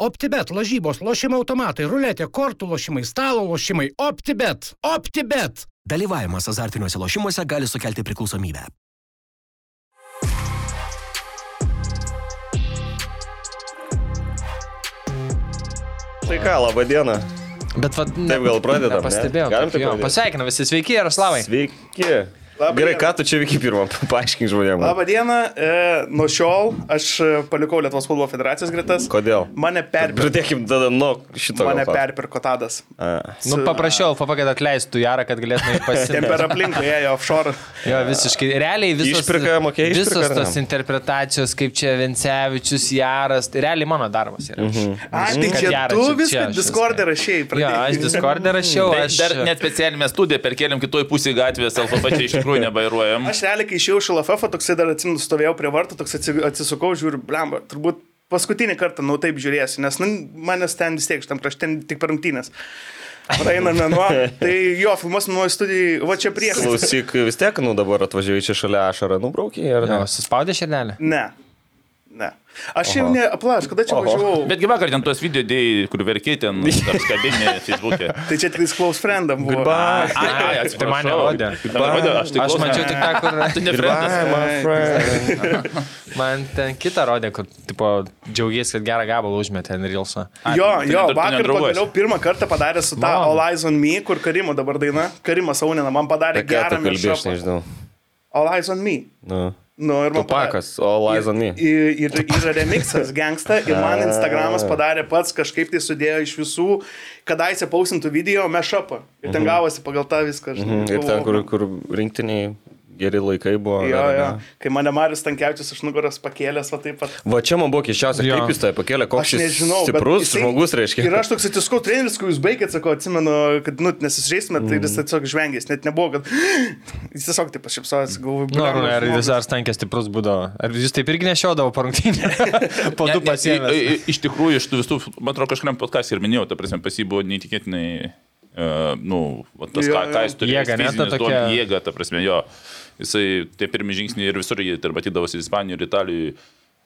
OptiBet, lažybos, lošimo automatai, ruletė, kortų lošimai, stalo lošimai. OptiBet. OptiBet. Dalyvavimas azartiniuose lošimuose gali sukelti priklausomybę. Tai ką, laba diena. Bet vad, Taip gal pradedam, ne? Pastebėjau. Galim pradėt? Pasveikinu visi, sveiki, Jaroslavai. Sveiki. Labą Gerai, dieną. ką tu čia veiki pirmą? Paaiškink žmonėms. Labą dieną, e, nuo šiol aš e, palikau Lietuvos futbolo federacijos gretas. Kodėl? Mane perpirko. Pradėkim tada nuo šito. Mane perpirko Tadas. A. Nu, paprašiau FFP, kad atleistų Jarą, kad galėtume Ten pasimti. per aplinką ėjo offshore. Jo, visiškai. Realiai visos, Išpirka, mokėjai išpirką, visos tos interpretacijos, kaip čia Vencevičius, Jaras, tai realiai mano darbas yra. Mhm. A, tai Kad čia Jara tu čia- čia viską aš Discord'e rašiai. Jo, aš Discord'e rašiau, Tai aš... dar net specialiai mes studiją perkeliam kitoj pusėje gatvės, alfa pačiai iš tikrųjų nebairuojam. Aš realiai, kai išėjau iš LFF, toksai dar atsimenu, stovėjau prie vartų, toks atsi- atsisukau, žiūriu, blemba, turbūt paskutinį kartą, nu taip žiūrėsiu, nes nu, manęs ten vis tiek, šitam krašte tik per rungtynės. Praeina mėnuo, tai jo, filmuos nuo studijų, va čia prieš. Klausyk, vis tiek, nu dabar atvažiavai čia šalia ašarą, nubraukiai ar ne? Suspaudė širdelę. Ne. Aš jau ne, aplaš, kada čia Oho. važiavau? Betgi vakar ten tuos video dėjai, kur verkiai ten apskabinė Facebook'e. Tai čia tik close friendam buvo. Goodbye. Ai, ai, Tai man nerodė. Aš tik Aš mačiau tik tą, kur... Tu ne Goodbye, frendas. my friend. Man ten kitą rodė, kur, tipo, džiaugiesi, kad gerą gabalą užmetė ant Rilso. Jo, tu jo, vakar pagaliau pirmą kartą padarė su ta Wow. All Eyes on Me, kur Karimo dabar daina. Karimas Aunina man padarė gerą nežinau. All Eyes on Me. Nu. Nu, ir man All Eyes on Me. Ir, ir, yra remixas gangsta ir man Instagramas padarė pats kažkaip tai sudėjo iš visų, kadaise pausintų video mešapą. Ir ten gavosi pagal tą viską. žinai. Mhm. Ir ten, kur, Galvojau, kur rinktiniai geri laikai buvo. Jo, dar, jo. ne? Kai mane Marius Tankievičius iš nugaros pakėlės, va taip pat. Va čia man buvo keščiausia, kaip jis tai pakėlė, koks Aš nežinau. stiprus jisai- žmogus, reiškia. Ir aš toks atsiskau treneris, kai jūs baigėt, sakau, atsimenu, kad, nu, nesisižeisime, tai jis tiesiog žvengės, net nebuvo, kad jis tiesiog taip pašypsojęs, galvoju, Nu, ar, blemba, ar stankės stiprus būdavo? Ar jūs taip irgi nešiodavo po rungtynę? po du i- Iš tikrųjų, iš tų visų, man atrodo, kažkuriam podcast ir minėjau, ta prasme, pas jį buvo neįtikėtinai, uh, nu, tas, Jo, ką, ką jis turėjo. Jėga, ne, ta tokia- Jėga, ta prasme, jo. Jisai tie pirmi žingsniai ir visur jie ir matydavosi Ispanijoje ir Italijoje.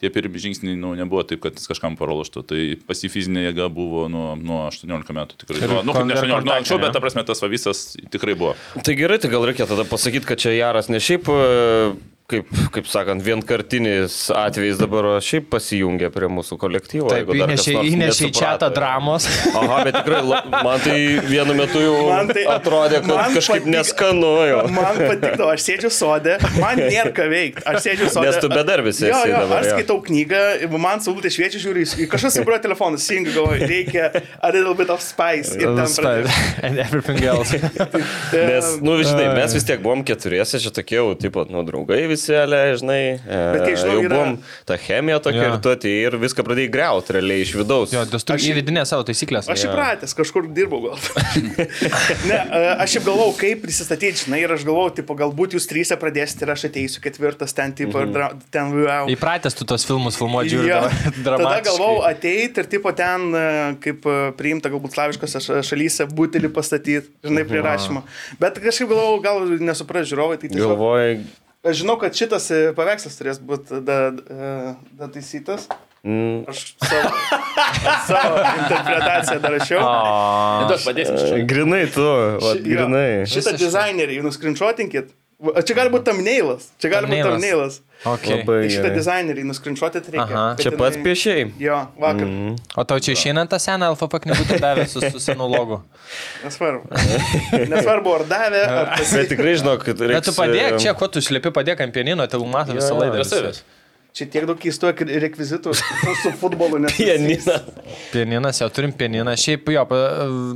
Tie pirmi žingsniai nu, nebuvo taip, kad jis kažkam praloštų. Tai pas jį fizinė jėga buvo nuo, nuo 18 metų tikrai. Ir nu, kaip ne kon- 18, nuo anksčiau, kontaktinė, bet ta prasme tas va visas tikrai buvo. Tai gerai, tai gal reikia tada pasakyti, kad čia Jaras ne šiaip, e, kaip, kaip sakant, vienkartinis atvejis dabar, šiaip pasijungia prie mūsų kolektyvo. Taip, įnešė, įnešė į čia tą dramos. Aha, bet tikrai, la- man tai vienu metu jau Man tai- atrodė, kad kažkaip patik- neskanu jau. Man patikdavo, aš sėdžiu sodė, man nėra ką veikti. Aš sėdžiu sodė. Nes tu bedarbis esi Jo, jo, dabar, aš skaitau knygą, man saulutė šviečia, žiūriu, kažkas subrėjo telefoną, singa, galvoju, reikia a little bit of spice. Ir ten pradėjau. And everything else. Nes, nu, žinai, mes vis tiek buvom keturiese, čia tokie jau, pat, nu, draugai visi, ale, žinai. Bet kai e, žinau, jau yra- buvom ta chemija tokia Jo. ir tu atėjai ir viską pradėjai greuti realiai iš vidaus. Jo, tu turi įvedinę savo taisyklės. Aš įpratęs, kažkur dirbau gal. ne, a, aš šiaip galvojau, kaip prisistatyti, žinai, ir aš galvojau, tipo, galbūt jūs trysę pradėsite ir aš ateisiu ketvirtas ten, tipo, ir dra, ten, wow. Įpratęs tu tos filmus filmuoti, žiūri. Dabar Tada dramatiškai. galvojau ateiti ir tipo ten, e, kaip e, priimta galbūt slaviškose ša- šalyse, butelį pastatyti, žinai, prie rašymo. Bet kažkaip galvojau, gal nesupras žiūrovai, tai tiesiog... Galvojai, Aš žinau, kad šitas e, paveikslas turės būti da- da- dataisytas. mm, Aš savo, savo interpretaciją dar rašiau. Nedaug padėsim čia. grinai tu, va, Ši- jo, grinai. Šitą dizainerį nuskrinčiotinkit. Čia gali būti tamneilas. Čia gali būti tamneilas. Okay. Labai šitą dizainerį nuskrinčiotit reikia. Aha. Čia jinai- pats piešiai. Jo, vakar. Mhm. O tau čia išeina tą seną alfa knygutę davė su, su senu logu. Nesvarbu. Nesvarbu, ar davė, ar Bet tikrai žinau, kad reikia. Bet tu padėk čia, ko tu šlipi, padėk ant pienino, tai matai visą laidą. Be savęs. Čia tiek daug keistų ek- rekvizitų su futbolu. nes- Pianina. Pieninas, jau turim pieniną. Šiaip jo,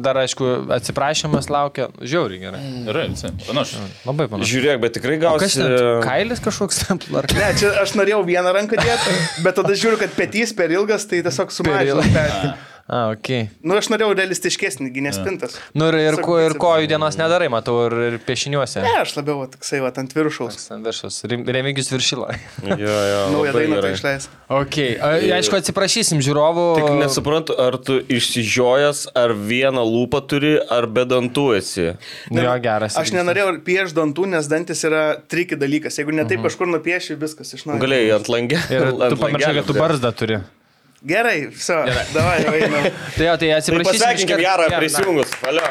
dar aišku, atsiprašymas laukia. Žiauriai gerai. Gerai, visi. Panašu. Labai panašu. Žiūrėk, bet tikrai O kas gausi. ten? Kailis kažkoks? Ar Ne, čia aš norėjau vieną ranką dėti, bet tada žiūriu, kad petys per ilgas, tai tiesiog sumažinau. petį. A, ok. Nu, aš norėjau realistiškesnį, gynės pintas. Nu ir, ir, ko, ir kojų dienos nedarai, matau, ir, ir piešiniuose. Ne, aš labiau toksai, va, ant viršaus. Ant viršus. Rem- Remigijus viršyla. Jo, jo. Naują labai dainą tai išleis. Ok. A, aišku, atsiprašysim žiūrovų. Tik nesuprantu, ar tu išsižiojęs, ar vieną lūpą turi, ar be dantų esi. Nu, Jo, geras. Aš nenorėjau piešti dantų, nes dantis yra triki dalykas. Jeigu ne taip kažkur nupieši, viskas iš naujo. Galėjai ant langė. Ir ant tu pamiršai, kad tu barzdą turi. Gerai, viso. Davai, jau einam. Tai jo, tai Tai atsiprašysim. pasveikinkim Jarą prisijungus. Alio.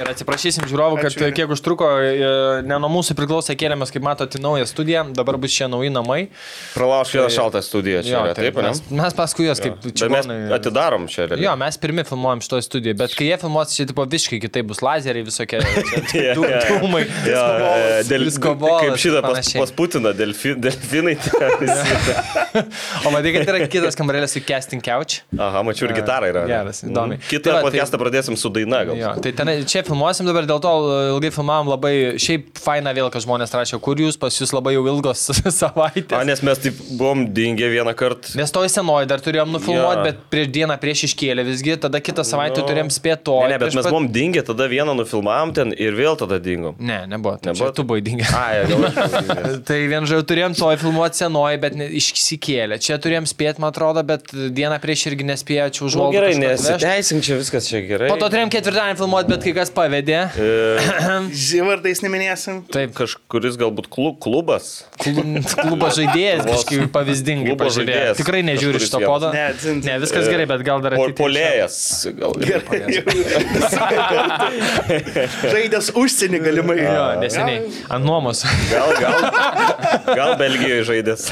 Ir atsiprašysim žiūrovų, kad Ačiū. kiek užtruko, e, ne nuo mūsų priklauso, kėlėmės, kaip matote, naują studiją, dabar bus čia nauji namai. Pralaužk vieną šaltą studiją čia. Jo, yra, Taip, ne? mes, mes paskui juos kaip Bet mes atidarom čia. realiai. Jo, mes pirmi filmuojam šitoje studijoje, bet kai jie filmuos, čia tipo visiškai kitaip bus lazeriai visokie. čia dū- Dūmai. Jo, e, dėl, Disko bolas kaip šitą pas, pas Putiną, delfi, delfinai. O matai, kad yra kitas kambarėlis su casting couch. Aha, mačiau ir gitarą yra. Geras, įdomiai. Mhm. Kitą Tai tai- podcastą pradėsim su daina gal. Jo, tai ten, čia filmuosim dabar, dėl to ilgai filmavom labai, šiaip faina vėl, kad žmonės rašė, kur jūs, pas jūs labai jau ilgos A, savaitės. nes mes taip buvom dingę vieną kartą. Nes toj senoji dar turėjom nufilmuoti, Jo. bet prieš dieną prieš iškėlę visgi, tada kitą savaitę turėjom spėti to. Ne, ne, bet mes buvom dingę, tada vieną nufilmavom ten ir vėl tada dingom. Ne, nebuvo. Tai Nebuvo? Tu buvai aš buvau dingęs. Tai vien žodžiu, turėjom toj filmuoti senoji, bet išsikėlė. Čia turėjom spėti, man atrodo, bet dieną prieš irgi nespėjo, čia Nu, užuolaidą. gerai, kažkur atvežt. nesiteisink čia viskas čia gerai. Po to turėjom ketvirtadienį filmuoti, bet kai kas pavedė. Živardais neminėsim. Taip, Kažkuris galbūt klu, klubas. Klu- klubo žaidėjas kažkaip pavyzdingai pažiūrėjo. žaidėjas. Tikrai nežiūri šito podo. Ne, dzin. Ne, viskas gerai, bet gal dar Po, ateityje polėjas. Gal, Žaidęs užsienį galimai. Jo, neseniai. Ant nuomos. gal, gal, gal Belgijoje žaidės.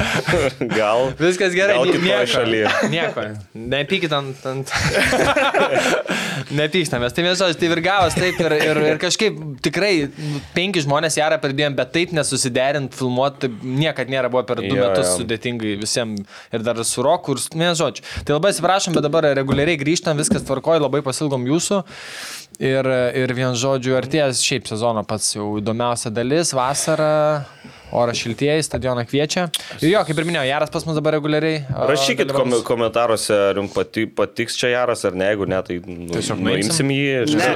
Gal. Viskas gerai. Gal nieko. šalyje. Nieko. Nepykit ant... ant... Nepykstamės. Tai vienas, tai ir gavas taip ir, ir, ir kažkaip tikrai nu, penki žmonės jarą pridėjom, bet taip nesusiderint, filmuoti, niekad nėra buvo per du Jo, metus jo. sudėtingai visiems ir dar su roku ir vienas žodžiu. Tai labai atsiprašom, bet dabar reguliariai grįžtam, viskas tvarkoja, labai pasilgom jūsų. Ir, ir vien žodžiu, artėjas šiaip sezono pats jau įdomiausia dalis, vasara, oras šiltieji, stadioną kviečia. Ir jo, kaip ir minėjau, Jaras pas mus dabar reguliariai. Rašykit kom komentaruose, ar jums pati, patiks čia Jaras ar ne, jeigu ne, tai nu, Tiesiog nuimsim jį.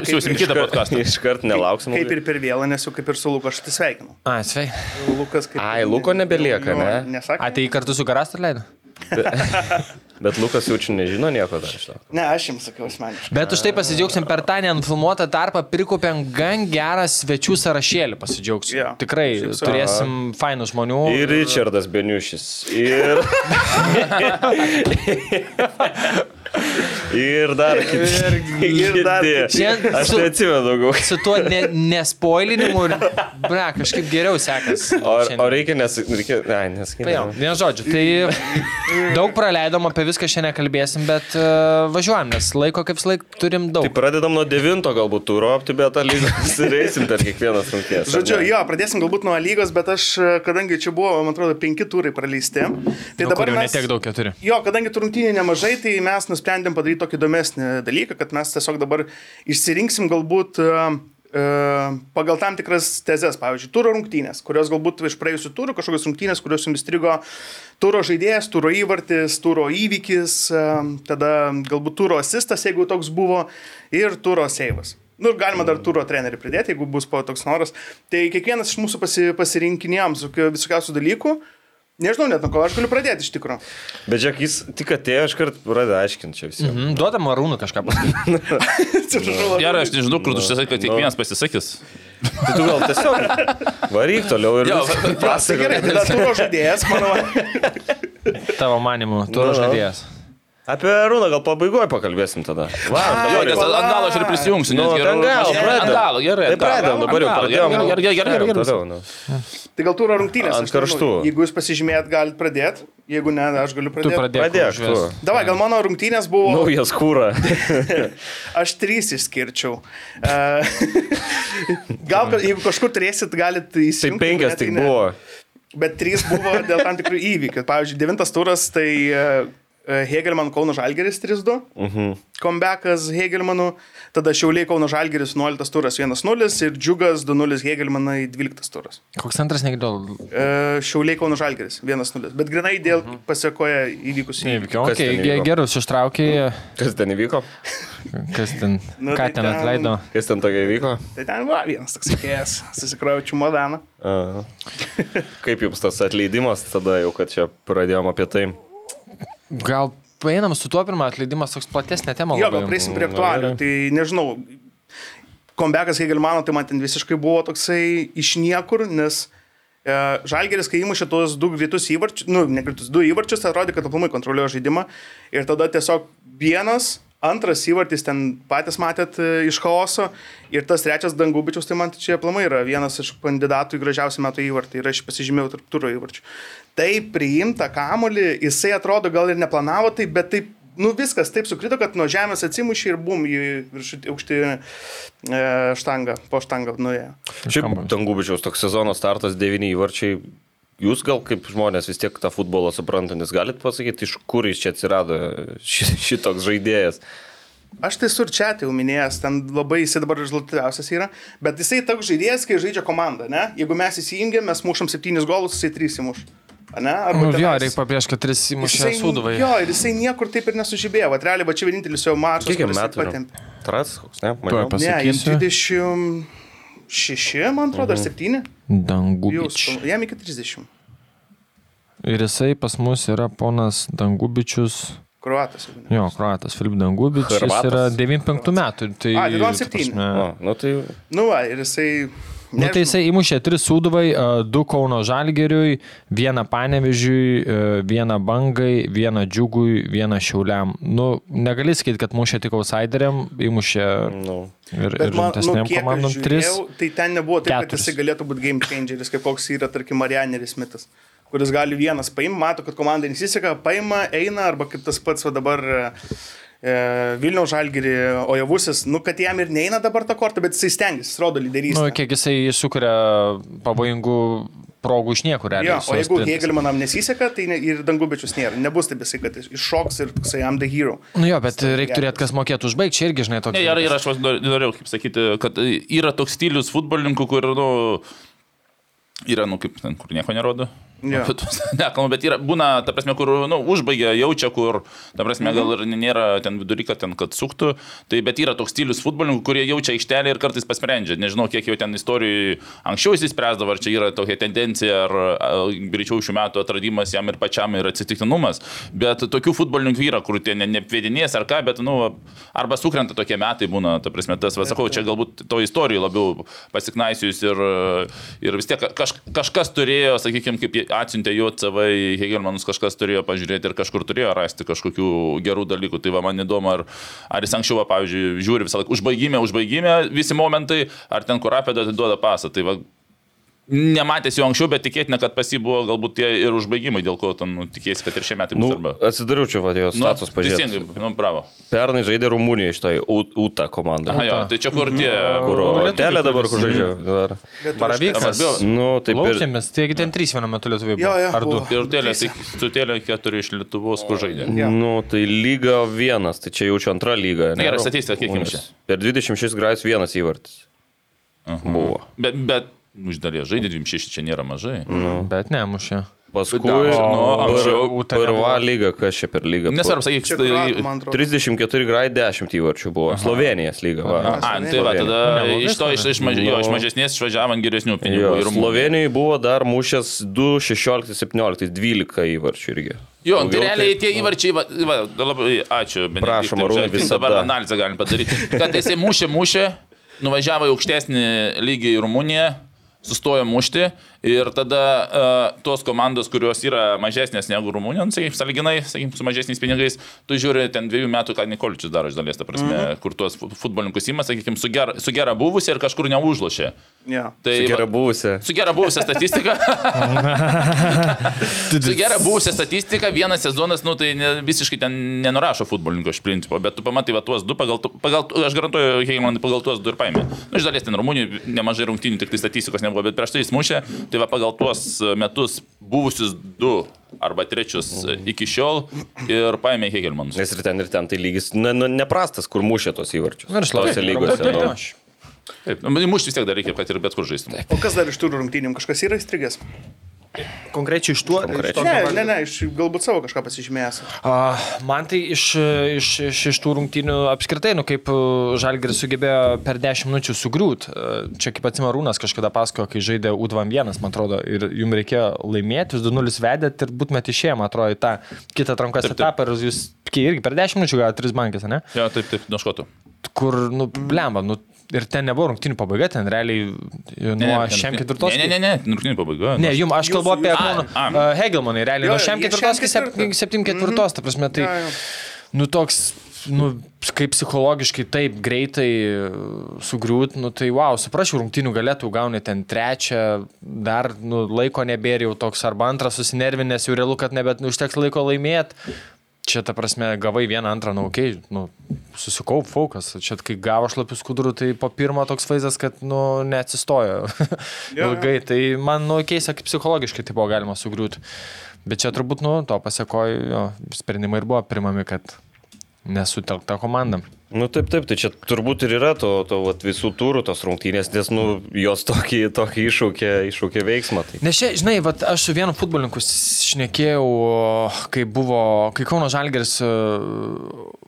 Siūsim kitą podcastą. Iškart nelauksim. Kaip ir per vėlą, nes jau kaip ir su Luku aš atsisveikinau. A, svei. Lukas kaip... Ai, Luko nebelieka, ne? Nesakė. A, tai kartu su Garastu leido? Bet Lukas jau čia nežino nieko dar iš to. Ne, aš jums sakiau asmeniškai. Bet už tai pasidžiaugsim per tą nenufilmuotą tarpą, prikopėm gan gerą svečių sąrašėlį, pasidžiaugsim. Jo. Tikrai Šypsau. turėsim fainų žmonių. Ir Richardas Beniušis. Ir. ir dar kiti. ir dar kiti. Aš su- neatsimenu daugiau. Su tuo ne, nespoilinimu ir, bre, kažkaip geriau sekasi. O, šiandien. o reikia nes... Reikia, ne, Tai nesakyti. jau, vien žodžiu, tai daug praleidom, apie viską šiandien kalbėsim, bet uh, važiuojam, nes laiko kaip laik turim daug. Tai pradedam nuo devinto galbūt turo optibetą lygos ir eisim per kiekvienas rungtynės. ar Žodžiu, jo, pradėsim galbūt nuo lygos, bet aš, kadangi čia buvo, man atrodo, penki turai praleisti, tai Nu, dabar kurių mes... netiek daug keturi. Jo, kadangi tų rungtynių nemažai, tai mes nusprendėm padaryti tokį įdomesnį dalyką, kad mes tiesiog dabar išsirinksim galbūt uh, uh, pagal tam tikras tezes, pavyzdžiui, turo rungtynės, kurios galbūt iš praėjusių turų, kažkokios rungtynės, kurios jums įstrigo turo žaidėjas, turo įvartis, turo įvykis, uh, tada galbūt turo asistas, jeigu toks buvo, ir turo seivas. Nu, ir galima dar turo trenerių pridėti, jeigu bus po toks noras. Tai kiekvienas iš mūsų pasi, pasirinkinėjom visokiausių dalykų. Nežinau net nuo ko aš galiu pradėti iš tikrųjų. Bet žiūrėk, jis tik atėjo, aš kart pradėjau aiškinti čia visiems. Mm, duodam Arūnų kažką pasakyti. Atsiprašau, Gerai, aš nežinau, kur tu užsisai, kad kiekvienas pasisakys. Tai tu gal tiesiog varyk toliau ir Tai pasakok. gerai, tada turo žaidėjas, manau. Tavo manimu, tu Nu, nu. žaidėjas. Apie Arūną gal pabaigoje pakalbėsim tada. Va, Jo, nes ant galo aš ir prisijungsiu. Nu, ten geriau- gal. Ant galo, gerai. Tai pradedam, dabar jau pradėjom. Gerai, gerai, gerai, gerai. gerai. Toliau, nu. Tai gal turo rungtynės. Ant karštų. Jeigu jūs pasižymėjot, galite pradėti. Jeigu ne, aš galiu Tu pradėti. pradėk. Pradėk kol tu. Davai, gal mano rungtynės buvo... Naujas kūra. Aš trys išskirčiau. E, gal, jeigu kažkur turėsit, galite Tai įsijungti. penkias jeigu ne, tik buvo. Bet trys buvo dėl tam tikrų įvykių. Pavyzdžiui, devintas turas tai e, Hegelman Kauno Žalgeris 3-2. Mhm. Comebackas Hegelmanų. Tada Šiauliai Kauno Žalgeris 11 turas 1-0 ir Džiugas 2-0 Hegelmanai 12 turas. Koks antras negirdėjau. E, Šiauliai Kauno Žalgeris 1-0. Bet grinai dėl pasiekoja įvykusių įvykių. Okay, gerus ištraukė, Kas ten įvyko? kas ten, Nu, ką tai ten ten- atleido. Kas ten tokia įvyko? Tai ten va, vienas toks įkėjęs, susikrojo čumodaną. A. Kaip jums tas atleidimas tada jau, kad čia pradėjom apie tai? Gal paeinam su tuo pirmą atleidimas toks platesnė tema. Jo, gal prieisim prie aktualių. Tai nežinau, kombekas Hegelmano, tai man ten visiškai buvo toksai iš niekur, nes E, Žalgeris, kai įmušė tuos du greitus įvarčius, nu, ne greitus, du įvarčius, tai atrodė, kad aplamai kontroliuoja žaidimą. Ir tada tiesiog vienas, antras įvartis ten patys matėt e, iš chaoso. Ir tas trečias Dangubičius, tai man čia aplamai yra vienas iš kandidatų į gražiausią metų įvartį. Ir aš pasižymėjau tarp turo įvarčių. Tai priimta kamolį, jisai atrodo gal ir neplanavo tai, bet taip nu viskas taip sukrito, kad nuo žemės atsimušė ir bum į viršutį aukštį e, štangą, po štangą nuėjo. Šiaip Dangubičiaus toks sezono startas, devyni įvarčiai. Jūs gal kaip žmonės vis tiek tą futbolą suprantantis galit pasakyti, iš kur jis čia atsirado šitoks žaidėjas? Aš tai sur čia tai jau minėjęs, ten labai jisai dabar rezultatyviausias yra, bet jisai toks žaidėjas, kai žaidžia komanda, ne? Jeigu mes įsijungiam, mes mušam septynis golus, jisai trys įmuš. Ne? Arba nu, jo, reikia pabrėžti, kad tris įmušė suduvai. Jo, ir jisai niekur taip ir nesužibėjo. Vat realiai, va čia vienintelis jo mačas. Kiek metų? Tras, koks ne? Man ne, jam 20. 6, man atrodo, ar 7. Dangubičius. Jam iki 30. Ir jisai pas mus yra ponas Dangubičius. Kruatas. Jo, Kruatas, Filip Dangubičius. Jis yra 95 metų. Tai, A, 97. Ta prasme... o, nu, tai... nu, va, ir jisai Nu, tai jisai įmušė tris sūduvai, a, du Kauno Žalgeriui, vieną Panevežiui, a, vieną Bangai, vieną Džiugui, vieną Šiauliam. Nu, negali sakyti, kad mušė tik outsideriam, įmušė nu, ir, Bet ir nu, rimtesniam kiek komandom aš tris. žiūrėjau, tai ten nebuvo taip, kad keturis. jisai galėtų būti game changeris, kaip koks yra, tarkim, Marianeris Mitas, kuris gali vienas paimti, mato, kad komanda nesiseka, paima, eina, arba kaip tas pats va dabar e, e, Vilniaus žalgiri, o javusis, nu, kad jam ir neina dabar tą kortą, bet jisai stengiasi, jis rodo lyderystę. Nu, kiek jisai sukuria pavojingų progų iš niekur, realiai. Jo, o jeigu. Hegelmanam nesiseka, tai ne, ir Dangubičius nėra. Nebus taip jisai, kad iššoks ir toksai am the hero. Nu jo, bet reikia turėti, kas mokėtų užbaigti, čia irgi, žinai, toks. Ne, ir, ir aš norėjau, kaip sakyti, kad yra toks stilius futbolininkų, kur, nu, yra, nu, kaip ten, kur nieko nerodo. Tuos Nekalbam, bet yra, būna, ta prasme, kur, nu, užbaigia, jaučia, kur, ta prasme, gal ir nėra ten vidury, kad ten, kad suktų. Tai, bet yra toks stilius futbolininkų, kurie jaučia aikštelę ir kartais pasprendžia. Nežinau, kiek jau ten istorijų anksčiau įsispręsdavo, ar čia yra tokia tendencija, ar greičiau šių metų atradimas jam ir pačiam yra atsitiktinumas. Bet tokių futbolininkų yra, kur tie ne- neapvedinės ar ką, bet, nu, arba sukrenta tokie metai būna, ta prasme, tas, va, sakau, čia galbūt to istorijų labiau pasiknaisius ir, ir vis tiek kaž, kažkas turėjo, sakykime, kaip atsiuntė jo CV į Hegelmanus, kažkas turėjo pažiūrėti ir kažkur turėjo rasti kažkokių gerų dalykų. Tai va, man įdomu, ar, ar jis anksčiau, va, pavyzdžiui, žiūri visą laiką užbaigime, užbaigime visi momentai, ar ten kur apėda atiduoda pasą. Tai va, nematęs jo anksčiau, bet tikėtina, kad pas jį buvo galbūt tie ir užbaigimai, dėl ko ten nu, tikėsi, kad ir šie metai bus nu, arba. atsidariau čia vadėjo Nu, status pažiūrėti. teisingai, nu, bravo. Pernai žaidė Rumunijoje iš tai UTA komanda. Aha, jo, tai čia kur tie... Kur lietuvių hotelė dabar, kur turi. žaidžia. Baravykas. Nu, taip. Laukiamės, taigi ten trys vienu metu lietuviai buvo. Ar du? Ir tėlė, tai sutėlė keturi iš Lietuvos, kur žaidė. Nu, tai lyga vienas, tai čia jaučiu antrą lygą. Na, gerai, statistika, kiek jums čia? Per 26 grajus vienas įvartis. Buvo. Bet, bet nu, iš dalies žaidė 26, čia nėra mažai. Nu. Bet nemušė. Paskui, Da, nu, anksčiau Uta pirma nebuvo. lyga, kas čia per lygą? Nesvarbu, sakyk, tai... Kroatų, man atrodo. 34 grajų 10 įvarčių buvo. Slovenijos lyga. Va. A, nu, tai va, tada Neblogai iš to iš, iš, maž, jo, iš Nu. mažesnės išvažiavam geresnių pinigų. Jo, ir. Slovenijoje buvo dar mušęs 2, 16, 17, 12 įvarčių irgi. Jo, tai Daugiau realiai tai- tie įvarčiai, va, va, labai ačiū, Benediktai, Prašom, Arūnai, visada. Dabar analizę galim padaryti. Kad jisai mušė, mušė, nuvažiavo į aukštesnį lygį į Rumuniją, sustojo mušti ir tada uh, tos komandos, kurios yra mažesnės negu Rumunija, nu, sakykime, saliginai, sakykime, su mažesniais pinigais, tu žiūri ten dviejų metų, ką Nikoličius daro iš dalies, ta prasme, mm -hmm. kur tuos fu- futbolininkus įma, sakykime, su gera, su gera buvusi ir kažkur neužlošė. Ja. Tai va- gera buvusi. Su gera buvusia statistika. su gera buvusia statistika vienas sezonas, nu tai ne, visiškai ten nenurašo futbolininko iš principo, bet tu pamatai va tuos du, pagal, tu- pagal aš garantuoju, Heimanai pagal tuos du ir paėmė. Nu, iš dalies ten Rumunijoje nemažai rungtynių, tik tai statistikos nebuvo, bet prieš tai jis mušė, tai va pagal tuos metus buvusius du arba trečius iki šiol ir paėmė Hegelmanus. Nes ir ten, ir ten tai lygis ne, ne, neprastas, kur mušė tos įvarčius. Nu, ir lygose. Taip, Nu. Taip, nu, mušti vis tiek dar reikia, kad ir bet kur žaistum. O kas dar iš tų rungtynėm? Kažkas yra įstrigęs? Konkrečiai iš tuo. Konkrečiai. Ne, ne, ne, iš, galbūt savo kažką pasižymėjęs. A, Man tai iš, iš, iš, iš tų rungtynių apskritai, nu kaip Žalgiris sugebėjo per 10 minučių sugriūt. A, Čia kaip atsimarūnas kažkada pasakojo, kai žaidė U21, man atrodo, ir jums reikėjo laimėti, jūs 2-0 vedėt ir būtumėte išėję, man atrodo, į tą kitą atrankos Taip, taip. etapą ir jūs irgi per 10 minučių gavote 3 bankės, ne? Jo, taip, taip, nuo škotų. Kur, nu, blemba, nu, ir ten nebuvo rungtinių pabaiga, ten realiai e, nuo šiam ketvirtos. Ne, ne, ne, ne, rungtinių pabaiga. Ne, jum, aš kalbu apie uh, Hegelmanai, realiai Jo, nuo šiam ketvirtos iki sep- ketvirtą. septym ketvirtos, ta prasme, tai, Jo, jo. nu, toks, nu, kaip psichologiškai taip greitai sugriūt, nu, tai wow, suprašiau, rungtinių galėtų gauni ten trečią, dar, nu, laiko nebėra jau toks, arba antras susinervinęs, jau realu, kad nebet nu, užteks laiko laimėti. Čia, ta prasme, gavai vieną, antrą, okay, nu, susikaup fokus. Čia, kai gavo šlapius kudurų, tai po pirmo toks vaizdas, kad, nu, neatsistojo jo. ilgai. Tai man, nu, keista, kaip psichologiškai tai buvo galima sugriūti. Bet čia turbūt, nu, to pasiekoju, jo, sprendimai ir buvo primami, kad nesutelkta komanda. Nu taip, taip, tai čia turbūt ir yra to, to vat, visų turų tos rungtynės, nes nu, jos tokį, tokį iššaukė, iššaukė veiksmą. Tai. Nes čia, žinai, vat, aš su vienu futbolininku šnekėjau, kai buvo, kai Kauno Žalgeris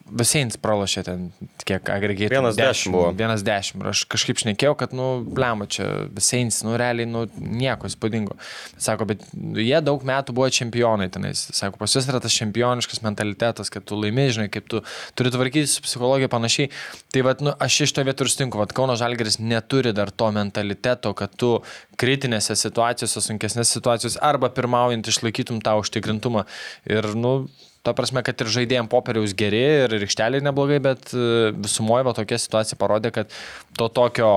Veseins pralašė ten, kiek. Vienas dešimt buvo. Vienas dešimt. Ir aš kažkaip šnekėjau, kad, nu, blema, čia Veseins, nu, realiai, nu, nieko įspūdingo. Sako, bet jie daug metų buvo čempionai tenais. Sako, pas juos yra tas čempioniškas mentalitetas, kad tu laimė, žinai, kaip tu turi tvarkyti su psichologija panašiai. Tai, vad, nu, aš iš to vietų ir sutinku, kad Kauno Žalgeris neturi dar to mentaliteto, kad tu kritinėse situacijose, sunkesnėse situacijose arba pirmaujant išlaikytum tą užtikrintumą. Ir, nu, Ta prasme, kad ir žaidėjim popieriaus geri ir ryšteliai neblogai, bet e, visumoje va tokia situacija parodė, kad to tokio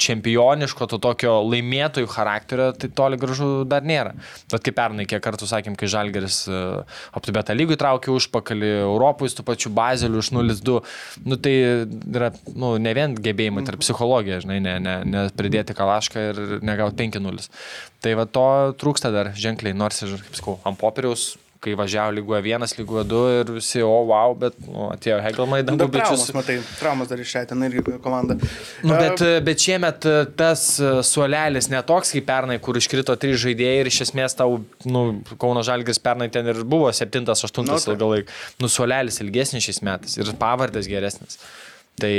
čempioniško, to tokio laimėtojų charakterio, tai toli gražu dar nėra. Bet kaip pernai, kiek kartų sakėm, kai Žalgeris aptubėtą lygų įtraukė užpakalį, Europui su pačiu bazeliu iš 0-2, nu, tai yra nu, ne vien gebėjimai, tai yra psichologija, žinai, ne, ne, ne pridėti kalašką ir negauti 5-0. Tai va to trūksta dar ženkliai, nors ir, kaip sakau, ant popieriaus kai važiavo lygoje vienas, lygoje du ir visi, o wow, bet nu, atėjo Hegelmai, dangų Dar traumas, bičius. matai, traumas dar ten irgi komanda. Nu, bet, bet šiemet e, tas e, suolelis netoks kaip pernai, kur iškrito trys žaidėjai ir iš esmės tau, nu, Kauno Žalgis pernai ten ir buvo 7-8 Nu, nu, tai. ilgą laiką. Nu, suolelis ilgesnis šiais metais ir pavardės geresnis. Tai,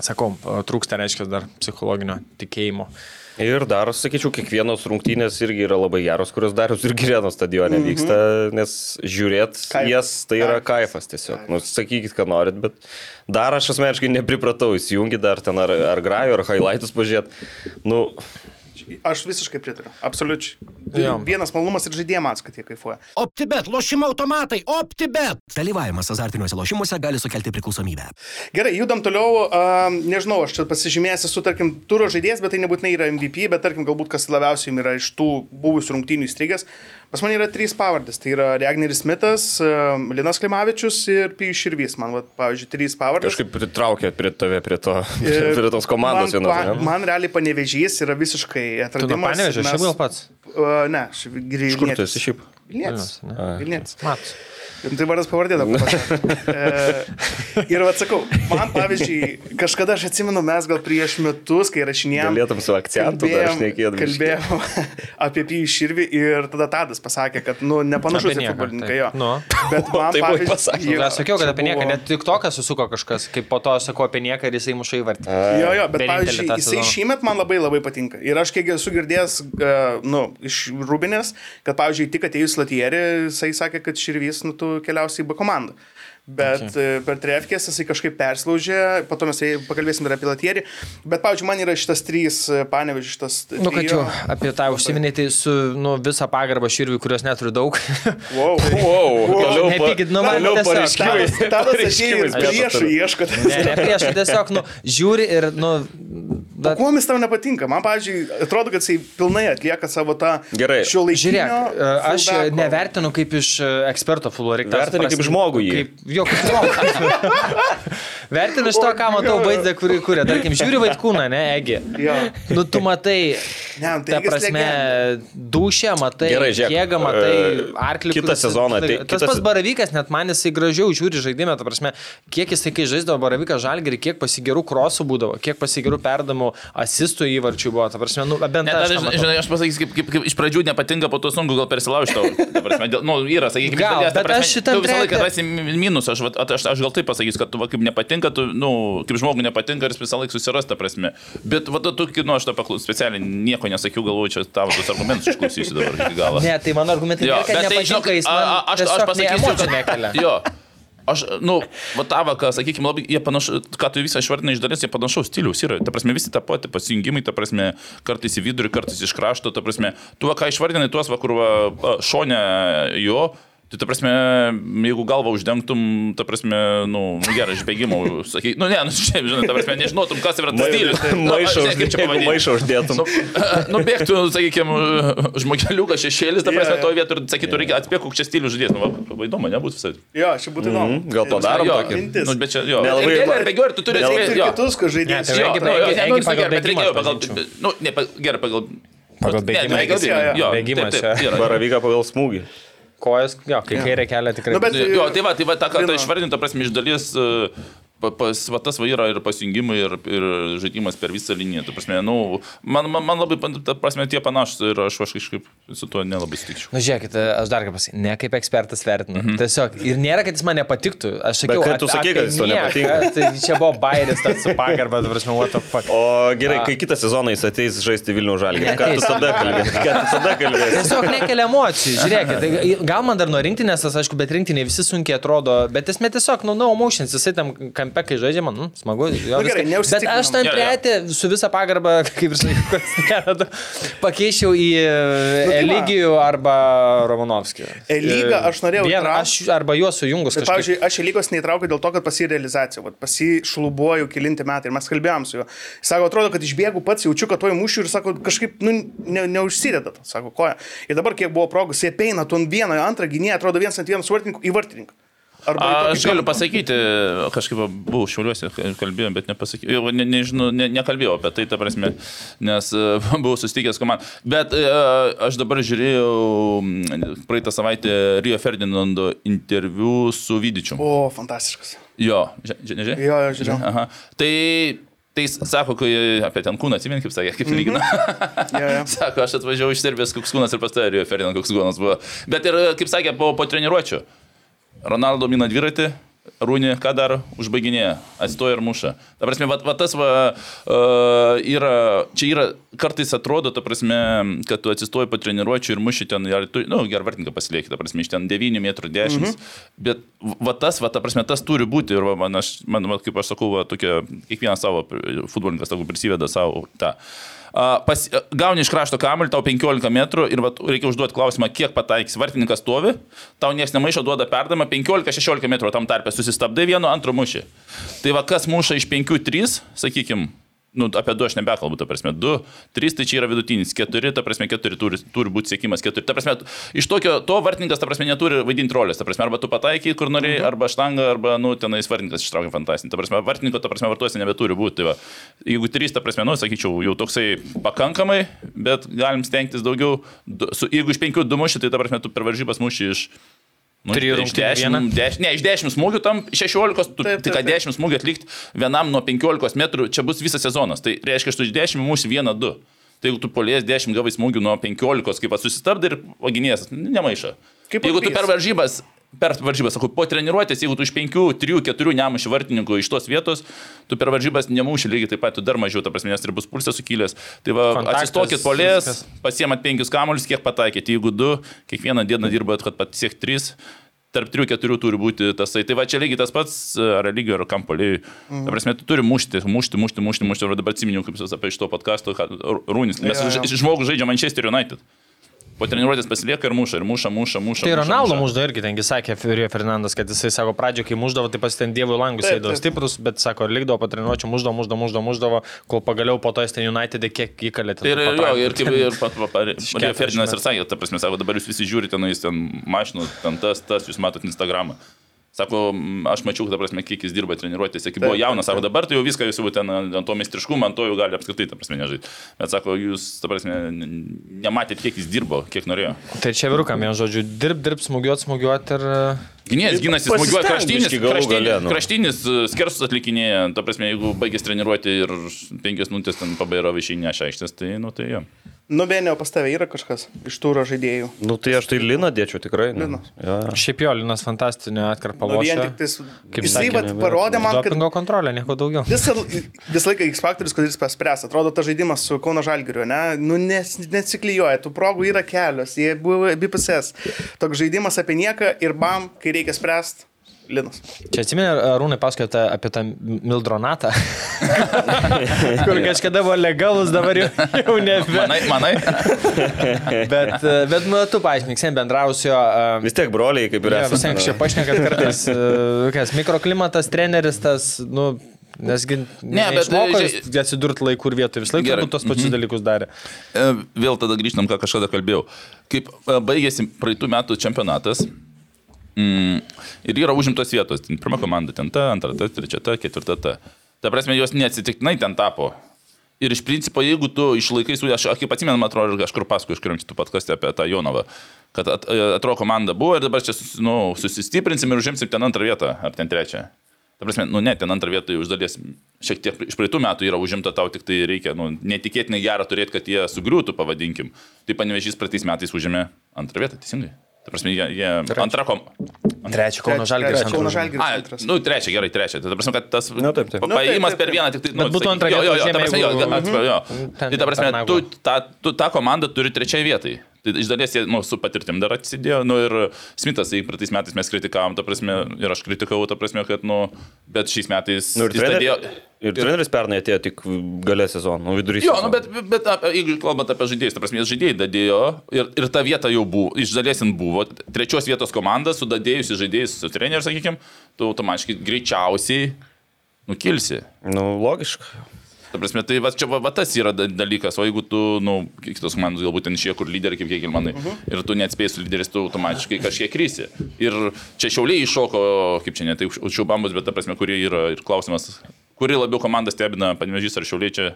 sakau, trūksta, reiškia, dar psichologinio tikėjimo. Ir dar, sakyčiau, kiekvienos rungtynės irgi yra labai geros, kurios darius ir Girėno stadione Mhm. vyksta, nes žiūrėt Kaifas. jas tai yra kaifas tiesiog. Nu, sakykit, ką norit, bet dar aš asmeniškai nepripratau įsijungi dar ten ar, ar grajų, ar highlightus pažiūrėt. Nu, Aš visiškai pritariu. Absoliučiai. Jo. Vienas malonumas ir žaidėjams, kad jie kaifuoja. OptiBet, lošimo automatai, OptiBet. Dalyvavimas azartiniuose lošimuose gali sukelti priklausomybę. Gerai, judam toliau. Uh, nežinau, aš čia pasižymėjęs esu, tarkim, turo žaidėjas, bet tai nebūtinai yra MVP, bet tarkim, galbūt kas labiausiai jums yra iš tų buvusių rungtynių įstrigęs. Pas mane yra trys pavardės. Tai yra Regneris Smithas, uh, Linas Klimavičius ir Pijus Širvys. Man, va, pavyzdžiui, trys pavardės. kažkaip pritraukė prie tave, prie, to, prie tos komandos man, vienos. pa- ne? man realiai panevežys yra visiškai atradimas. panevežė, Mes- šiaip gal pats. Uh, ne, aš Iš kur tu grįžau. esi šiaip? Vilnietis. Vilnietis. Matus. Tai vardas pavardė dabar. e, ir atsakau, man pavyzdžiui, kažkada aš atsimenu, mes gal prieš metus, kai rašinėjom. Galėtum su akcentu dar šnekėt biškį. Kalbėjom apie Pijų Širvį ir tada Tadas pasakė, kad, nu, nepanašus į futbolininką jo. Nu. Bet man, buvai pavyzdžiui, pasakęs. jo, Aš sakiau, kad apie nieką, net tik tokas susuko kažkas, kaip po to aš sakau apie nieką ir jisai muša įvartį. Jo, jo, bet pavyzdžiui, jisai šiemet man labai labai patinka. Ir aš kiek esu girdėjęs, uh, nu, iš Rubinės, kad, pavyzdžiui, tik atėjus Latierį, jisai sakė, kad Širvys, nu, tu keliausi į B komandą. Bet okay. per trefkės jisai kažkaip perslaužė, po to mes pakalbėsim ir apie Latierį. Bet, pavyzdžiui, man yra šitas trys panevežys, šitas... Nu, kad trio. jau apie tą užsiminėjai, tai su nu, visą pagarbą širviui, kurios neturiu daug. Wow. Wow, pa- Nepykit, nu, man tiesiog- pareiškimai. Pareiškimais bėda priešų toliau. ieško. ne, ne prieš, tiesiog, nu, žiūri ir, nu, O kuo jis tau nepatinka? Man, pavyzdžiui, atrodo, kad jisai pilnai atlieka savo tą Gerai. šio laikinio. Žiūrėk, e, aš nevertinu kaip iš e, eksperto futbolo Vertini kaip žmogų jį. Kaip, jo, kaip žmogų. Vertinu iš to, ką matau vaizdą, kurį kuria. Tarkim, žiūri vaikūną, ne, Egi. Jo. Nu, tu matai, Ne, tai ta prasme, dušę, matai, Gerai, žiūrėk, jėgą, matai, e, arklį. kitą sezoną, tai Tas kitas- pats Baravykas, net man jisai gražiau žiūri žaidimą, ta prasme, kiek jisai, kai žaisdavo Baravykas žalgerį, kiek pasigerų krosų būdavo, kiek pasigerų perdamų asistų įvarčių buvo, ta prasme, nu, bent Ne, aš matau. žinai, aš pasakysiu, kaip, kaip, kaip iš pradžių nepatinka, po to sunku gal persilaužti. Ta prasme, dėl- nu, yra, sakykime, Gal, bet aš šitam tu visą laiką rasi minusą, aš, vat- aš, aš gal taip pasakysiu, kad tu kaip nepatinka, tu, nu, kaip žmogui nepatinka ir jis visą laiką susiras tą prasme. Bet, va, tu, nu, aš tą paklausiu, specialiai nieko nesakiau, galvoju, čia tavo tos argumentus išklausysiu dabar iki galo. Ne, tai mano argumentai Jo, nėra, kad tai, nepatinka, žinok, jis a- man a- aš, aš nei pasakysiu, kad- nekelia. Jo. Aš, nu, vatava, ką, sakykime, labai, jie panašu, ką tu visą išvardinai iš dalies, jie panašaus stiliaus yra. Ta prasme, visi tą patį pasijungimai, ta prasme, kartais į vidurį, kartais iš krašto, ta prasme, tu, va, ką išvardinai, tuos, va, kur va, šonė jo, Tai ta prasme, jeigu galvą uždengtum, ta prasme, nu, nu gerai, išbėgimo, sakai, nu ne, nu, žinai, ta prasme, nežinotum, kas yra tas stilius. Nu, Maišą žinai, kaip čia. Maišą uždėtum. Nu, nu bėgtų, sakykime, žmogeliukas šešėlis, ta prasme, jo. toje vietoje ir sakytų, reikia atspėk, koks čia stilius žudės. Nu, va, labai įdomu, nebūtų visai. Jo, čia būtų įdomu. Mhm, gal padarom Jo, tokį? Nu, bet čia, jo. Nelabai- Ir bėga, ir tu turi atspėti. jo. kitus, kad žaidėjai. Ne, tai Jo, nu, nu, gerai, pagal, nu, gerai, Ne, bėgimą pagal bėgimą. Bėgimas. Baravyką pagal smūgį. Kojas, jo, kai kairė kelia tikrai. Nu, bet- Jo, tai va, tai va, ta, ta Lino. išvardinta, prasme, iš dalies, e, pas, va, tas va yra ir pasijungimai, ir, ir žaidimas per visą liniją. Ta prasme, nu, man, man, man labai, ta prasme, tie panašus ir aš, aš kažkaip su tuo nelabai sutikčiau. Na, žiūrėkit, aš dar ką pasakysiu, ne kaip ekspertas vertinu. Mhm. Tiesiog, ir nėra, kad jis man nepatiktų. Aš sakiau, kad tu sakei, kad jis nieką, nepatinka. Tai čia buvo bairis, tas su pagarba, tu prasme, what the fuck. O gerai, A. kai kitą sezoną jis ateis žaisti Vilnių žalgį, ką tu tada kalbėsi? Tiesiog nekelia emocijų, žiūrėkit, tai gal man dar nuo rinktinės, tas aišku, bet rinktinė visi sunkiai atrodo, bet esmė tiesiog, nu, no emotions, jisai tam kampe, kai žaidžia, man, nu, smagu. Jo, Nu, gerai, bet aš jo. prietė su visa pagarba, kaip ir sakiau, kad nėra, pakeičiau į Nu, tai. Eligijų arba Romanovskį. Elygą aš norėjau Vieną, įtraukt. aš arba juos sujungus Bet, pavyzdžiui, aš į lygos neįtraukiu dėl to, kad pasirealizacija, pasišlubuoju kilinti metai ir mes kalbėjom su juo. Jis sako, atrodo, kad išbėgu pats, jaučiu, kad tuoj mušiu ir sako, kažkaip nu, ne, neužsideda, sako, koja. Ir dabar, kiek buvo progų, jie peina, tu ant vieno, ant antrą gynėją, atrodo vienas ant vieno vartininkų į vartininką. Aš galiu pasakyti, kažkaip va, buvau šiauliuose, kalbėjom, bet nepasakiau, ne, nežinau, ne, nekalbėjau apie tai, ta prasme, nes uh, buvau susitikęs komandai. Bet uh, aš dabar žiūrėjau mm, praeitą savaitę Rio Ferdinando interviu su Vydičiu. O, fantastiškas. Jo, ži- ži- nežinai? Jo, jo, žiūrėjau. Aha. Tai, tai jis sako, kai apie ten kūną, atsimink, kaip sakė, kaip lygina. Jo, jo. Sako, aš atvažiavau iš Serbijos, koks kūnas ir pas Rio Ferdinand, koks kūnas buvo. Bet ir, kaip sakė, po, po treniruočio. Ronaldo mina dviratį, Rūnį, ką daro, užbaiginėja, atsistoja ir muša. Ta prasme, va, va tas va, uh, yra, čia yra, kartais atrodo, ta prasme, kad tu atsistoji po treniruočio ir muši ten, ar tu, na, nu, ger vartininką pasilieki, ta prasme, iš ten 9 m 10. Mhm. Bet va tas, va, ta prasme, tas turi būti ir va, man, aš, man, va, kaip aš sakau, va, tokia, kiekvienas savo futbolininkas, sakau, prisiveda savo tą. A, Pas, gauni iš krašto kamuolį, tau 15 metrų ir vat, reikia užduoti klausimą, kiek pataikys. Vartininkas stovi, tau niekas nemaišo, duoda perdamą 15-16 metrų tam tarpe, susistabdai vienu, antru mušį. Tai va kas muša iš 5-3, sakykime, nu, apie 2 aš nebekalbu, ta prasme, 2, 3 tai čia yra vidutinis, 4, ta prasme, 4 turi, turi būti sėkimas, 4. Ta prasme, iš tokio, to vartininkas, ta prasme, neturi vaidinti rolės, ta prasme, arba tu pataikai, kur norėjai, mhm. arba štanga, arba, nu, tenais vartininkas ištraukia fantastinį. Ta prasme, vartininko, ta prasme, vartuose nebeturi būti. Tai va, jeigu 3, ta prasme, nu, sakyčiau, jau toksai pakankamai, bet galim stengtis daugiau. Du, su, jeigu iš 5 du muši, tai ta prasme, tu per varžybas muši iš... Nu, Trijų iš vieną? 10, deš, ne, iš 10 smūgių tam 16, tu Taip, tik taip, ką taip. 10 smūgių atlikti vienam nuo 15 metrų, čia bus visas sezonas. Tai reiškia, kad tu iš 10 muši 1-2. Tai jeigu tu polies 10 gavai smūgių nuo 15, kaip susistabdai ir vaginės, nemaiša. Kaip jeigu tu per varžybas, per varžybas, sakau, po treniruotės, jeigu tu iš 5, 3, 4 nemuši vartininkų iš tos vietos, tu per varžybas nemuši lygiai taip pat, tu dar mažiau, ta prasme, nes ir bus pulsas sukilęs. Tai va, Kontaktas, atsistokit polės, pasiemat 5 kamuolius, kiek pataikėte. Jeigu 2, kiekvieną dieną dirbat, kad pasiekti 3, tarp 3-4 turi būti tasai. Tai va čia lygiai tas pats, ar lygio, ar kampolį. Mm. Ta prasme, tu turi mušti, mušti, mušti, mušti, mušti. Ir dabar atsiminiau, kaip jūs apie iš to podkasto, Rūnis. Mes jo. ž- žmogus žaidžia Manchester United. Po treniruotės pasilieka ir muša, ir muša, muša, muša. Tai Ronaldo mužda irgi, tengi sakė Rio Fernandas, kad jisai sako, pradžio, kai muždavo, tai pas ten dievų langus eidavo stiprus, bet sako, likdavo po treniruočio, muždavo, muždavo, muždavo, muždavo, kol pagaliau po to jis ten United kiek įkalė. ten Tai ir, jo, ir kaip ir pat, pat, pat, Iš Rio 40 Ferdinas ir sakė, ta prasme, sako, dabar jūs visi žiūrite, na, jis ten mašinų, ten tas, tas, jūs matote Instagramą. Sako, "M, aš mačiau, ta prasme, kiek jis dirba treniruotėse, kai buvo jaunas, sako, dabar tai jau viską jūs jau ten ant to meistriškumo, ant to jau gali apskritai, ta prasme, nežaisti. Bet sako, jūs, ta prasme, nematėt, kiek jis dirbo, kiek norėjo. Tai čia virukam, vien žodžiu, dirb, dirb, smūgiuot, smūgiuot ir... Gynėjas ginasi, smūgiuoja Pasistenk kraštinis, kraštinis, nu. kraštinis uh, skersus atlikinėja, ta prasme, jeigu baigės treniruoti ir penkias minutės ten pabairo viešinė šaištės, tai, nu, tai jo. Nu, Benio, pas tave yra kažkas iš tūro žaidėjų. Nu tai aš tai Liną dėčiau tikrai. nu. Linas. Jo. Šiaip jo, Linas fantastinio atkarpą Nu, vien lošia. tik tais, Kaip jisai vat parodė man, kad Dopingo kontrolė, nieko daugiau. visą, visą laiką X faktorius, kad jis paspręs. Atrodo, tas žaidimas su Kauno Žalgiriu, ne? Nu, nes, nesiklyjuoja, tų progų yra kelios, jie buvo abipusės. Toks žaidimas apie nieką ir bam, kai reikia spręsti, Linas. Čia atsimeni, Rūnai pasakojote apie tą Mildronatą, kur kažkada buvo legalus, dabar jau, jau nebe. Manai, manai? Bet, e, bet nu, tu paaiškink, sen bendrausio. Vis tiek broliai, kaip ir Ja, esame. visai anksčiau pašnekat kartais, e, kas, mikroklimatas, treneris, tas, nu, nesgi Ne, bet, išmoko e, jis atsidurti laikų ir vietoje, vis laik Gerai. turbūt tos pačius dalykus darė. E, Vėl tada grįžtam, ką kažkada kalbėjau. Kaip e, baigėsi praeitų metų čempionatas. Mm, ir yra užimtos vietos. Ten Pirma komanda ten ta, antra ta, trečia ta, ketvirta ta. Ta prasme, jos neatsitiktinai ten tapo. Ir iš principo, jeigu tu išlaikai su, aš, kaip atsimenu, atrodo, kažkur paskui, kažkuriam kitų podkastė apie tą Jonovą, kad at, e, atrodo komanda buvo ir dabar čia sus- nu, susistiprinsim ir užimsim ten antrą vietą, ar ten trečią. Ta prasme, nu ne, ten antrą vietą jau iš dalies šiek tiek iš praeitų metų yra užimta, tau tik tai reikia, nu, netikėtinai gerą turėti, kad jie sugriūtų, pavadinkim. Tai panevežys praeitais metais užėmė antrą vietą, teisingai. Ta prasme, jie, jie antrą kom... Trečią Kauno Žalgiris. Kauno. Žalgiris A, nu, trečią, gerai, trečią. Tai ta prasme, kad tas Nu, taip, taip. pa- Nu, taip, paėjimas per vieną tik tai... Bet būtų antrą jo, jo, jo, ta prasme, jo, atsiprašau, jo. Tai ta prasme, tu tą, tu tą komandą turi trečiai vietai. Tai iš dalies jie nu, su patirtim dar atsidėjo. Nu, ir Smithas, tai praeitais metais mes kritikavom, ta prasme, ir aš kritikavau, ta prasme, kad, nu, bet šiais metais... Nu, ir, trener, dadėjo- ir treneris pernai atėjo tik gale sezono, nu, vidury Jo, sezono. nu, bet, bet apie, jeigu kalbant apie žaidėjus, ta prasme, žaidėjai dadėjo ir, ir ta vieta jau buvo, iš dalies jin buvo, trečios vietos komanda, sudadėjusi žaidėjus su treneriu, sakykime, tu automatiškai greičiausiai nukilsi. Nu, logiška. Ta prasme, tai va, čia va, va tas yra da- dalykas, o jeigu tu, na, nu, kitos komandos galbūt ten išėjo, kur lyderiai, kaip kiek manai, uh -huh. ir tu neatspėjai su lyderis, tu automatiškai kažkiek krysi. Ir čia šiauliai iššoko, kaip čia ne, tai už šiaubambus, bet ta prasme, kuri yra ir klausimas, kuri labiau komanda stebina, panevežys ar šiauliai čia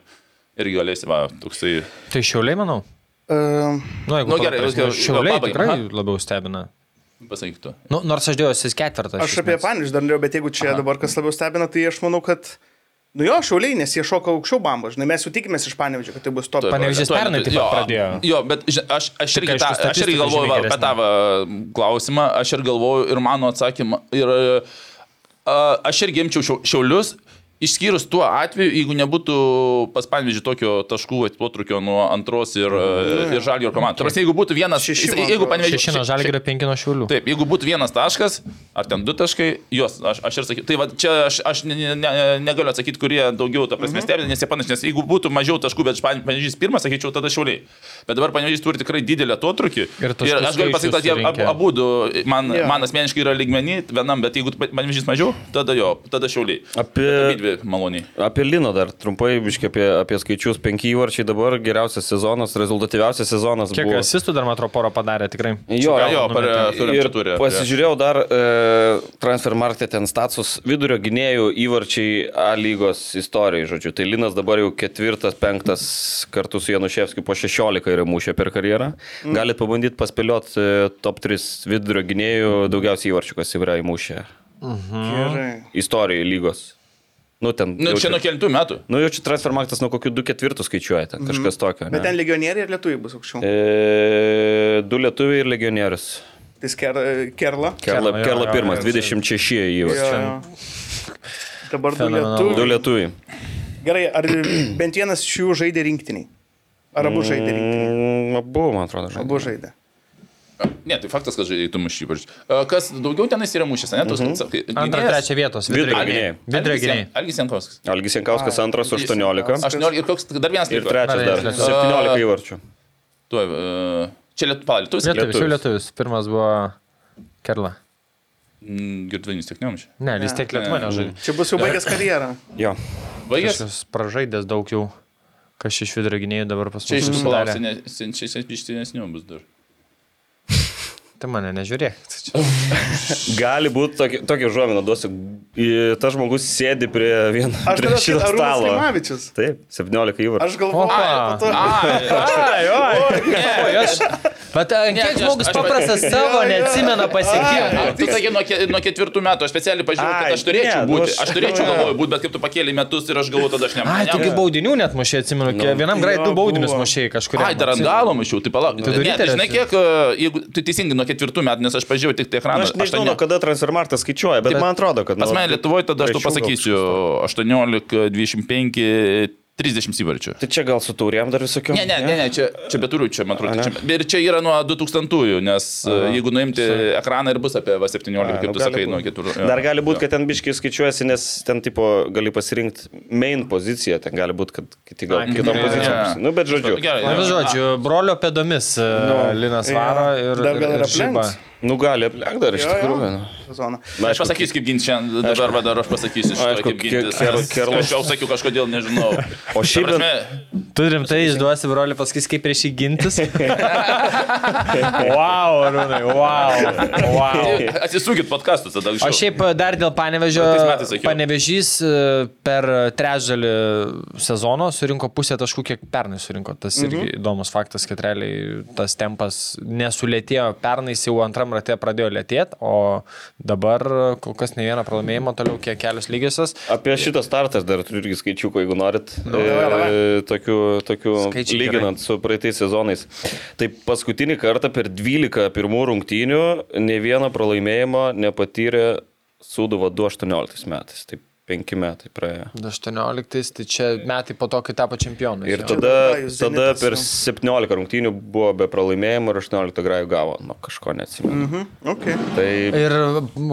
irgi galėsi, va, toksai. Tai šiauliai, manau. Uh, Nu, jeigu Nu, gerai, gerai, viską- šiauliai pabaigai. tikrai Aha. labiau stebina. Pasakytų. Nu, nors aš dėjau jis ketvirtas. aš apie Paniš dar norėjau, bet jeigu čia dabar kas labiau stebina, tai aš manau, kad... Nu jo, šiauliai, nes jie šoka aukščiau bambą, žinai, mes jau tikimės iš Panevičio, kad tai bus top. Tuoj- pernai taip pat jo, pradėjo. Jo, bet aš, aš, irgi, tą, aš irgi galvoju apie tą va, klausimą, aš ir galvoju ir mano atsakymą. Ir, a, aš irgi imčiau šiau- šiaulius. Išskyrus tuo atveju, jeigu nebūtų pas Panvežį tokio taškų atotrukio nuo antros ir, mm. ir žalio komandos. Prasme, jeigu būtų vienas, Šeši, jeigu atrodo. Panvežį... Šešino žalgirio penki nuo šiulių. Taip, jeigu būtų vienas taškas, ar ten du taškai, juos, aš, aš ir sakyčiau. Tai va, čia aš, aš ne, ne, ne, negaliu atsakyti, kurie daugiau, ta prasme, stebina, nes jie panašiai, nes jeigu būtų mažiau taškų, bet panežys pirmas, sakyčiau, tada šiauliai. Bet dabar panežys turi tikrai didelį atotrukį. Ir ir aš galiu pasakyti, kad jie skaičius abu, man, yeah. man asmeniškai yra lygmenį vienam, bet jeigu panežys mažiau, tada jo, tada šiauliai. Apie, Dvi maloniai. apie Lino dar trumpai, biškai apie, apie skaičius. Penki įvarčiai dabar, geriausias sezonas, rezultatyviausias sezonas Kiek buvo. asistų dar, man atrodo, porą padarė tikrai. Jo, Jo, jo, per, turim, Ir turi. pasižiūrėjau dar e, transfer market ten status vidurio gynėjų įvarčiai A lygos istorijai, žodžiu. Tai Linas dabar jau ketvirtas, penktas kartu su Januševskiu po 16 yra mušę per karjerą. Mm. Galit pabandyti paspėlioti e, top 3 vidurio gynėjų daugiausiai įvarčių, kas yra įmušę Gerai. istorijai lygos. Nu, ten, Nu, jau čia nuo kelintų metų. Nu, jau čia transfer marketas nuo kokių 2 ketvirtų skaičiuoja, ten kažkas tokio. Bet ne? ten legionieriai ir lietuviai bus aukščiau. E, du lietuviai ir legionierius. Tai sker, Kerla. Kerla, Kerla, pirmas, jo, 26 Jo, įvarčiai. Dabar du Fenomenalu. Du lietuviai. lietuviai. Gerai, ar bent vienas iš jų žaidė rinktiniai? Ar abu žaidė rinktiniai? Mm, Abu, man atrodo, žaidė. Abu žaidė. Ne, tai faktas, kad žaidėjai tu mušy įvarčius. Kas daugiau tenais yra mušęs, ne? Tos, mm Antrą, trečią vietos. Vidurio Vidurio gynėjai. Vidurio gynėjai. Algis Jankovskis. Algis Jankauskas antras su 18 18 ir koks dar vienas ir trečias Dar dar vienas. 17 įvarčių. Tuoj, e, čia lietu, pala, lietus. Lietuvis, jau Lietuvis. Pirmas buvo Kerla. Girdvinis tiek nemušė. Ne, vis tiek Lietuva nežaidė. Čia bus jau baigęs karjerą. Jo. Baigęs? Pražaidęs daug jau. Kas iš vidurio gynėjų dabar pas Čia mus čia iš senesnių bus dar. Tai mane nežiūrėk. Gali būti tokia, tokia žuomina, duosiu. Tas žmogus sėdi prie vieno Aš prie šito stalo. Taip, 17 įvarčių. Aš galvoju, Opa. po to- Ai, Oi, aš. Bet a, kiek aš- žmogus aš- paprastas savo neatsimena pasiekimų. Tu sakė nuo, nuo ketvirtų metų, aš specialiai pažiūrėjau, kad aš turėčiau ne, nu būti. aš- Aš turėčiau ne. galvoju būti, bet kaip tu pakėlė metus ir aš galvoju, tada aš ne. Ai, tu kaip baudinių net mušiai, atsimenu. Nu. Vienam greit du baudinius mušiai kažkur. Ai, dar ant galo mačiau, tai palauk. Tu Ne, tai žinai, kiek, e, jeigu tu teisingai nuo ketvirtų metų, nes aš pažiūrėjau tik tai ekraną. aš nežinau, nuo kada transfermarktas skaičiuoja, bet Bet man atrodo, kad... Pas nu, mane Lietuvoje tada aš tu pasakysiu 18, 25, 30 įvarčių. Tai čia gal su taurėm dar visokių? Ne, ne, ne, ne čia, čia beturiu, čia man atrodo. Čia, ir čia yra nuo 2000-ųjų, nes Aha. jeigu nuimti ekraną ir bus apie va, 17, kaip tu sakai, nuo 4. Dar gali būti, kad ten biškiai skaičiuojasi, nes ten tipo gali pasirinkti main poziciją, ten gali būti, kad kiti gal kitom pozicijom. ne. Nu, bet žodžiu. Gerai, Na, bet žodžiu, brolio pėdomis nu, Linas varo ir, Dar gal ir, aplenks. Nu, gali aplenkti dar iš Jo, jo. tikrųjų. nu. Sezoną. Na, Aš pasakysiu, kaip ginti šiandien, dabar va, dar aš pasakysiu, šitą, Aišku, kaip ginti. ker- ker- Aš jau sakiau kažkodėl, nežinau. O šiaip prasme, Tu rimtai išduosi brolį, paskui kaip prieš jį gintis. wow, Arūnai, wow. wow. Atsisukit podcastus tada. O šiaip e, dar dėl panevežio. Panevežys e, per trečdalį sezono surinko pusę taškų, kiek pernai surinko. Tas irgi Mhm. įdomus faktas, kad realiai tas tempas nesulėtėjo. Pernai jau antram rate pradėjo lėtėti, o dabar kol kas ne vieną pralaimėjimą, toliau kiek kelios lygiosios. Apie šitą startą aš dar turiu irgi skaičiukų, jeigu norit. jo, jo, E, tokių, tokių Skaičiai lyginant su praeitais sezonais. Tai paskutinį kartą per 12 pirmų rungtynių ne vieną pralaimėjimą nepatyrė Sūduva 2018 metais. Tai 5 metai praėjo. 18, tai čia metai po to, kai tapo čempionu. Ir tada, tada per jo. 17 rungtynių buvo be pralaimėjimų ir 18 grajų gavo. Nu, kažko neatsimenu. Mhm. Okay. Tai Ir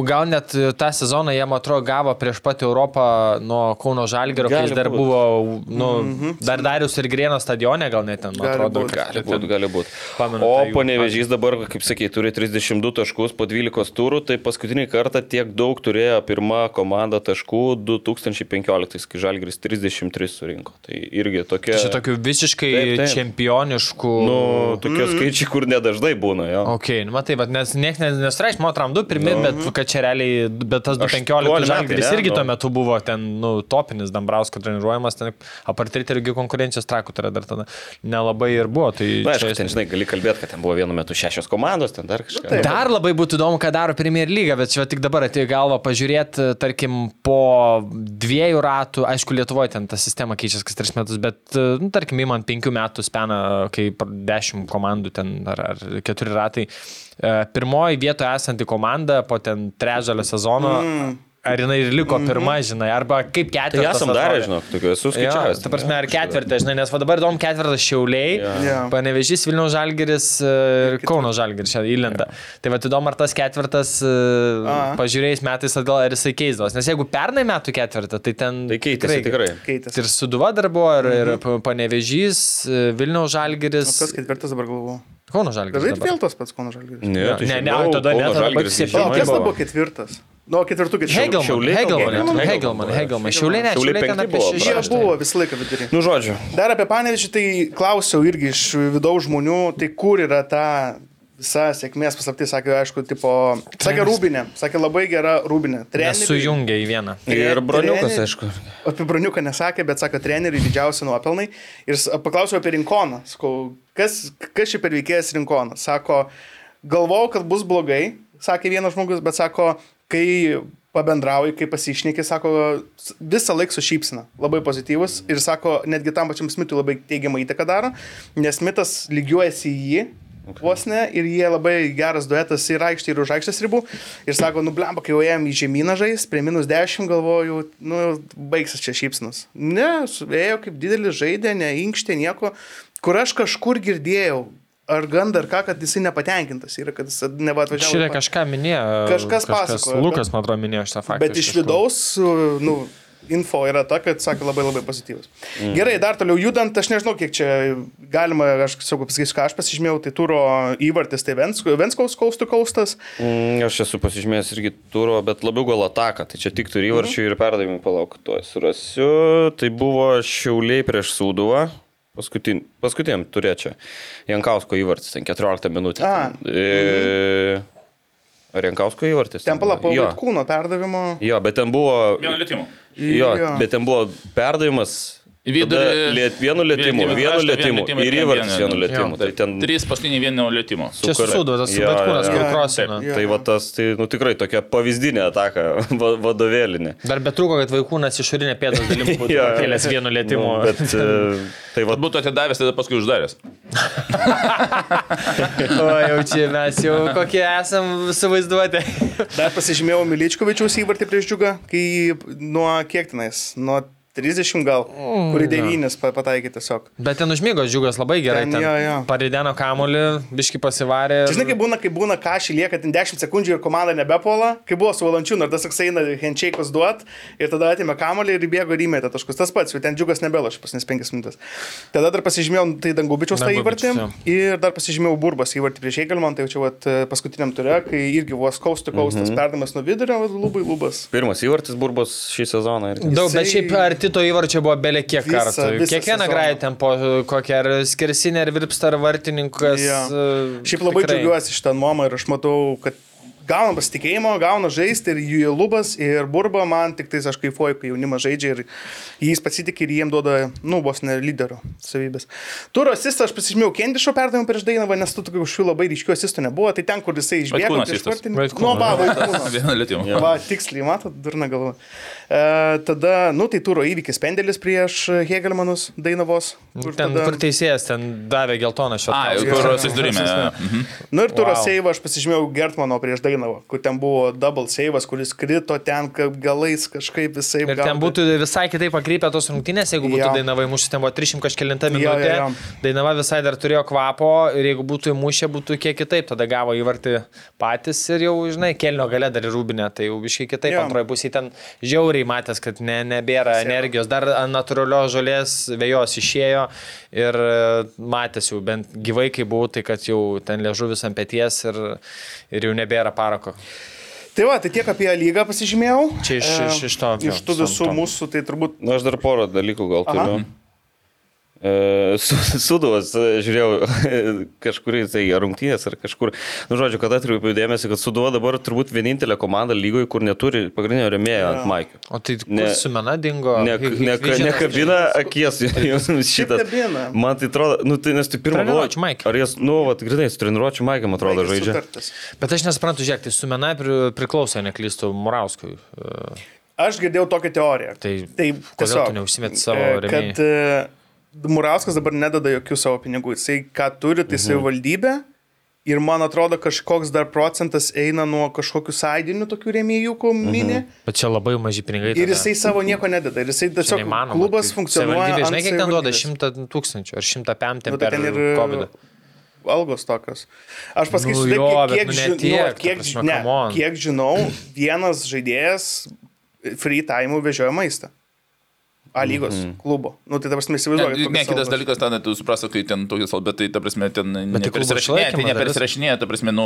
gal net tą sezoną jie, man atrodo, gavo prieš pat Europą nuo Kauno Žalgerio, kai Gali jis dar būt. buvo, nu, dar Darius ir Grėno stadione, gal net ten, man Gali atrodo, būt. kad- Gali būti, ten- gali būti. Pamenu O jų panevežys dabar, kaip sakė, turi 32 taškus po 12 turų, tai paskutinį kartą tiek daug turėjo pirma komanda taškų 2015, kai Žalgris 33 surinko. Tai irgi tokia... Čia tokių visiškai Taip, taip. čempioniškų. Nu, tokie mm. skaičiai, kur nedažnai būna, jo. Ok, nu matai, bet nes niekas nesureikš, man atram 2 pirmi, no. bet kad čia realiai, bet tas Aštuoni 2.15 metai, žalgris ne? irgi Nu. tuo metu buvo ten, nu, topinis Dambrausko treniruojamas, ten apartrit irgi konkurencijos trakų tai dar tada nelabai ir buvo. Tai Na, čia aišku, ten, žinai, gali kalbėti, kad ten buvo vienu metu šešios komandos, ten dar kažką. taip. Dar labai būtų įdomu, ką daro Premier lyga, bet čia tik dabar atėjo į galvą pažiūrėti, tarkim, po dviejų ratų, aišku, Lietuvoje ten ta sistema keičiasi kas tris metus, bet, nu, tarkim, įman penkių metų speną, kai dešimt komandų ten ar, ar keturi ratai, e, pirmoji vietoje esanti komanda po ten trečdalio sezono. Mm. Ar jinai ir liko pirma, žinai, arba kaip Tai ketvirtas. esam darę, atrodė. žinok, tokių esu skaičiavęs. ta prasme, ar ketvirtą, žinai, nes va dabar įdomu ketvirtas Šiauliai, Jo. Panevežys Vilniaus Žalgeris e, ir Kauno Žalgeris čia įlenda. Tai va įdomu, ar tas ketvirtas e, A. pažiūrėjus metais atgal, ar jisai keisdavos. Nes jeigu pernai metų ketvirtą, tai ten... Tai keitėsi tikrai. Keitėsi. Ir Suduva dar buvo, ir, ir Panevežys, e, Vilniaus Žalgeris. O kas ketvirtas dabar galvoju? Kauno Žalgeris. Dabar. vėl tas pats Kauno Žalgiris? Ne, Ne, tai ne, žinau, tada ne, Kauno tada Žalgiris baigsis žinoma, O, kas dabar ketvirtas? Nu. Hegelman, Šiauliai Hegelman, gal buvo, ne? Hegelman, Hegelman. Šiauliai ne, Šiauliai Šiauliai ten apie buvo, šešis. Jie buvo visą laiką vidury. Nu, žodžiu. Dar apie panevižį tai klausiau irgi iš vidaus žmonių, tai kur yra ta visa sėkmės paslaptis, sakė, aišku, tipo, sakė Rūbinė, sakė labai gera Rūbinė. Treneriui- Sujungia į vieną. Ir broniukas, treneriui- aišku. Apie broniuką nesakė, bet sako, treneriui didžiausi nuopelnai. Ir paklausiau apie Rinkoną. Sakau, kas, kas čia per veikėjas Rinkonas? Sako, galvojau, kad bus blogai, sakė vienas žmogus, bet sako, kai pabendrauji, kai pasišneki, sako, visą laiką su šypsina. Labai pozityvus. Ir sako, netgi tam pačiam Smitui labai teigiamą įtaką daro, nes Smitas lygiuojasi į jį. Vos ne, ir jie labai geras duetas ir aikštė, ir už aikštės ribų. Ir sako, nu blemba, kai jau ėjom į žemyną žais, prie minus 10 galvoju, nu baigsis čia šypsnas. Ne, ėjo kaip didelis žaidė, ne inkštė nieko, kur aš kažkur girdėjau, ar gandą, ar ką, kad jisai nepatenkintas yra, kad jis neva atvažiavo. Pa- kažką minėjo. Kažkas pasakojo, Lukas, man atrodo, minėjo šitą faktą. Bet iš vidaus, nu, info yra ta, kad, sako, labai labai pozityvus. Mm. Gerai, dar toliau judant, aš nežinau, kiek čia galima, aš sakau, pasakysiu, ką aš pasižymėjau, tai turo įvartis, tai Vensk- Venskaus kaustų kaustas. Mm, aš esu pasižymėjęs irgi turo, bet labiau gal ataką. Tai čia tik turi įvarčių ir perdavimų palauk, tuo surasiu. Tai buvo Šiauliai prieš Sūduvą. Paskutin, paskutiniam turėčiau. Jankausko įvartis, ten 14 minutė. A. E, ar Jankausko įvartis? Ten palapo Jo. kūno perdavimo. Jo, bet ten buvo. Vienu lietimu. Jo, Jo. bet ten buvo perdavimas. Vidurį- Liet, vienu lietimu, Vienu vienu vienu lietimu ir įvartis vienu- vienu lietimu. Tai ten Trys paskutiniai vieno lietimo. Čia suduotas, su Jo, Betkūnas, jo, kur. Jo. Tai va tas, tai, nu tikrai tokia pavyzdinė ataka, va, vadovėlinė. Dar betrūko, kad vaikūnas išorinė pėdos dalim būtų Jo. pakėlęs vienu lėtimu. Nu, bet e, tai va, Vat būtų atidavęs, tada paskui uždaręs. O jau čia mes jau kokie esam suvaizduoti. Dar pasižymėjau Miličkovičiaus įvartį prieš džiugą, kai nuo kiek tenais, nuo 30 gal, kurį 9 pataikė tiesiog. Bet ten užmygo džiugas labai gerai. Ten, Ten, jo, jo. Parideno kamolį, biški pasivarė. Žinai, kai būna, kai būna kažį lieka ten 10 sekundžių ir komanda nebepuola, kai buvo su Valančiūnu, ir tas toks eina handšake'us duot ir tada atėmė kamolį ir įbėgo ir įmetė taškus. Tas pats, jau ten džiugas nebeloš pasnes 5 minutės. Tada dar pasižymėjau, tai Dangubičiaus tą įvartį Dangubičius, ir dar pasižymėjau Burbas įvartį prieš Eigelman, tai jau čia vat, paskutiniam turė, kai irgi buvo kaustų kaustas, mhm. perdamas nuo vidurio, vat, lubai lubas. Pirmas įvartis burbos šį sezoną. irgi. Daug, bet Jisai- šiaip arti to įvarčio buvo belė kiek Visą- kartų. visą Kiekvieną grają ten po kokią ar skersinę, ar virpstą, ar vartininkas. Jo. e, Šiaip labai tikrai. džiaugiuosi šitą nuomą ir aš matau, kad gauna pasitikėjimo, gauna žaisti ir jų lubas ir burba man tik tais aš kaifuoju, kai jaunimas žaidžia ir jais pasitikė ir jiem duoda, nu, vos ne lyderio savybės. Turo asistą aš pasižymėjau Kendišo perdavimą prieš Dainavą, nes tu tokių kažkokių labai ryškių asistų nebuvo, tai ten, kur jisai išbėgo vartininką. Vaitkūnas. Nu, Vaitkūnas. Vieną lietimą. Va, tiksliai, matot, durna galva. E, tada, nu, tai turo įvykis pendelis prieš Hegelmanus Dainavos. kur Ten, tada- kur teisėjas, ten davė geltoną šio. A, kur jo. Mhm. Nu ir turo Wow. save aš pasižymėjau Gertmano prieš Dainavą, kur ten buvo double save, kuris krito ten kaip galais kažkaip visai. Ir ten būtų visai kitaip pakrypę tos rungtynės, jeigu būtų Jo. Dainava įmušęs, ten buvo 300 kažkėlinta minutė. jo, jo. Dainava visai dar turėjo kvapo ir jeigu būtų įmušę, būtų kiek kitaip. Tada gavo įvartį patys ir jau, žinai, kelnio gale dar ir rūbinė, tai jau biškai kitaip. Jo. Antroji pusė ten žiauriai matęs, kad ne, nebėra energijos. Dar natūralios žolės vėjos išėjo ir e, matęs jau bent gyvai, kai buvau, tai kad jau ten liežuvis ant pėties ir, ir jau nebėra parako. Tai va, tai tiek apie lygą pasižymėjau. Čia iš- E, iš- iš to, Iš tų visų mūsų, tai turbūt Nu, aš dar porą dalykų gal Aha. turiu. Su- Suduvas, e, žiūrėjau, kažkur tai rungtynės ar kažkur. Nu, žodžiu, kada atkreipiau dėmesį, kad Suduva dabar turbūt vienintelė komanda lygoje, kur neturi pagrindinio remėjo ant Maikio. O tai Ne- ne, su mena dingo. Ne, ne, Hikvičius- nekabina akies jums šitas. kabina. Man tai atrodo, nu tai nes tai pirmą Maikį. Ar jis, nu, vat, grinai, su treniruočių Maikėm atrodo Vaikas žaidžia. Bet aš nesuprantu, žiūrėk, tai su mena pri, priklauso, neklystų Murauskui. E, Aš girdėjau tokią teoriją. Tai tai kodėl tu neužsimeti savo e? Kad e, Murauskas dabar nedada jokių savo pinigų. Jisai ką turi, tai Mhm. savivaldybė. Ir man atrodo, kažkoks dar procentas eina nuo kažkokių sąidinių tokių rėmėjų, ko mini. Mhm. Bet čia labai maži pinigai. Ir tada. jisai savo nieko nededa. Ir jisai tiesiog neįmanoma. klubas Tai funkcionuoja. Žinai, kiek ten duoda? savivaldybės. 100 tūkstančių ar 105 Nu, tai per ir COVID. algos tokios. Aš pasakysiu, Nu taip, jo, kiek, bet kiek, nu tiek, nu, kiek, prasme, ne, kiek žinau, vienas žaidėjas free time vežioja maistą. A lygos mm -hmm. klubo. Nu, tai dabar mes įsivaizduojame. Ne, ne kitas dalykas, tada tu suprasi, kai ten tokius, bet tai, ta prasme, ten tai nepersirašinėja, tai nepersirašinėja, ta prasme, nu,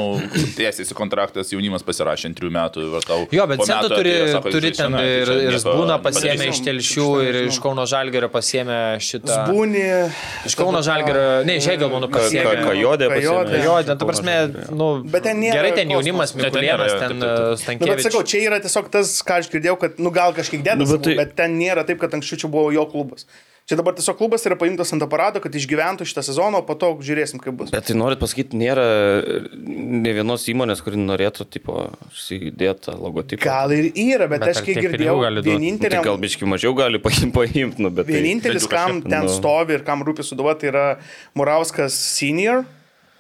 tiesiasi kontraktas, jaunimas pasirašė ant trijų metų ir tau. Jo, bet metų turi, atėjo, sako, turi ten tai ir, ir Zbūna nepadarysi. pasiemė iš telšių ir iš Kauno Žalgerio pasiemė šitą. Zbūni. Iš Kauno Žalgerio, ne, iš Hegelmanų Ka- pasiemė. ka- Kajodė Kajodė. pasiėmė. Jo, ten, ta prasme, nu, ten gerai ten jaunimas, ten Mikulėnas, ten taip. Nu, bet sakau, čia yra tiesiog tas, ką aš girdėjau, kad, nu, gal kažkiek dėdas, Nu, bet tai- bet ten nėra taip, kad anksčiau čia buvo jo klubas. Čia dabar tiesiog klubas yra paimtas ant aparato, kad išgyventų šitą sezoną, o po to žiūrėsim, kaip bus. Bet tai norit pasakyti, nėra ne vienos įmonės, kuri norėtų, tipo, įdėti tą logotipą. Gal ir yra, bet, Bet bet aš kiek girdėjau? Nu, tai gal biški mažiau gali paimti, nu, bet... vienintelis, bent jau kam kažkiek, ten nu. stovi ir kam rūpi suduva, tai yra Murauskas senior,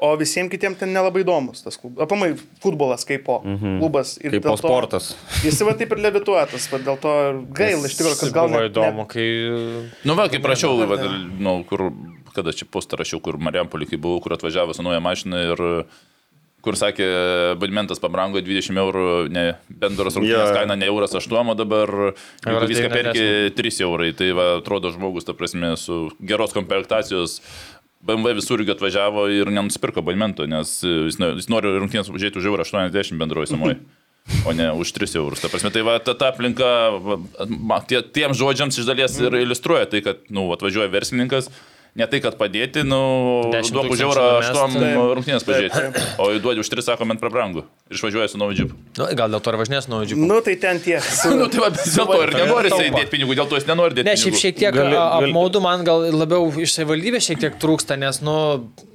o visiems kitiems ten nelabai įdomus tas klubas. Apamai, futbolas kaip po mhm. klubas. Ir Kaip po sportas. Jis va taip ir levituotas, va dėl to ir gaila iš tikrųjų, kad gal buvo net- įdomu, kai... Nu, va, kaip rašiau, va, nu, kur, kada čia postą rašiau, kur Mariampolį, kai buvau, kur atvažiavo su nauja mašina ir kur sakė, abonementas pabrango 20 eurų, ne, bendros rungtynės Jo. kaina ne euras 8, o dabar viską 90. perki 3 eurai. Tai va, atrodo žmogus, ta prasme, su geros komplektacijos BMW visur irgi atvažiavo ir nenusipirko abonemento, nes jis, no- jis nori rungtynės užžiūrėti už eurą 80 bendroji samoji. O ne už 3 eurus. Ta prasme, tai va, ta, ta aplinka, tie, tiem žodžiams iš dalies ir iliustruoja tai, kad, nu, atvažiuoja verslininkas, ne tai, kad padėti, nu, 10 duok už eurą numest, 8 tai- rungtynės pažiūrėti. O duodi už 3, sako, man prabrangu. Ir išvažiuoja su nauju džipu. Nu, gal dėl to ir važinės nuo džiūpų. Nu, tai ten tie. Nu, tai va, dėl to ir nenori jisai taupo. dėti pinigų, dėl to jis nenori dėti Ne, šiaip šiek tiek Gali- gali, apmaudu man gal labiau iš savivaldybės šiek tiek trūksta, nes, nu,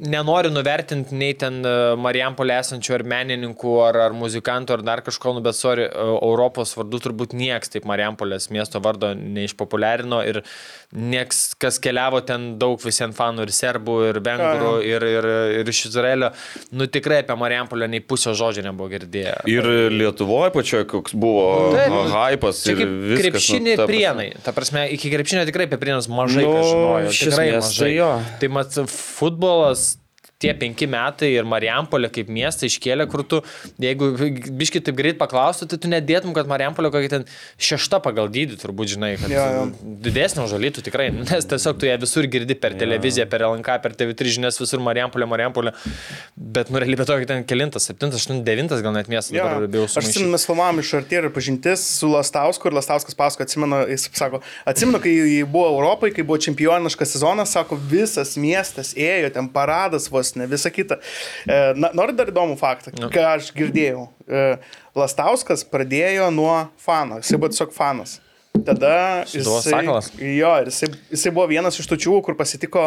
nenoriu nuvertinti nei ten e, Marijampolė esančių ar menininkų, ar, ar muzikantų, ar dar kažko, nu, bet, sorry, e, Europos vardu turbūt nieks taip Marijampolės miesto vardo neišpopuliarino ir nieks, kas keliavo ten daug visiems fanų ir serbų, ir vengrų, ir, ir, ir iš Izraelio. Nu tikrai apie Marijampolę nei pusę žodžio nebuvo girdėję. Ir Lietuvoje pačioje koks buvo Taip. Taip. hypas Čia ir kaip viskas. krepšinį nu, ta prienai. Ta prasme, iki krepšinio tikrai apie prienus mažai Nu, nu, žinojo. Tikrai mažai. tai jo. Tai mat, futbolas tie penki metai ir Marijampolė kaip miestą iškėlė, kur tu, jeigu biški taip greit paklaustų, tai tu nedėtum, kad Marijampolė kokia ten šešta pagal dydį, turbūt žinai, kad Jo, jo. didesnė už žalytų tikrai, nes tiesiog tu ją visur girdi per televiziją, per LNK, per TV3 žinias, visur Marijampolė, Marijampolė, bet nu realybė tokia ten kelintas, septintas, aštuntas, devintas gal net miestas Jo. dabar bijau Aš sumaišyti. atsimenu, mes filmavom iš arti ir pažintis su Lastausku ir Lastauskas pasako, atsimenu, jis sako, atsimenu, kai buvo Europai, kai buvo čempioniškas sezonas, sako, visas miestas ėjo, ten paradas vos ne, visa kita. E, Na, noriu dar įdomų faktą, Nu. ką aš girdėjau. E, Lastauskas pradėjo nuo fano, jisai buvo tiesiog fanas. Tada Sūduvos jisai, Sakalas? jo, ir jisai, jisai buvo vienas iš točių, kur pasitiko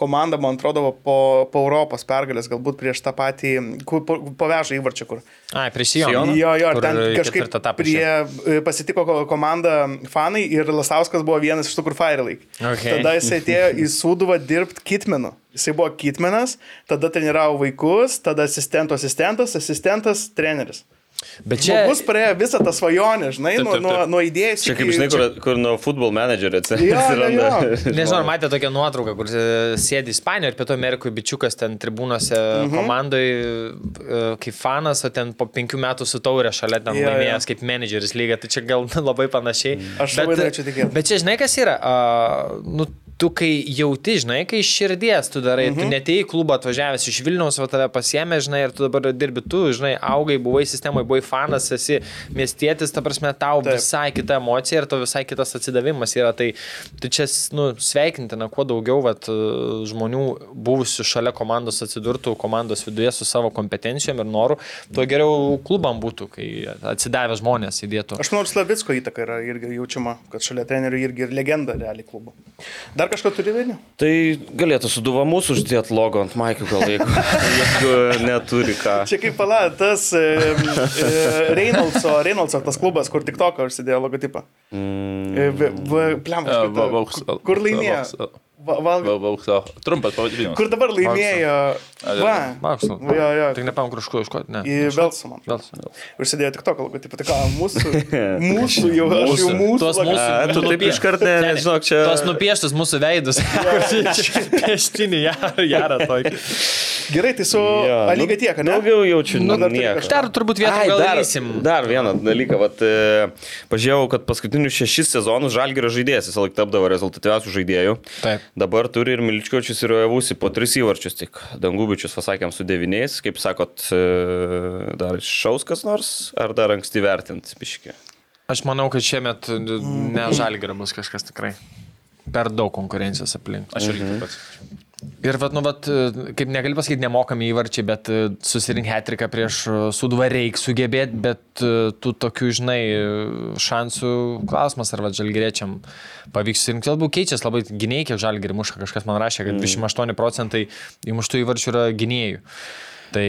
komanda, man atrodo, po, po Europos pergalės, galbūt prieš tą patį, kur po, pavežą įvarčią, kur. Ai, prieš Sijoną. Jo, jo, ten kažkaip prie, e, pasitiko ko- komanda fanai ir Lasauskas buvo vienas iš tų, kur Firelake. Okay. Tada jisai atėjo į Sūduvą dirbti kitmenu. Jisai buvo kitmenas, tada treniravo vaikus, tada asistento asistentas, asistentas treneris. Bet čia... Žmogus praėjo visą tą svajonę, žinai, Taip, nuo, taip, nuo, taip. nuo idėjos. Čia kaip žinai, kur, kur nuo football managerio Jo, jo, atsiranda. jo. Nežinau, ar matėte tokią nuotrauką, kur e, sėdi Ispanijoje ir Pietų Amerikoje bičiukas ten tribūnose mhm. komandai kaip fanas, o ten po penkių metų su taurė šalia ten jo. laimėjęs kaip menedžeris lyga, tai čia gal labai panašiai. Aš labai norėčiau tikėti. Bet čia žinai, kas yra? Uh, nu, tu kai jauti, žinai, kai iš širdies tu darai, mhm. tu netėjai į klubą atvažiavęs iš Vilniaus, o tave pasiemė, žinai, ir tu dabar dirbi tu, žinai, augai, buvai sistemoje, buvai fanas, esi miestietis, ta prasme, tau Taip. Visai kita emocija ir to visai kitas atsidavimas yra. Tai, tai čia, nu, sveikintina, kuo daugiau vat, žmonių buvusių šalia komandos atsidurtų komandos viduje su savo kompetencijom ir noru, tuo geriau klubam būtų, kai atsidavę žmonės įdėtų. Aš manau, ir Slavicko įtaka yra irgi jaučiama, kad šalia trenerių irgi ir legenda realiai klubo. Dar kažką turi vieni? Tai galėtų suduva mūsų uždėti logo ant Maikio, gal jeigu, neturi ką. Čia kaip pala, tas Reynoldso, Reynoldso tas klubas, kur tik toką užsidėjo logotipą. Mm. Pliam, E, va- Vauks- kur laimėjo? Vauks- Va, val, Va- Vaukso. Trumpas pavadinimas. kur dabar laimėjo? Va, Maksų. jo, jo. Tik nepam krušku iškoti, ne. Į Velso, man. Vels. Užsidėjo tik toką logotipą. Tai ką, mūsų, mūsų jau, aš jau mūsų. Tuos mūsų. A, tu taip iš karto, ne, žinok, čia- Tuos nupieštus mūsų veidus. Pieštinį, jarą tokį. Gerai, tai su Alyga nu, tiek, ne? Daugiau jaučiu, Nu, dar nieko. Dar turbūt vietą Ai, dar, darysim. dar vieną dalyką, vat, e, pažiūrėjau, kad paskutinius šešis sezonus Žalgirio žaidėjas visą laiką tapdavo rezultatyviausių žaidėjų. Taip. Dabar turi ir Miličkočius ir Ojavusi po tris įvarčius tik. Dangubičius pasakėm su devyniais, kaip sakot, e, dar šaus kas nors, ar dar anksti vertinti, piški. Aš manau, kad šiemet ne žalgerio bus kažkas tikrai. Per daug konkurencijos aplink. Aš irgi taip pat. Ir, vat, nu, vat, kaip negali pasakyti, nemokami įvarčiai, bet e, susirink hetriką prieš suduvą reikia sugebėti, bet e, tų tokių, žinai, šansų klausimas, ar žalgeriečiam pavyks surinkti. Galbūt keičiasi labai gynėjai, kiek žalgerį muša, kažkas man rašė, kad 28 procentai įmuštų įvarčių yra gynėjų. Tai,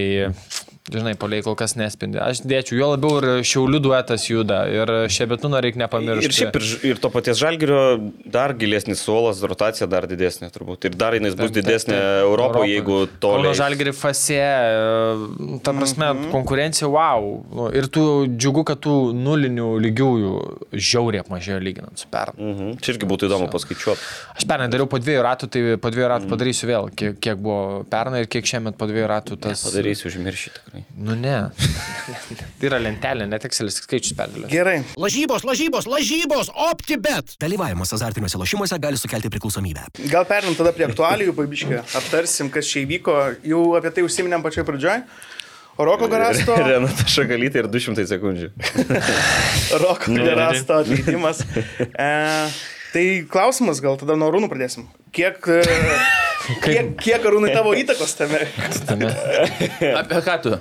žinai, poliai kol kas nespindi. Aš dėčiau, jo labiau ir šiaulių duetas juda ir šebetūno reikia nepamiršti. Ir šiaip ir, ir to paties Žalgirio dar gilesnis suolas, rotacija dar didesnė turbūt. Ir dar jinai bus didesnė. Europoje, jeigu Kauno toliau. Žalgiri fase, e, ta prasme, mm. -hmm. konkurencija, wow. Nu, Ir tu džiugu, kad tų nulinių lygiųjų žiauriai apmažėjo lyginant su pernai. Mhm. Čia irgi būtų įdomu paskaičiuoti. Aš pernai dariau po dviejų ratų, tai po dviejų ratų padarysiu vėl, kiek, kiek buvo pernai ir kiek šiemet po dviejų ratų tas. Padarysiu užmiršti tikrai. Nu ne. tai yra lentelė, net Excelis skaičius perdėlė. Gerai. Lažybos, lažybos, lažybos, optibet. Dalyvavimas azartiniuose lošimuose gali sukelti priklausomybę. Gal perinam tada prie aktualijų, pabiškai. Aptarsim, kas čia įvyko. Jau apie tai užsiminėm pačioj pradžioj. Roko Garasto. Renata Šakalytė ir 200 sekundžių. Roko Garasto atleidimas. E, tai klausimas, gal tada nuo Rūnų pradėsim. Kiek, e, kiek, kiek Rūnai tavo įtakos tame? Apie ką tu?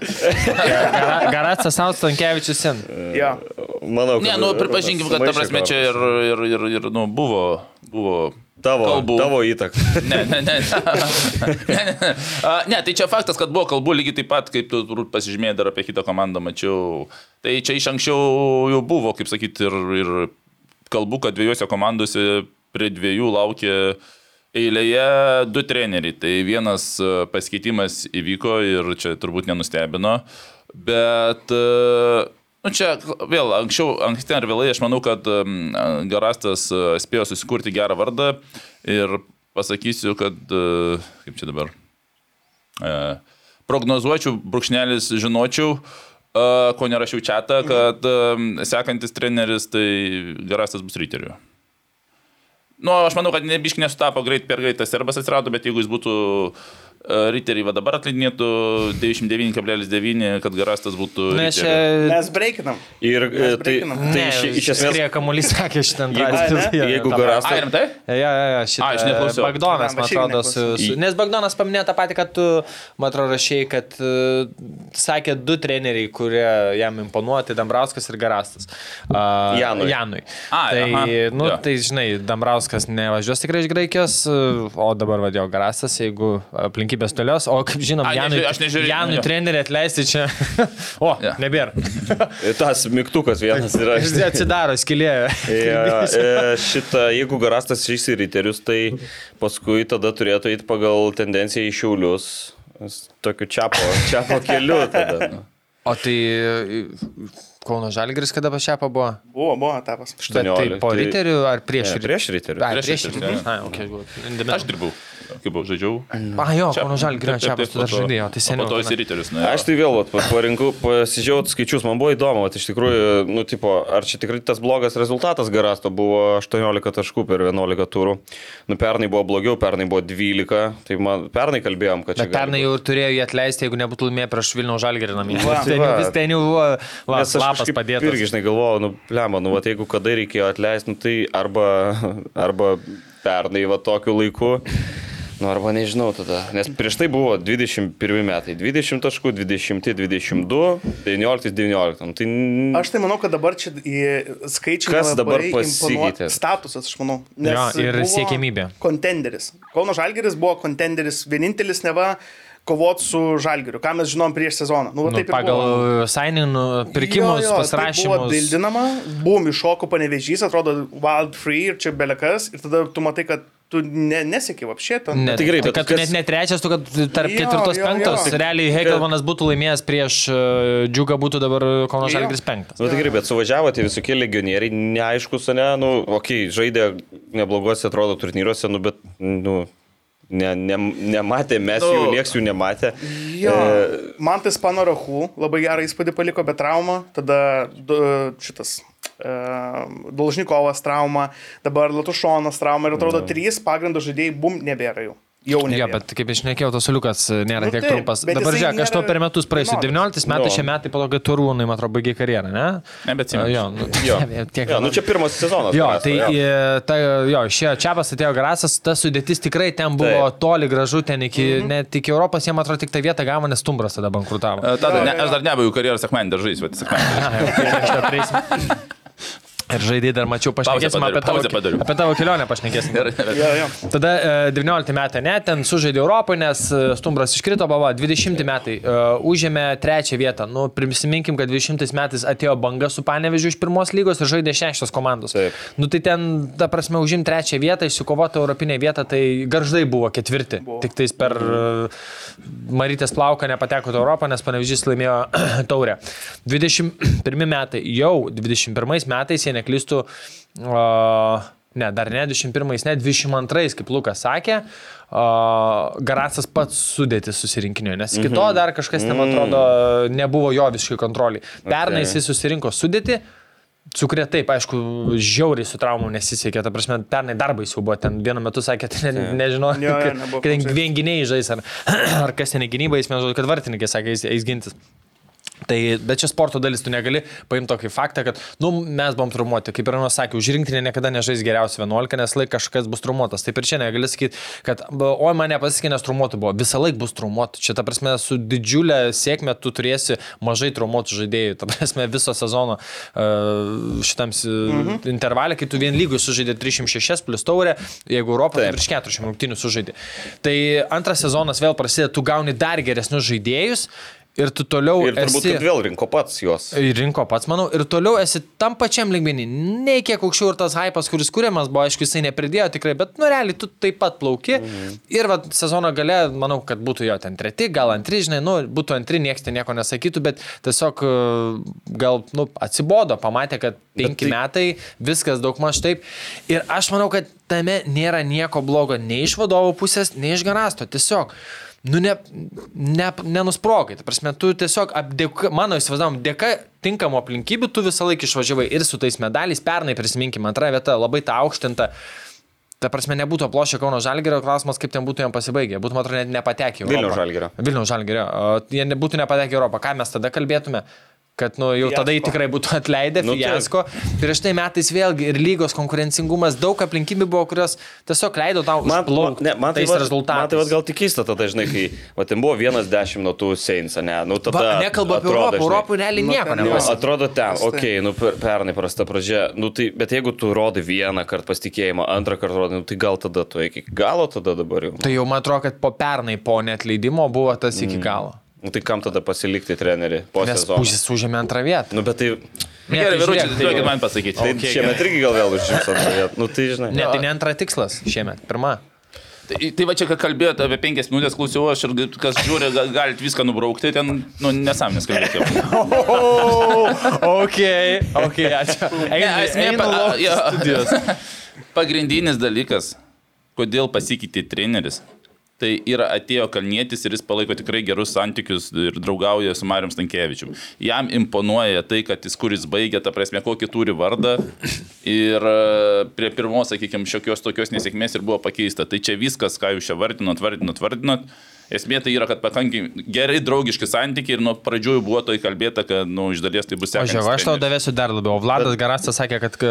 Garacas Sautas Tankievičius sen. Ja. Manau, Ne, nu pripažinkim, kad ta prasme čia ir, ir, ir, ir nu, buvo, buvo Tavo, kalbų. tavo įtaka. Ne, ne, ne. ne, ne. A, ne, tai čia faktas, kad buvo kalbų lygiai taip pat, kaip tu turbūt pasižymėjai dar apie kitą komandą, mačiau. Tai čia iš anksčiau jau buvo, kaip sakyti, ir, ir kalbų, kad dviejose komandose prie dviejų laukia eilėje du treneriai. Tai vienas e, pasikeitimas įvyko ir čia turbūt nenustebino, bet e, nu, čia vėl anksčiau, anksti ar vėlai, aš manau, kad em, Garastas e, spėjo susikurti gerą vardą ir pasakysiu, kad, e, kaip čia dabar, e, prognozuočiau, brūkšnelis žinočiau, e, ko nerašiau čia, kad e, sekantis treneris tai Garastas bus ryteriu. Nu, aš manau, kad nebiški nesutapo greit per greitas serbas atsirado, bet jeigu jis būtų riteriai va dabar atleidinėtų 99,9, kad garastas būtų... Mes čia... Mes breikinam. Ir Mes tai, breikinam. tai iš, iš esmės, Skrieja kamuolys, sakė šitą Jeigu- antradienį. jeigu Ai, garastas... rimtai? Ja, ja, ja, šitą. A, aš neklausiau. Bagdonas, man atrodo, su, su, nes Bagdonas paminėjo tą patį, kad tu, man atrodo, rašiai, kad uh, sakė du treneriai, kurie jam imponuoti, Dambrauskas ir Garastas. Uh, Janui. Janui. Ai, tai, aha, nu, jo. tai, žinai, Dambrauskas nevažiuos tikrai iš Graikijos, o dabar vadėjo Garastas, jeigu aplinkybės tolios, o kaip žinom, Ai, Janui, nežiūrėjau, aš nežiūrėjau, Janui jo. treneriai atleisti čia. o, Jo. nebėra. Tas mygtukas vienas yra. Atsidaro skilė. Ja, e, šitą, jeigu Garastas išeis į riterius, tai paskui tada turėtų eiti pagal tendenciją į šiaulius. Tokiu čiapo, čiapo keliu tada. nu. O tai e, Kauno Žalgris kada pašiapa buvo? Buvo, buvo etapas. Tai 18, po tai- riterių ar prieš Ne, prieš riterius. Ai, Prieš buvo. Aš dirbau, kaip buvau, žaidžiau. A, jo, Kauno Žalgris Taip, taip, čiapas, taip, tu dar žaidėjo, tai o seniau. Po to į ryterius. Aš tai vėl vat, pa- parinkau, pasižiūrėjau skaičius, man buvo įdomu, vat, iš tikrųjų, nu, tipo, ar čia tikrai tas blogas rezultatas Garasto buvo 18 taškų per 11 turų. Nu, pernai buvo blogiau, pernai buvo 12, tai man, pernai kalbėjom, kad čia... Bet pernai jau ir turėjo jį atleisti, jeigu nebūtų laimėję prieš Vilnių Žalgirį namie. Ten jau ten jau buvo aš lapas padėtas. Irgi, žinai, galvojau, nu, lemą, nu, va, jeigu kada reikėjo atleisti, nu, tai arba, arba pernai, va, tokiu laiku. Nu, arba nežinau tada, nes prieš tai buvo 21 metai, 20 taškų, 20, 22, 19, 19. Nu, tai Aš tai manau, kad dabar čia skaičiai Kas dabar pasikeitė? Statusas, aš manau. Nes Jo, ir buvo siekiamybė. Kontenderis. Kauno Žalgeris buvo kontenderis, vienintelis neva kovot su Žalgeriu, ką mes žinom prieš sezoną. Nu, va Nu, taip ir buvo. pagal saininų pirkimus, Jo, jo, Tai buvo pasirašymus. dildinama, bum, iššoko panevežys, atrodo wild free ir čia belekas, ir tada tu matai, kad tu ne, nesėki apšėtą. Ne, tai bet kad kas- net ne trečias, tu kad tarp Jo, ketvirtos jo, penktos, jo. realiai Hegelmanas būtų laimėjęs prieš uh, Džiugą, būtų dabar Kauno. Žalgris penktas. Nu, tai gerai, bet suvažiavo tie visokie legionieriai, neaiškus, ne, nu, okei, okay, žaidė neblogose, atrodo, turnyruose, nu, bet, nu, ne, ne, nematė, mes Nu. jų, nieks jų nematė. Jo, E, man Spano Rahu labai gerą įspūdį paliko, bet trauma, tada du, šitas uh, Dolžnikovas trauma, dabar Latušonas trauma ir atrodo trys pagrindų žaidėjai, bum, nebėra jau. Jau Jo, nebėra. bet kaip išnekėjau, tas suliukas nėra Nu tiek taip, trumpas. bet Dabar žiūrėk, aš to nėra per metus praeisiu. vienodas. 19 metai, Nu. šie metai, po to, kai Turūnai, man atrodo, baigė karjerą, ne? Nebeatsimenu. Jo, nu, Jo, tiek. jo, nu čia pirmas sezonas. Jo, tai jo. jo. Ta, jo, šie čiapas atėjo Garasas, ta sudėtis tikrai ten buvo Taip. toli gražu, ten iki, mm -hmm. net iki Europos, jie man atrodo tik tą vietą gavo, nes Tumbras tada bankrutavo. E, Tada, Jo, ne, jo, aš dar nebaigiau karjeros sekmenį, dar žaisiu, bet sekmenį. Ir žaidai dar mačiau, pašnekėsim apie tavo, apie tavo kelionę, pašnekėsim. Jo, jo. Tada e, 19 metai, ne, ten sužaidė Europoje, nes e, Stumbras iškrito, bava, 20 metai e, užėmė trečią vietą. Nu, prisiminkim, kad 20 metais atėjo banga su Panevežiu iš pirmos lygos ir žaidė šeštos komandos. Taip. Nu, tai ten, ta prasme, užimti trečią vietą, išsikovoti europinę vietą, tai garždai buvo ketvirti. Buvo. Tik tais per e, Marytės plauką nepateko į Europą, nes Panevežys laimėjo taurę. 21 metai, jau 21 metais, jei neklystu, o, ne, dar ne 21, ne 22, kaip Lukas sakė, o, Garacas pats sudėti susirinkinio, nes iki to dar kažkas, ten, man atrodo, nebuvo jo visiškai kontroliai. Pernai Okay. jis susirinko sudėti. Su kuria taip, aišku, žiauriai su traumom nesisekė, ta prasme, pernai darbai jau buvo, ten vienu metu sakė, tai ne, nežinau, Jo, jo, kad, kad vien gynėjai žais, ar, ar kas ten į gynybą, jis mėžo, kad vartininkai sakė, eis, eis gintis. Tai, bet čia sporto dalis, tu negali paimti tokį faktą, kad, nu, mes buvom traumuoti, kaip ir Anas sakė, už rinktinį niekada nežais geriausiai 11, nes laik kažkas bus traumuotas. Taip ir čia negali sakyti, kad, ba, oi, mane pasisekė, nes traumuotų buvo. Visą laiką bus traumuotų. Čia, ta prasme, su didžiulė sėkmė tu turėsi mažai traumuotų žaidėjų. Ta prasme, viso sezono uh, šitam mhm. intervalė, kai tu vien lygų sužaidė 306 plus taurė, jeigu Europoje Taip. virš 400 rungtynių sužaidė. Tai antras sezonas vėl prasideda, tu gauni dar geresnius žaidėjus ir tu toliau Ir turbūt, esi... vėl rinko pats juos. Rinko pats, manau, ir toliau esi tam pačiam lygmenį. Ne kiek aukščiau ir tas hypas, kuris kūriamas buvo, aišku, jisai nepridėjo tikrai, bet, nu, realiai, tu taip pat plauki. Mhm. Ir va, sezono gale, manau, kad būtų jo ten treti, gal antri, žinai, nu, būtų antri, niekas ten nieko nesakytų, bet tiesiog e, gal, nu, atsibodo, pamatė, kad penki tai... metai, viskas daug maž taip. Ir aš manau, kad tame nėra nieko blogo nei iš vadovo pusės, nei iš garasto. Tiesiog. Nu, ne, ne, nenusprogai. Ta prasme, tu tiesiog, apdėka, mano įsivaizdavom, dėka tinkamų aplinkybių, tu visą laiką išvažiavai ir su tais medaliais, pernai prisiminkime, antra vieta labai ta aukštinta. Ta prasme, nebūtų aplošę Kauno Žalgerio klausimas, kaip ten būtų jam pasibaigę. Būtų, man atrodo, net nepatekę. į Europą. Vilniaus Žalgirio. Vilniaus Žalgerio. Jie nebūtų nepatekę į Europą. Ką mes tada kalbėtume? Kad nu, jau tada jį Fiasko. tikrai būtų atleidę, Nu, fiasko. Prieš tai metais vėlgi ir lygos konkurencingumas, daug aplinkybių buvo, kurios tiesiog leido tau Man, man, užplaukti ne, man tai, tais vat, man rezultatais. tai vat gal tik keista tada, žinai, kai va, ten buvo vienas dešimt nuo tų Seins, ne? Nu, tada Va, nekalbu apie atrodo, Europą, Europų realiai nu, nieko Nu, nepasakė. atrodo ten, tai. okei, okay, nu, per, pernai prasta pradžia, nu, tai, bet jeigu tu rodai vieną kartą pasitikėjimą, antrą kartą rodai, nu, tai gal tada tu iki galo tada dabar jau. Tai jau man atrodo, kad po pernai, po netleidimo buvo tas iki galo. Nu, tai kam tada pasilikti trenerių po Mes sezono? pusės užėmė antrą vietą. Nu, bet tai, Ne, Gerai, tai vyručiai, tai- duokit man pasakyti. tai Okay, šiemet irgi gal vėl užims antrą vietą. Nu, tai žinai. Ne, tai ne antra tikslas šiemet, pirma. Tai, tai va čia, ką kalbėjote apie penkias minutės, klausiau aš ir kas žiūri, ga- galit viską nubraukti, ten, nu, nesąmonės kalbėti. ok, ok, ačiū. Ne, esmė, pa, a, jo, pagrindinis dalykas, kodėl pasikeitė treneris. Tai yra atėjo Kalnietis ir jis palaiko tikrai gerus santykius ir draugauja su Mariam Stankievičium. Jam imponuoja tai, kad jis kuris baigė, ta prasme, kokį turi vardą. Ir e, prie pirmos, sakykime, šiokios tokios nesėkmės ir buvo pakeista. Tai čia viskas, ką jūs čia vardinot, vardinot, vardinot. Esmė tai yra, kad pakankamai gerai draugiški santykiai ir nuo pradžių buvo to įkalbėta, kad, nu, iš dalies tai bus sekantis žiūrėk, aš tau davėsiu dar labiau. O Vladas Garastas sakė, kad e,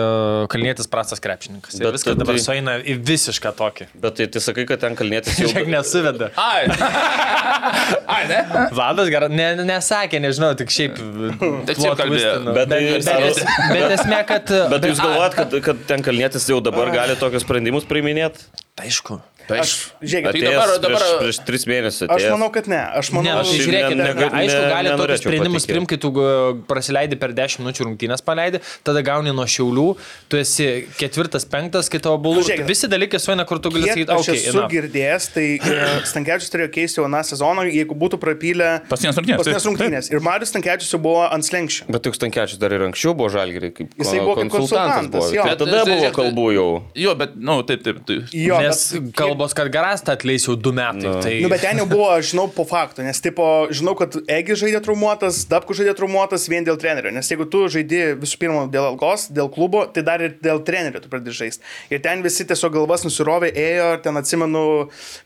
Kalnietis prastas krepšininkas. Ir Bet viskas tai- dabar sueina į visišką tokį. Bet tai, tai sakai, kad ten kalnėtis jau... Žiūrėk, nesuveda. Ai, Ai ne? Vladas Garastas ne, nesakė, nežinau, tik šiaip. Tik šiaip plot kalbėjo. Bet tai- bet, bet, es- bet esmė, kad... Bet jūs galvojat, kad, kad ten kalnėtis jau dabar gali tokius sprendimus priiminėti? Aišku. Aš, žiūrėkit, Tai Atėjęs dabar- prieš, dabar- prieš tris mėnesius. aš atėjęs. manau, kad ne. Aš Ne, manau, nu, tai Aš žiūrėkit, ne- ne, ne- aišku, ne- gali tokius nenorėčiau sprendimus kai tu uh, prasileidi per 10 minučių rungtynės paleidi, tada gauni nuo šiaulių, tu esi ketvirtas, penktas, kai tavo bulų. Žiūrėkit. Visi dalykai sueina, kur tu gali sakyti, aš okei, esu okay, girdėjęs, tai e, Stankievičius turėjo keisti jau aną sezoną, jeigu būtų prapylę Paskutinės rungtynės, taip. rungtynės. Ir Marius Stankievičius jau buvo ant slenkščio. Bet tik Stankiečius dar ir anksčiau buvo žalgeriai, kaip Jisai buvo konsultantas, jo. Bet tada buvo kalbų jau. Jo, bet, na, nu, taip, taip. Jo, Nes bet- kalbos, kad Garastą atleis jau du metai. No. Tai... Nu, bet ten jau buvo, žinau, po faktų, nes, tipo, žinau, kad Egi žaidė traumuotas, Dabku žaidė traumuotas vien dėl trenerio, nes jeigu tu žaidži visų pirma dėl algos, dėl klubo, tai dar ir dėl trenerio tu pradedi žaisti. Ir ten visi tiesiog galvas nusirovė, ėjo, ir ten atsimenu,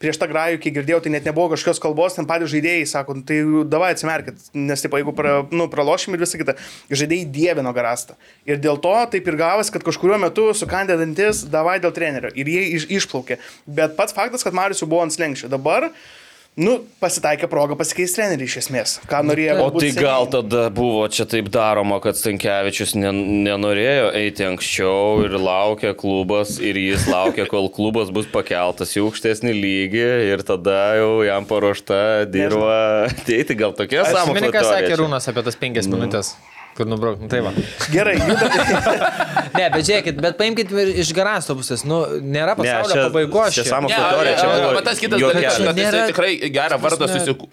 prieš tą grajų, kai girdėjau, tai net nebuvo kažkokios kalbos, ten patys žaidėjai sako, nu, tai davai atsimerkit, nes, tipo, jeigu pra, nu, pralošim ir visą kitą, žaidėjai dievino garastą. Ir dėl to taip ir gavas, kad kažkuriuo metu sukandė dantis, davai dėl trenerio. Ir jie iš, išplaukė. Bet pats faktas, kad Marius jau buvo ant slengščio. Dabar Nu, pasitaikė proga pasikeisti trenerių iš esmės. Ką norėjo. O tai seniai. gal tada buvo čia taip daroma, kad Stankievičius ne, nenorėjo eiti anksčiau ir laukia klubas ir jis laukia, kol klubas bus pakeltas į aukštesnį lygį ir tada jau jam paruošta dirba ateiti. Gal tokia Atsimeni, ką sakė? Rūnas apie tas penkias minutės. Kur nubrauk, nu, tai va. Gerai, judame. Ne, bet žiūrėkit, bet paimkit ir iš Garasto pusės. Nu, nėra pasaulio čia- pabaigos. čia sąmokslo Ne, teorija, čia buvo o tas kitas dalykas, kad nėra- tikrai gerą vardą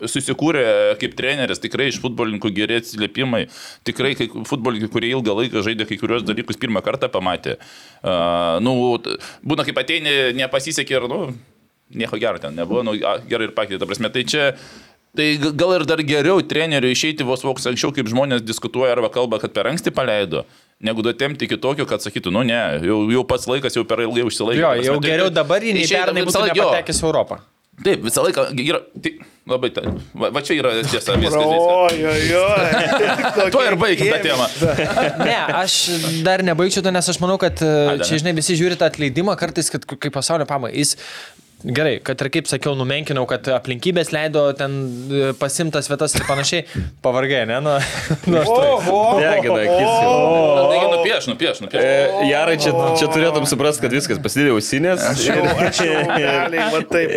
susikūrė kaip treneris, tikrai iš futbolininkų geri atsiliepimai, tikrai kai futbolininkai, kurie ilgą laiką žaidė kai kurios dalykus, pirmą kartą pamatė. Uh, nu, būna kaip ateini, nepasisekė ir, nu, nieko gero ten nebuvo, nu, gerai ir pakeitė, ta prasme, tai čia Tai gal ir dar geriau treneriui išeiti vos voks anksčiau, kaip žmonės diskutuoja arba kalba, kad per anksti paleido, negu duotemti kitokio, kad sakytų, nu ne, jau, jau pats laikas jau per ilgai užsilaikė. Jo, jau tai- geriau tai- dabar jį nei pernai visą būtų nepatekęs į Europą. Taip, visą laiką yra. Tai, labai, ta, va, va čia yra tiesa viskas. Oi, oi, oi. Tuo ir baigim tą temą. Ne, aš dar nebaigčiau to, nes aš manau, kad Ai, čia, žinai, visi žiūri tą atleidimą kartais, kad kai pasaulio pama, jis, gerai, kad ir kaip sakiau, numenkinau, kad aplinkybės leido ten e, pasimtas vietas ir panašiai, pavargai, ne? Nu, nu, aš. Degina akis. Taigi nupieš, nupieš, nupieš. E, Jarai, čia, čia turėtum suprasti, kad viskas pasidėjo ausinės. Aš jau, aš jau, realiai, va taip.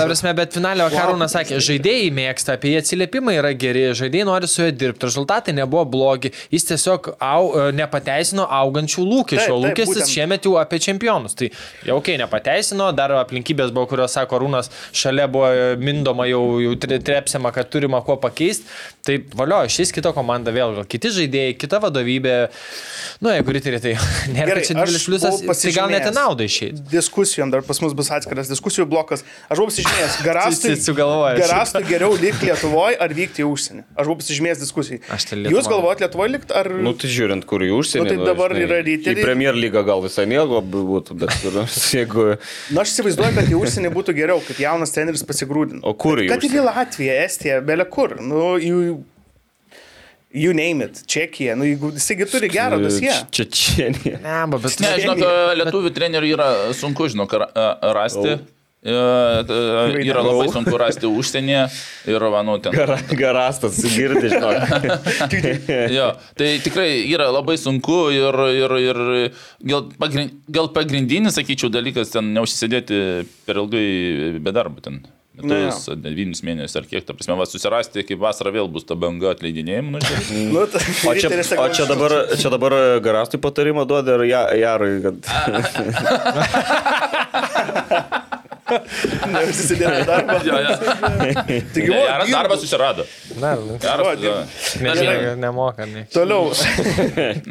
Ta prasme, bet finale Karūnas sakė, žaidėjai mėgsta, apie jį atsiliepimai yra geri, žaidėjai nori su juo dirbti, rezultatai nebuvo blogi, jis tiesiog au, e, nepateisino augančių lūkesčių, lūkestis šiemet jau apie čempionus. Tai jau ok, nepateisino, dar aplinkybės buvo, kurios sako Rūnas, šalia buvo mindoma jau, jau tre- trepsiama, kad turima kuo pakeisti. Tai valio, šis kita komanda vėl, kiti žaidėjai, kita vadovybė. Nu, jeigu riteriai, tai nėra čia didelis pliusas, tai gal net į naudą išėjai. Diskusijom, dar pas mus bus atskiras diskusijų blokas. Aš buvau pasižymėjęs, garastui, garastui geriau likti Lietuvoje ar vykti į užsienį. Aš buvau pasižymėjęs diskusijai. Tai Jūs galvojat Lietuvoje likti ar... Nu, tai žiūrint, kur į užsienį. Nu, tai dabar žinai, yra Į riteriai. Premier lygą gal visai nieko būtų, bet jeigu... Na, aš įsivaizduoju, kad į užsienį būtų geriau, kad jaunas treneris pasigrūdintų. O kur Kad ir į? Latviją, Estiją, belė kur. Nu, you, you name it, Čekija. Nu, jeigu jisai turi gerą dosiją. Čia čia. ne. Bet Ne, žinok, lietuvių trenerių yra sunku, žinok, rasti. E, Yra labai sunku rasti užsienyje ir, manau, ten. Gara, garastas, girdi, žinok. Jo, tai tikrai yra labai sunku ir, ir, ir gal, pagrind, gal pagrindinis, sakyčiau, dalykas ten neužsisėdėti per ilgai be darbo ten. Metus, devynis mėnesius ar kiek, ta prasme, va, susirasti, kaip vasarą vėl bus ta banga atleidinėjimų. Nu. Nu, ta, O čia, o čia dabar, čia dabar garastui patarimą duoda ir ja, Jarui, kad... Neužsisidėti darbą. Jo, jo. Ne, va, Geras darbas susirado. Na, Geras, Va, jo. ne, žinai, ne, nemoka, ne. Toliau.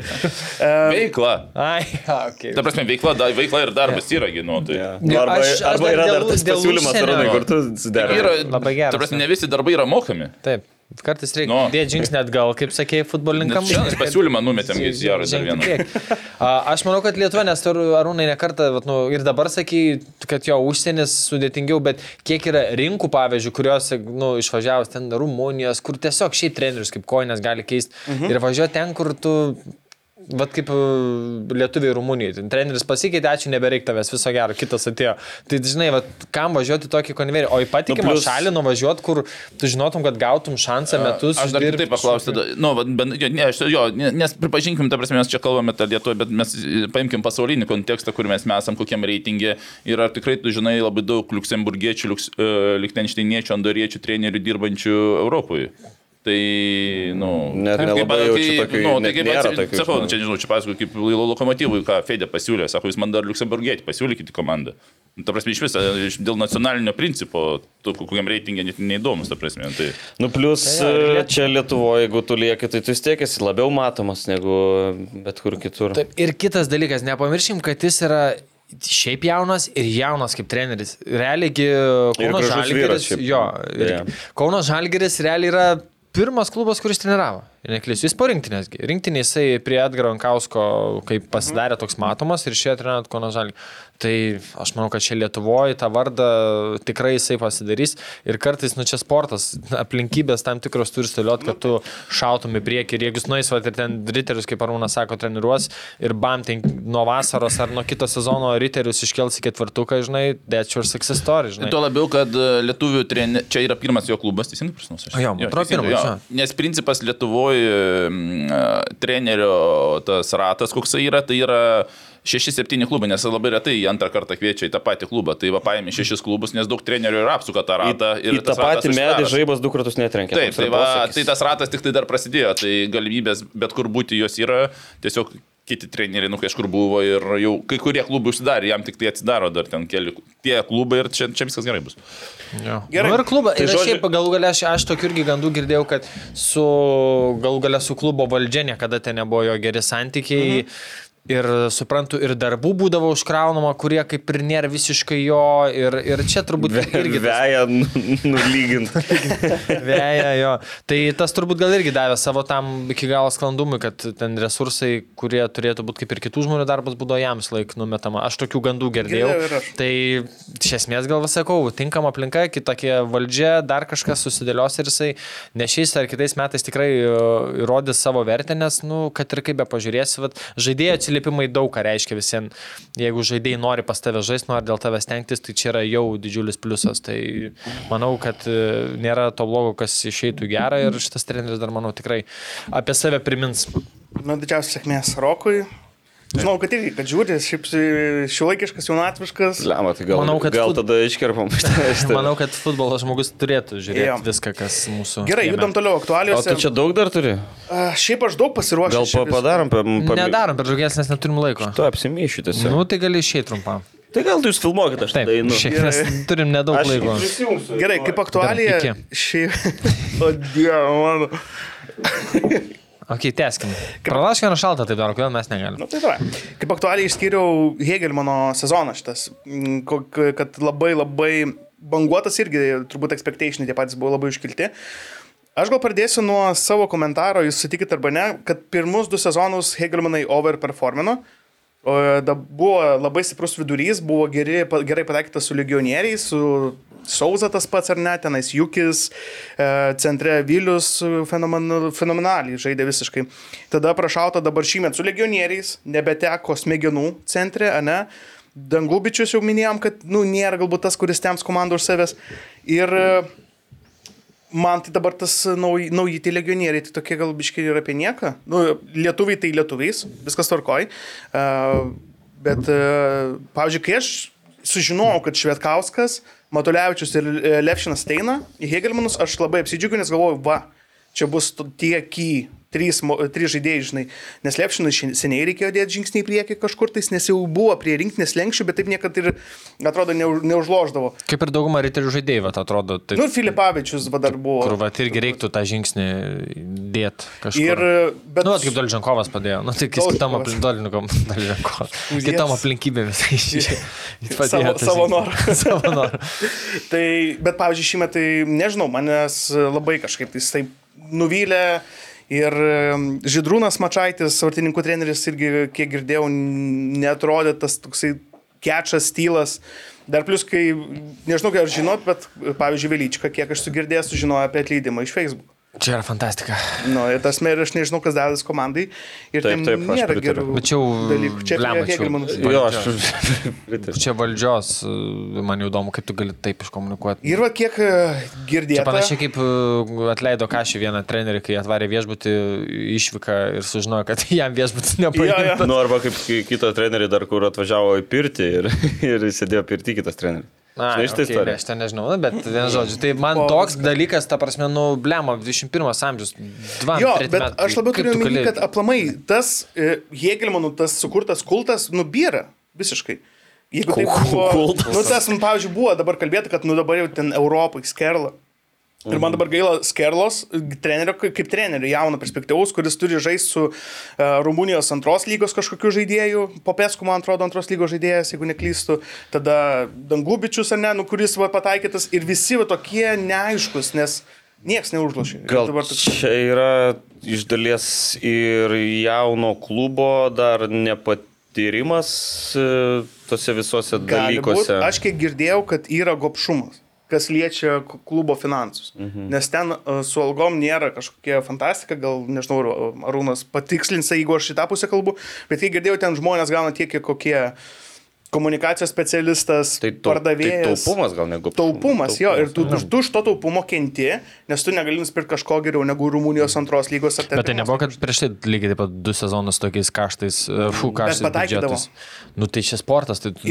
Veikla. Ai, okay. Ta prasme, veikla, da, veikla ir darbas yra, ginu. Tai. Ja. Ne, Arba, aš- aš arba dar yra dar dėl- tas dėl pasiūlymas, Arūnai, kur tu Yra, sudarai. Labai geras, Ta prasme, ne visi darbai yra mokami. Taip. Kartais reikia Nu. dėti žingsnį atgal, kaip sakėjai, futbolininkam. Šiandien pasiūlymą numetėm į Jarą dar vieną. Aš manau, kad Lietuva, nes tu Arūnai nekartą, vat, nu, ir dabar sakai, kad jo užsienis sudėtingiau, bet kiek yra rinkų, pavyzdžiui, kurios nu, išvažiavus ten Rumunijos, kur tiesiog šiaip trenerius kaip koinės gali keisti mhm. ir važiuoti ten, kur tu... Vat kaip e, lietuviai Rumunijai. Treneris pasikeitė, ačiū, nebereik tavęs, viso gero, kitas atėjo. Tai žinai, vat, kam važiuoti tokį konvejerį, o į patikimą Nu, plius- šalį nuvažiuoti, kur tu žinotum, kad gautum šansą metus. Aš dar išdirbt taip paklausti, tada- nu, ben, jo, ne, aš, jo, ne- nes pripažinkim, ta prasme, mes čia kalbame tą lietuvą, bet mes e, paimkim pasaulinį kontekstą, kur mes esam, kokiam reitingė. Ir ar tikrai tu žinai labai daug liuksemburgiečių, liuks, uh, liktenšteiniečių, andoriečių trenerių dirbančių Europoje. Tai, nu, Net kaip- nelabai jaučiu kaip- tokių- nu, tai kaip nėra tokių Sakau, čia nežinau, čia pasakoju, kaip lokomotyvui, ką Fedė pasiūlė, sako, jūs man dar liuksemburgietį pasiūlykite komandą. Nu, Ta prasme, iš viso, iš- dėl nacionalinio principo, tu kokiam reitingė net neįdomus, ta prasme. Tai, Nu, plus Tai ir Liet- čia Lietuvoje, jeigu tu lieki, tai tu vis tiek esi labiau matomas negu bet kur kitur. Taip, ir kitas dalykas, nepamirškim, kad jis yra šiaip jaunas ir jaunas kaip treneris. Realiai, Kauno Žalgeris, jo, ir Beje. Kauno Žalgeris realiai yra pirmas klubas, kuris treniravo. Ir neklysiu, jis po rinktinės. Rinktinė jisai prie Edgaro Ankausko, kaip pasidarė toks matomas ir šie treniruot Kauno Žalgirį. Tai aš manau, kad čia Lietuvoje tą vardą tikrai jisai pasidarys. Ir kartais, nu čia sportas, aplinkybės tam tikros turi stiliuoti, kad tu šautum į priekį. Ir jeigu jūs nueisvat ir ten riterius, kaip Arūnas sako, treniruos ir bam, ten nuo vasaros ar nuo kito sezono riterius iškels į ketvirtuką, žinai, that's your success story, žinai. Tuo labiau, kad e, lietuvių treneris, čia yra pirmas jo klubas, teisingai prisimenu. Jo, man atrodo, pirmas, Nes principas Lietuvoje trenerio tas ratas, koks jisai yra, tai yra 6-7 klubai, nes labai retai antrą kartą kviečia į tą patį klubą. Tai va paėmė 6 klubus, nes daug trenerių ir apsuka tą ratą. Į, į tą patį medį žaibas du kartus netrenkia. Taip, tai, va, tai tas ratas tik tai dar prasidėjo, tai galimybės bet kur būti jos yra, tiesiog kiti treneriai, nu kažkur buvo ir jau kai kurie klubai užsidarė, jam tik tai atsidaro dar ten keli tie klubai ir čia, čia viskas gerai bus. Jo. Gerai. Nu, ir klubą. Tai ir žodžiu... šiaip galų galę aš, aš tokių irgi gandų girdėjau, kad su galų galę su klubo valdžia niekada ten nebuvo jo geri santykiai. Mhm. Ir suprantu, ir darbų būdavo užkraunama, kurie kaip ir nėra visiškai jo. Ir, ir čia turbūt irgi tas Veja nulyginti. Vėja, jo. Tai tas turbūt gal irgi davė savo tam iki galo sklandumui, kad ten resursai, kurie turėtų būti kaip ir kitų žmonių darbas, būdavo jam laik numetama. Aš tokių gandų girdėjau. Tai iš esmės gal sakau, tinkama aplinka, kitokia valdžia, dar kažkas susidėlios ir jisai ne šiais ar kitais metais tikrai e, įrodys savo vertę, nes, nu, kad ir kaip be pažiūrėsi, vat, žaidėjų atsilikimas atsiliepimai daug ką reiškia visiems. Jeigu žaidėjai nori pas tave žaisti, nori dėl tavęs tenktis, tai čia yra jau didžiulis pliusas. Tai manau, kad e, nėra to blogo, kas išeitų gerą ir šitas treneris dar, manau, tikrai apie save primins. Nu, didžiausias sėkmės Rokui. Žinau, kad irgi, kad žiūri, šiaip šiuolaikiškas, jaunatviškas. Lemą, tai gal, Manau, kad gal fut- tada iškerpam. Manau, kad futbolo žmogus turėtų žiūrėti Jo. viską, kas mūsų. Gerai, kieme. judam toliau O aktualijos. tu čia daug dar turi? Šiaip aš daug pasiruošęs. Gal pa, padarom? Pa, pa, Nedarom per žugės, nes neturim laiko. Tu apsimyšiu tiesiog. Nu, tai gali išėjti trumpam. Tai gal tu jūs filmuokit, aš Taip, einu. šiaip mes turim nedaug Aš laiko. Gerai, kaip aktualija. Šiaip. O dieve, mano. Ok, teskim. Pralaškė vieną šaltą, taip daro, kodėl mes negalim. Nu, tai davai. Kaip aktualiai išskyriau Hegelmano sezoną šitas, mm, kad labai labai banguotas irgi, turbūt expectationai tie patys buvo labai iškilti. Aš gal pradėsiu nuo savo komentaro, jūs sutikit arba ne, kad pirmus du sezonus Hegelmanai overperformino. O da, buvo labai stiprus vidurys, buvo geri, gerai pataikytas su legionieriais, su Sauza tas pats ar ne, tenais Jukis, e, centre Vilius e, fenomenal, fenomenaliai žaidė visiškai. Tada prašauta dabar šįmet su legionieriais, nebeteko smegenų centre, ar ne? Dangubičius jau minėjom, kad nu, nėra galbūt tas, kuris tems komandų už savęs. Ir e, man tai dabar tas nauji, nauji tie legionieriai, tai tokie gal biškiai ir apie nieką. Nu, lietuviai tai lietuviais, viskas tvarkoj. Uh, bet, uh, pavyzdžiui, kai aš sužinojau, kad Švetkauskas, Matulevičius ir e, Levšinas ateina į Hegelmanus, aš labai apsidžiaugiu, nes galvoju, va, čia bus tie ky, trys, trys žaidėjai, žinai. Nes Levšinui šen- seniai reikėjo dėti žingsnį į priekį kažkur tais, nes jau buvo prie rinktinės lenkščių, bet taip niekada ir, atrodo, neuž, neužloždavo. Kaip ir dauguma riterių žaidėjų, vat, atrodo, taip, Nu, Filipavičius va dar buvo. kur va, irgi reiktų tą žingsnį dėti kažkur. Ir, bet... Nu, vat, kaip Dolžankovas padėjo, nu, tai kaip kitam aplinkybėm. Kitam aplinkybėm visai iš- Savo- savo noru. Savo noru. Tai, bet, pavyzdžiui, šį metą, nežinau, manęs labai kažkaip tai jis taip nuvylė. Ir Židrūnas Mačaitis, vartininkų treneris, irgi, kiek girdėjau, netrodė tas toksai kečas, stylas. Dar plus, kai, nežinau, ar žinot, bet, pavyzdžiui, Velyčka, kiek aš sugirdėjęs, sužinojo apie atleidimą iš Facebook. Čia yra fantastika. Nu, ir tas mer, aš nežinau, kas dadas komandai. Ir Taip, taip, aš nėra pritariu. gerų Bet čia jau, dalykų. Čia Hegelmanus. Jo, aš pritariu. Čia valdžios, e, man jau įdomu, kaip tu gali taip iškomunikuoti. Ir va, kiek e, girdėta. Čia panašiai kaip e, atleido kažį vieną trenerį, kai atvarė viešbutį, išvyką ir sužinojo, kad jam viešbutis nepavyko. jo. Nu, arba kaip ki- kitą trenerį dar, kur atvažiavo į pirtį ir, ir sėdėjo pirti kitas treneris. Na, Žinai šitą okay, istoriją? aš ten nežinau, na, bet vien žodžiu, tai man O, toks viskas. dalykas, ta prasme, nu, blemo, 21 amžius, 2 Jo, bet aš labiau turiu omeny, kad aplamai tas e, Hegelmanų tas sukurtas kultas nubyra visiškai. Jeigu tai buvo, kultas. nu, tas, nu, pavyzdžiui, buvo dabar kalbėti, kad, nu, dabar jau ten Europai skerla. Ir man dabar gaila Skerlos, trenerio, kaip trenerio, jauno perspektyvaus, kuris turi žaisti su uh, Rumunijos antros lygos kažkokiu žaidėju, Popesku, man atrodo, antros lygos žaidėjas, jeigu neklystu, tada Dangubičius, ar ne, nu, kuris va, pataikytas ir visi va, tokie neaiškus, nes niekas neužlošė. Gal dabar toks- čia yra iš dalies ir jauno klubo dar nepatyrimas e, tose visose Gali dalykuose. būt. Aš kiek girdėjau, kad yra gopšumas, kas liečia klubo finansus. Mhm. Nes ten uh, su algom nėra kažkokia fantastika, gal nežinau, ar Arūnas patikslins, jeigu aš šitą pusę kalbu, bet kiek girdėjau, ten žmonės gauna tiek, kiek kokie komunikacijos specialistas, Tai, tau, tai pardavėjas. taupumas gal negu. Taupumas, jo, ir tu, tu, tu to taupumo kenti, nes tu negali nusipirkti kažko geriau negu Rumunijos antros lygos ar ten. Bet tai nebuvo, kad prieš tai lygiai taip pat du sezonus tokiais kaštais, e, fų kaštais. pataikydavo. biudžetais. Nu tai čia sportas, tai tu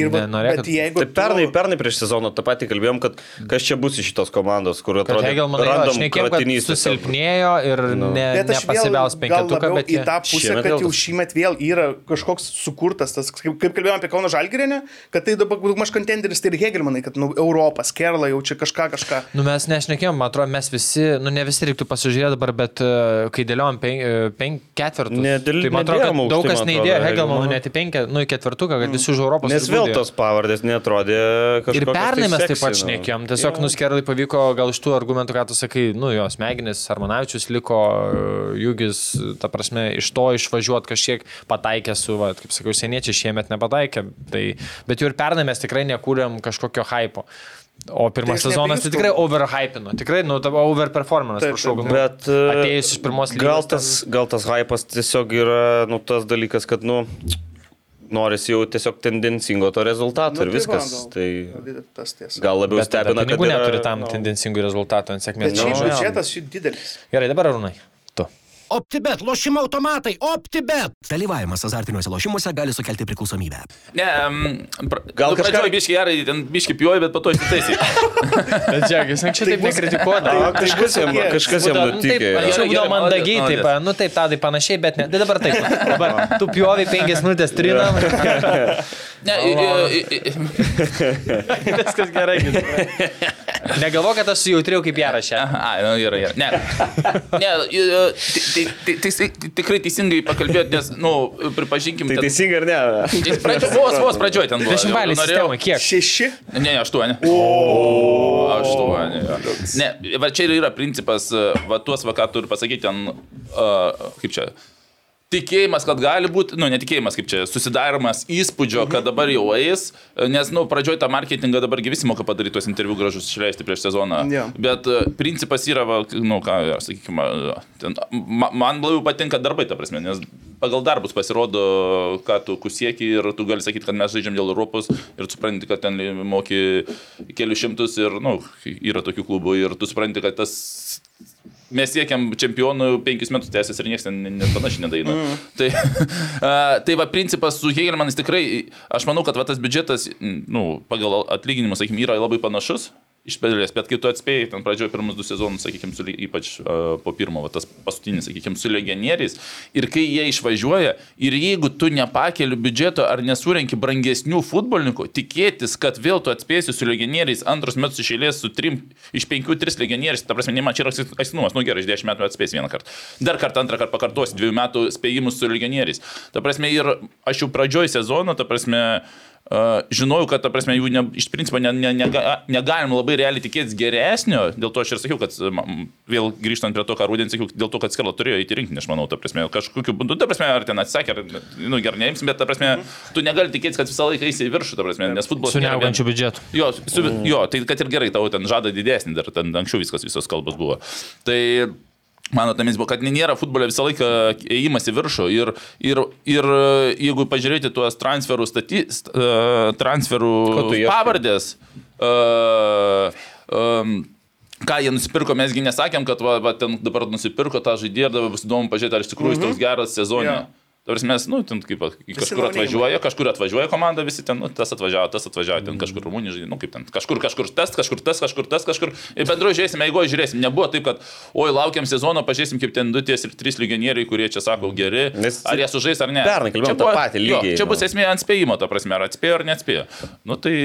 bet jeigu Tai pernai, tu- pernai prieš sezoną tą patį kalbėjom, kad kas čia bus iš šitos komandos, kur Kad atrodo, kad kratinys tiesiog. susilpnėjo ir ne, Bet aš vėl nepasibiaus penketuką, bet į tą pusę, kad jau šįmet vėl yra kažkoks sukurtas tas, kaip, kaip kalbėjome apie Kauno Žalgirinę, kad tai dabar maž kontenderis, tai ir Hegelmanai, kad nu, Europas, Kerla jau čia kažką, kažką. Nu, mes nešnekėjom, man atrodo, mes visi, nu ne visi reiktų pasižiūrėti dabar, bet uh, kai dėliojom pen, uh, pen, ketvirtus, Nedėl- tai man atrodo, kad daug kas neįdėjo Hegelmanų Hegelmanų. net į penkę, nu į ketvirtuką, kad visi už Europos. Nes vėl tos pavardės netrodė kažkaip. Ir pernai mes taip pat šnekėjom, tiesiog yeah. nuskerai pavyko gal iš tų argumentų, ką tu sakai, nu jos smegenis, Armanavičius liko, e, Jugis, ta prasme, iš to išvažiuoti kažkiek pataikė su, va, kaip sakiau, seniečiai šiemet nepataikė, tai, bet jau ir pernai mes tikrai nekūrėm kažkokio hypo. O pirmas Tai sezonas tai tikrai overhypino, tikrai, nu, tavo overperformance, prašau, nu, Bet e, atėjus iš pirmos lygos. gal tas, gal tas hypas tiesiog yra nu, tas dalykas, kad, nu, norisi jau tiesiog tendencingo to rezultato Nu, ir tai viskas. va, gal- Tai Tas tiesa. gal labiau Bet stebina, kad pinigų yra, neturi tam nu, tendencingų rezultatų ant sėkmės. Bet šiaip Nu, biudžetas jų didelis. Gerai, dabar Arūnai. OptiBet, lošimo automatai, OptiBet. Dalyvavimas azartiniuose lošimuose gali sukelti priklausomybę. Ne, um, pra, Gal gal kažką-. Biški gerai, ten biški pjoji, bet po to įsitaisai. Bet žiūrėk, jis anksčiau taip nekritikuodavo. Kažkas jam, tokie- kažkas jam Būdavo, nu, taip, nutikė. Anksčiau būdavo mandagiai, taip, nu taip, tadai panašiai, bet ne. Tai dabar taip. Dabar tu pjovi penkias minutės trinam. Ne, Viskas gerai. Negalvo, kad aš sujautriau kaip ją rašė. Ai, nu gerai, gerai. Ne, ne i, ti- ti- ti- ti- tikrai teisingai pakalbėt, nes, nu, pripažinkim, Tai ten- teisingai ar ne? Tai Pradžio, vos, vos pradžioj ten buvo. Dešimtbalį Norėjau- kiek? Šeši. Ne, ne, aštuoni. O, aštuoni. Ne, va čia ir yra principas, va tuos, va ką turiu pasakyti, ten, uh, kaip čia. Tikėjimas, kad gali būti, nu, netikėjimas, kaip čia, susidarimas įspūdžio, kad dabar jau eis, nes, nu, pradžioj tą marketingą dabar visi moka padaryti tuos interviu gražus išleisti prieš sezoną. Jo. Bet e, principas yra, va, nu, ką, sakykime, ten, ma, man labiau patinka darbai, ta prasme, nes pagal darbus pasirodo, ką tu kusieki ir tu gali sakyti, kad mes žaidžiam dėl Europos ir supranti, kad ten moki kelius šimtus ir, nu, yra tokių klubų ir tu supranti, kad tas mes siekiam čempionų penkis metus tęsis ir niekas ten net panašiai nedaina. Mm. Tai, a, tai va, principas su Hegelmanis tikrai, aš manau, kad va, tas biudžetas, nu, pagal atlyginimus, sakykime, yra labai panašus. Iš pedalės, bet kai tu atspėjai, ten pradžioje pirmus du sezonus, sakykime, su, ypač uh, po pirmo, va, tas paskutinis, sakykime, su legionieriais, ir kai jie išvažiuoja, ir jeigu tu nepakeli biudžeto ar nesurenki brangesnių futbolininkų, tikėtis, kad vėl tu atspėsi su legionieriais antrus metus iš eilės su trim, iš penkių tris legionieriais, ta prasme, ne man čia yra aisinumas, nu gerai, iš dešimt metų atspės vieną kartą. Dar kartą, antrą kartą pakartosi dviejų metų spėjimus su legionieriais. Ta prasme, ir aš jau pradžioj sezono, ta prasme, Uh, žinojau, kad, ta prasme, jų ne, iš principo ne, ne, nega, negalim labai realiai tikėtis geresnio, dėl to aš ir sakiau, kad vėl grįžtant prie to, ką Rūdien sakiau, dėl to, kad Skarla turėjo įti rinkinį, aš manau, ta prasme, kažkokiu būdu, ta prasme, ar ten atsakė, ar, nu, gerai, neimsim, bet, ta prasme, tu negali tikėtis, kad visą laiką eisi į viršų, ta prasme, nes futbolas... Su neaugančiu biudžetu. Jo, su, jo, tai kad ir gerai, tau ten žada didesnį, dar ten anksčiau viskas, visos kalbos buvo. Tai Mano tamis buvo, kad nėra futbole visą laiką ėjimas į viršų ir, ir, ir jeigu pažiūrėti tuos transferų, staty, st, uh, transferų pavardės, uh, um, ką jie nusipirko, mesgi nesakėm, kad va, va, ten dabar nusipirko tą žaidėją ir dabar bus įdomu pažiūrėti, ar iš tikrųjų jis toks geras sezonė. Jo. Tarsi mes, nu, ten kaip, kažkur atvažiuoja, kažkur atvažiuoja komanda, visi ten, nu, tas atvažiavo, tas atvažiavo, ten kažkur rumunį žaidė, nu, kaip ten, kažkur, kažkur tas, kažkur tas, kažkur tas, kažkur. Ir bendrai žiūrėsime, jeigu žiūrėsim, nebuvo taip, kad, oi, laukiam sezono, pažiūrėsim, kaip ten du ties ir trys legionieriai, kurie čia sako geri, Nes ar jie sužais ar ne. pernai kalbėjom Čia tą buvo- patį jo, lygį, Čia nu. bus esmė ant spėjimo, ta prasme, ar atspėjo ar neatspėjo. Nu, tai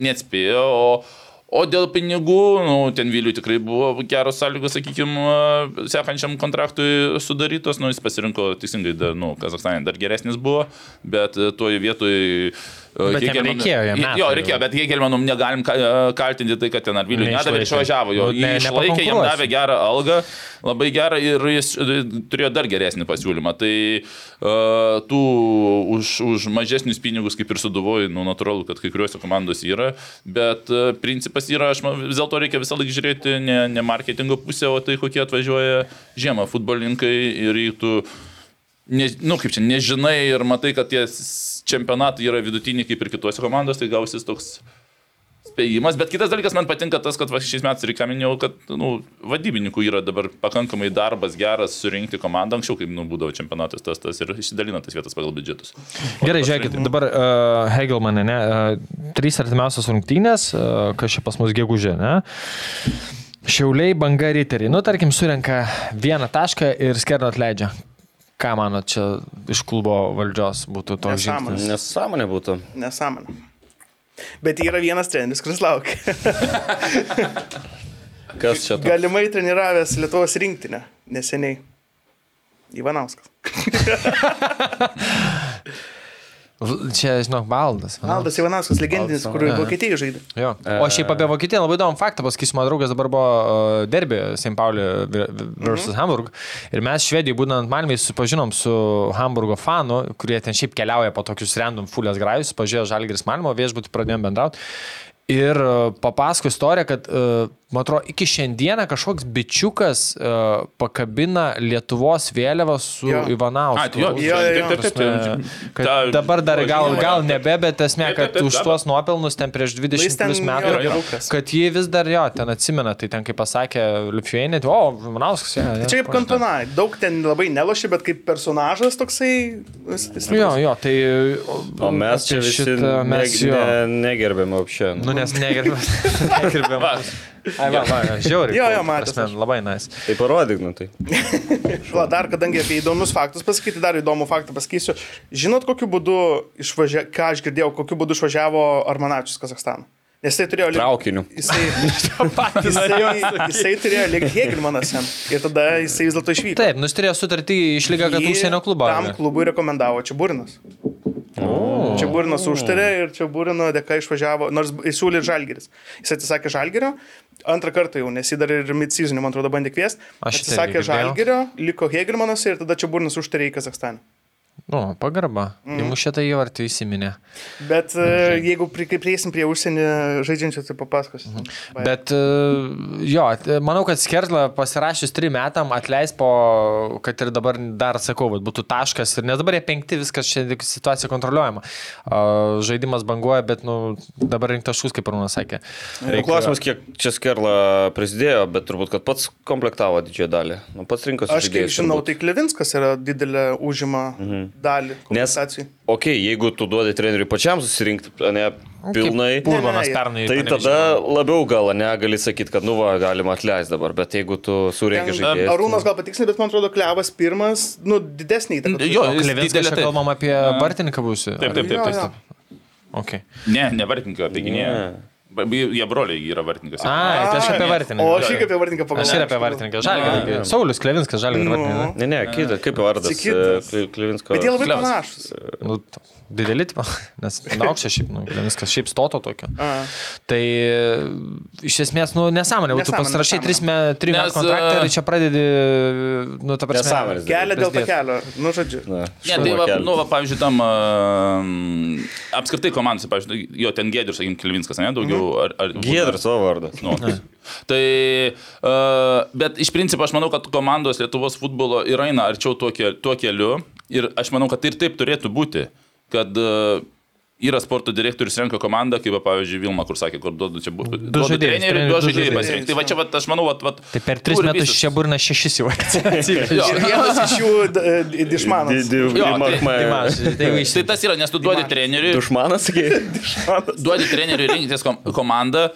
neatspėjo, o O dėl pinigų, nu, ten Viliui tikrai buvo geros sąlygos, sakykime, sekančiam kontraktui sudarytos, nu, jis pasirinko teisingai, dar, nu, Kazakstane dar geresnis buvo, bet e, toje vietoje... Bet jam reikėjo, jam Jo, reikėjo, bet Hegelmanum negalim ka- kaltinti tai, kad ten ar Viliui nedavė išvažiavo, jo, Nu, ne- išlaikė, jam davė gerą algą, labai gerą ir jis turėjo dar geresnį pasiūlymą. Tai uh, tų už, už mažesnius pinigus, kaip ir suduvoju, nu, natūralu, kad kai kuriuose komandos yra, bet uh, principas yra, aš vis dėlto reikia visą laiką žiūrėti ne, ne marketingo pusę, o tai kokie atvažiuoja žiemą futbolininkai ir jei tu ne, nu, kaip čia, nežinai ir matai, kad tie čempionatai yra vidutiniai kaip ir kitose komandos, tai gausis toks spėjimas. Bet kitas dalykas man patinka tas, kad va, šiais metais reikia minėjau, kad nu, vadybininkų yra dabar pakankamai darbas geras surinkti komandą. Anksčiau, kaip nu, būdavo čempionatas tas, tas ir išsidalina tas vietas pagal biudžetus. Gerai, žiūrėkit, dabar uh, Hegelmanė, ne? Uh, trys artimiausios rungtynės, uh, kas čia pas mus gegužė, ne? Šiauliai, banga riteriai. Nu, tarkim, surenka vieną tašką ir skerną atleidžia. Ką manot, čia iš klubo valdžios būtų toks Nesąmonė. žingsnis? Nesąmonė būtų. Nesąmonė. Bet yra vienas treneris, kuris laukia. Kas čia? toks? Galimai treniravęs Lietuvos rinktinę neseniai. Ivanauskas. Čia, žinok, baldas. ne? Valdas Ivanauskas, legendinis, kur Aha. Vokietijai žaidė. Jo. O šiaip apie Vokietiją labai įdomų faktą pasakysiu, mano draugas dabar buvo uh, derbė St. Pauli vs. Mhm. Hamburg. Ir mes Švedijoje, būnant Malmėje, susipažinom su Hamburgo fanu, kurie ten šiaip keliauja po tokius random fulės grajus, pažiūrėjo Žalgiris Malmo, viešbutį pradėjom bendrauti. Ir uh, papasako istoriją, kad uh, man atrodo, iki šiandieną kažkoks bičiukas uh, pakabina Lietuvos vėliavą su Jo. Ivanausku. Jo, Jo, jo, jo. taip, taip, taip. Kad Ta- dabar dar gal, gal jo. nebe, bet esmė, Taip, kad taip, taip, už tuos nuopelnus ten prieš Nu, 20 jis ten, plus jo, metų, gerukas. kad jį vis dar jo, ten atsimena, tai ten kaip pasakė Liufienė, o, Manauskas, ja, ja, Čia kaip kantona, daug ten labai neloši, bet kaip personažas toksai. jis- jis Jo, jo, tai... O mes čia visi šitą mes ne, jo. ne, negerbėme apšė. Nu, nes negerbėm. negerbėm. Ai, va, va, žiauriai. Jo, jo, matęs aš. Labai nice. Tai parodyk, nu tai. Va, dar kadangi apie įdomius faktus pasakyti, dar įdomų faktą pasakysiu. Žinot, kokiu būdu išvažiavo, ką aš girdėjau, kokiu būdu išvažiavo Armanačius Kazakstaną? Nes jisai turėjo... lik- Traukiniu. Jisai, jisai, jisai turėjo likti Hegelmanas jam. Ir tada jisai vis dėlto išvyko. Taip, nusturėjo sutartį išlygą, kad užsienio klubą. Tam klubui rekomendavo Čiaburinas. Čia Burinas užtarė ir čia Burino dėka išvažiavo, nors įsiūlė Žalgeris. Jis atsisakė Žalgerio, antrą kartą jau, nes jį dar ir mid-season, man atrodo, bandė kviesti. Atsisakė. Žalgerio, liko Hegelmanas ir tada čia Burinas užtarė į Kazakstaną. Nu, pagarba. Mm. Įmušė tai jau arti įsiminė. Bet e, jeigu pri- prieisim prie užsienį žaidžiančių, tai papasakosiu. Bye. Bet e, jo, t- manau, kad Skerla pasirašius trim metam atleis po, kad ir dabar dar sakau, vat, būtų taškas ir nes dabar jie penkti, viskas tik situacija kontroliuojama. A, Žaidimas banguoja, bet nu, dabar rinkti taškus, kaip Arūnas sakė. Reikia... Klausimas, kiek čia Skerla prisidėjo, bet turbūt, kad pats komplektavo didžiąją dalį. Nu, pats rinkosi. Aš kiek žinau, tai Klevinskas yra didelė užima mhm. Dalį Nes, kompensacijų. okei, okay, jeigu tu duodi treneriui pačiam susirinkti, ne pilnai, Purvanas Ne, ne, pernai. tai tada labiau gal ne gali sakyti, kad nu va, galima atleisti dabar, bet jeigu tu Ten, žaidėjus. Arūnas gal patiksliai, bet man atrodo, Klevas pirmas, nu, didesnį įtaką. Jo, taip. kalbam apie Bartininką būsiu. Taip, taip, taip. Taip, taip. Okay. Ne, ne vartininką, apie gynėją. Ba- Jie broliai yra vartininkas. A, tai aš apie O Vartininką. aš irgi apie vardininką pagalvojau. Aš ir apie Vartininką. Žalgirį. Saulis Klevinskas, Žalgirį Nu. Vartininką. Ne, ne, kita, kaip vardas. Kitas. e, Klivinsko. Bet jie labai panašus. Nu, dideli, tipo, nes aukščia šiaip, nu, Klevinskas šiaip stoto tokio. A. Tai e, iš esmės, nu, nesąmonė, tu Nesąmonė, pasirašai nesąmonė. tris me- trijų Nes, metų kontraktą e, ir čia pradedi, nu, ta prasme. Nesąmonės. Kelia dėl to kelio. Nu, žodžiu. Na, Ne, tai va, nu, va, pavyzdžiui, tam uh, apskritai komandose, pavyzdžiui, jo ten Gėdris, sakykim, Kilvinskas, ne, daugiau. Ar, ar, Giedras savo vardas. Nu, tai, uh, bet iš principo aš manau, kad komandos Lietuvos futbolo ir eina arčiau tuo, tuo keliu ir aš manau, kad ir taip turėtų būti, kad uh, yra sporto direktorius renka komandą, kaip pavyzdžiui Vilma, kur sakė, kur duodu čia būtų. Du trenerių, du žaidėjai pasirinkti. Tai va čia, va, aš manau, va, va, Tai per tris metus visus- čia burna šešis jau. Ir vienas iš jų d- Dišmanas. Jo, tai- Tai Tai va, tas yra, nes tu duodi treneriui, Dušmanas, sakė. duodi treneriui rinktis kom komandą,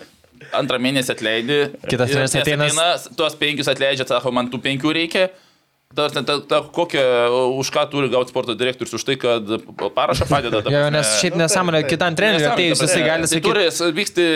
antrą mėnesį atleidi. Kitas ties ateina- Tuos penkius atleidžia, sako, man tų penkių reikia. Ta, ta, ta, ta, kokią, už ką turi gauti sporto direktorius, už tai, kad parašą padeda. Jo, nes šiaip nesąmonė, kitam treneriui atėjus jisai gali sakyti. Turi vykti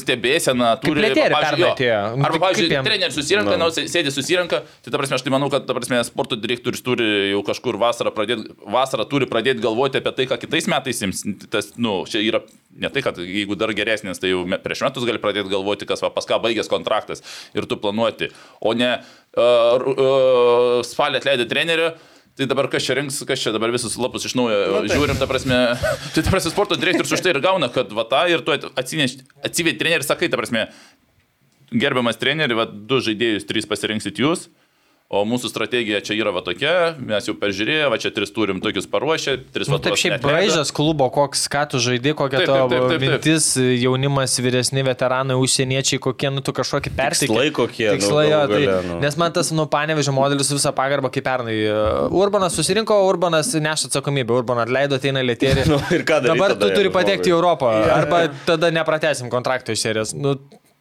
stebėsena, turi... Letierį va, pavyzdžiui. Nu, Arba, pavyzdžiui, treneris susirenka, no. sėdi susirenka, tai ta prasme, aš tai manau, kad ta prasme, sporto direktorius turi jau kažkur vasarą pradėti, vasarą turi pradėti galvoti apie tai, ką kitais metais ims. Tas, nu, čia yra ne tai, kad jeigu dar geresnis, tai jau prieš metus gali pradėti galvoti, kas va, pas ką baigęs kontraktas ir tu planuoti, o ne spalį atleidė trenerių. Tai dabar kas čia rinks, kas čia dabar visus lapus iš naujo Na, taip. žiūrim, ta prasme, tai ta prasme sporto direktorius už tai ir gauna, kad va tą ir tu atsivėti trenerių, sakai, ta prasme, gerbiamas treneri, va du žaidėjus, trys pasirinksit jūs, o mūsų strategija čia yra va tokia, mes jau peržiūrėjome, va čia tris turim tokius paruošę, tris Nu, va taip tuos šiaip braižas klubo, koks, ką tu žaidži, kokia Taip, taip, tavo taip, taip, taip. mintis, jaunimas, vyresni veteranai, užsieniečiai, kokie, nu, tu kažkokį pertikį. Tikslai kokie, nu, Tikslai, galų tai, nu. Nes man tas, nu, panevežė modelis visą pagarbą kaip pernai. Uh, Urbanas susirinko, Urbanas neša atsakomybę, Urbaną atleido, ateina lėtėri. Nu, ir ką Dabar tada tu turi patekti į? Europą. Arba tada nepratesim kontrakto iš serijos. Nu,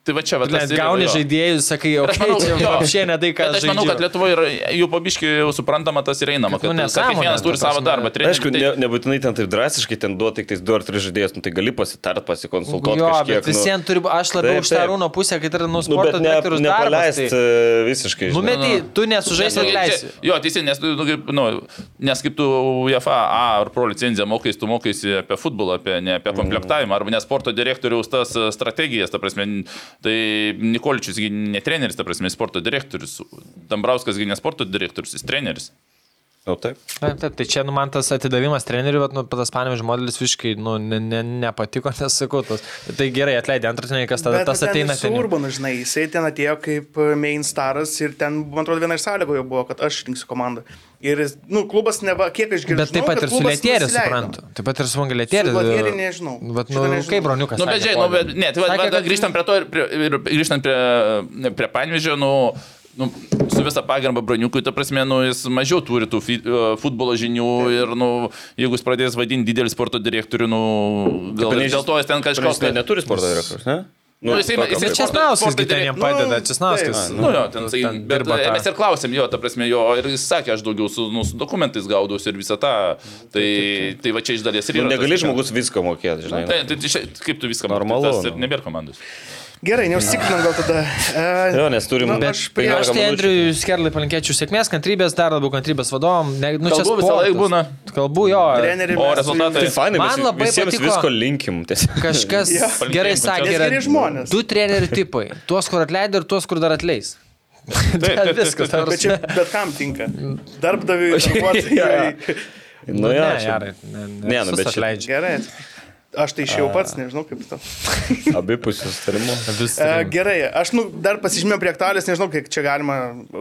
Tai va čia, va, tas gauni žaidėjus, sakai, o okay, manau, čia jo. apšė ne tai, ką Bet aš manau, kad Lietuvoje yra jų pabiški jau suprantama tas ir einama, kad, nu, kad nesąmonė, kiekvienas turi savo darbą. Treneris, Aišku, tai- ne, nebūtinai ten taip drastiškai ten duoti tik tais du ar tris žaidėjus, nu, tai gali pasitart, pasikonsultuoti. Jo, kažkiek, bet visiems turi, aš labiau Taip, už tą taip. rūno pusę, kai tai yra nu nu, ne, direktorius darbas. nepaleist Tai, e, visiškai. numeti, tu nesužaisi Nes, ir nu, leisi. Jo, teisingai, nes, nu, kaip, nu, nes kaip tu UEFA A ar Pro licenciją mokais, tu mokaisi apie futbolą, apie, ne apie komplektavimą, arba ne sporto direktoriaus tas e, strategijas, ta prasme, tai Nikoličius ne treneris, ta prasme, sporto direktorius, Dambrauskas ne sporto direktorius, jis treneris. O taip. Taip, taip, tai čia nu, man tas atidavimas treneriui, bet nu, tas panevežė modelis visiškai nu, ne, ne, nepatiko, nes sakau, tas, tai gerai atleidė antras trenerikas, tada Bet tas ateina su. Urbanu, žinai, jisai ten atėjo kaip main staras ir ten, man atrodo, viena iš sąlygų jau buvo, kad aš rinksiu komandą. Ir, jis, nu, klubas neva, kiek aš girdžiu. Bet taip pat ir su Lietėris, suprantu. Taip pat ir su Vangalėtėris. Su Valtieri nežinau. Bet, nu, nežinau. kaip broniukas. Nu, bet žiūrėk, nu, bet, ne, tai va, Sakė, va, kad- grįžtant prie to ir, prie, ir grįžtant prie, prie Panvežio, nu, nu, su visa pagarba Braniukui, ta prasme, nu, jis mažiau turi tų e, futbolo žinių ir, nu, jeigu jis pradės vadinti didelį sporto direktorių, nu, gal Tai ir dėl to jis ten kažkoks... Kažkas neturi sporto direktorius, ne? Nu, jisai- jisai Česnauskas sporto gi ten jam direkt- padeda, nu, Česnauskas. taip. Nu jo, ten, tai, ten bet dirba tą. mes ir klausėm jo, ta prasme, jo, ir jis sakė, aš daugiau su, nu, su dokumentais gaudausi ir visą tą. Tai, tai va čia iš dalies ir Nu, yra. negali tas- žmogus viską mokėti, žinai. Tai, tai, tai kaip tu viską Normalu, matai, tas ir nu. nebėra komandos. Gerai, neužsikrinam gal tada. E, Jo, nes turim... Nu, bet aš prie- Aš 15 tai. Andriui Skerlai palinkėčiau sėkmės, kantrybės, dar labiau kantrybės vadovom. Ne, nu, čia Kalbų visą laiką būna. Kalbų jo. treneriai O rezultatai? Tai fainai, Man labai visiems patiko- visko linkim. tiesiog. Kažkas Jo. gerai sakė, geri žmonės. du trenerių tipai. Tuos, kur atleido ir tuos, kur dar atleis. taip, taip, Viskas. ta Bet čia bet kam tinka. Darbdaviui, darbuotojui. Nu, jo, Ne, čia gerai. Ne, Ne, nu, visus bet čia- atleidžia. Gerai. Aš tai išėjau pats, nežinau kaip tau. Abipusius E, gerai, aš nu, dar pasižymėjau prie aktualės, nežinau, kiek čia galima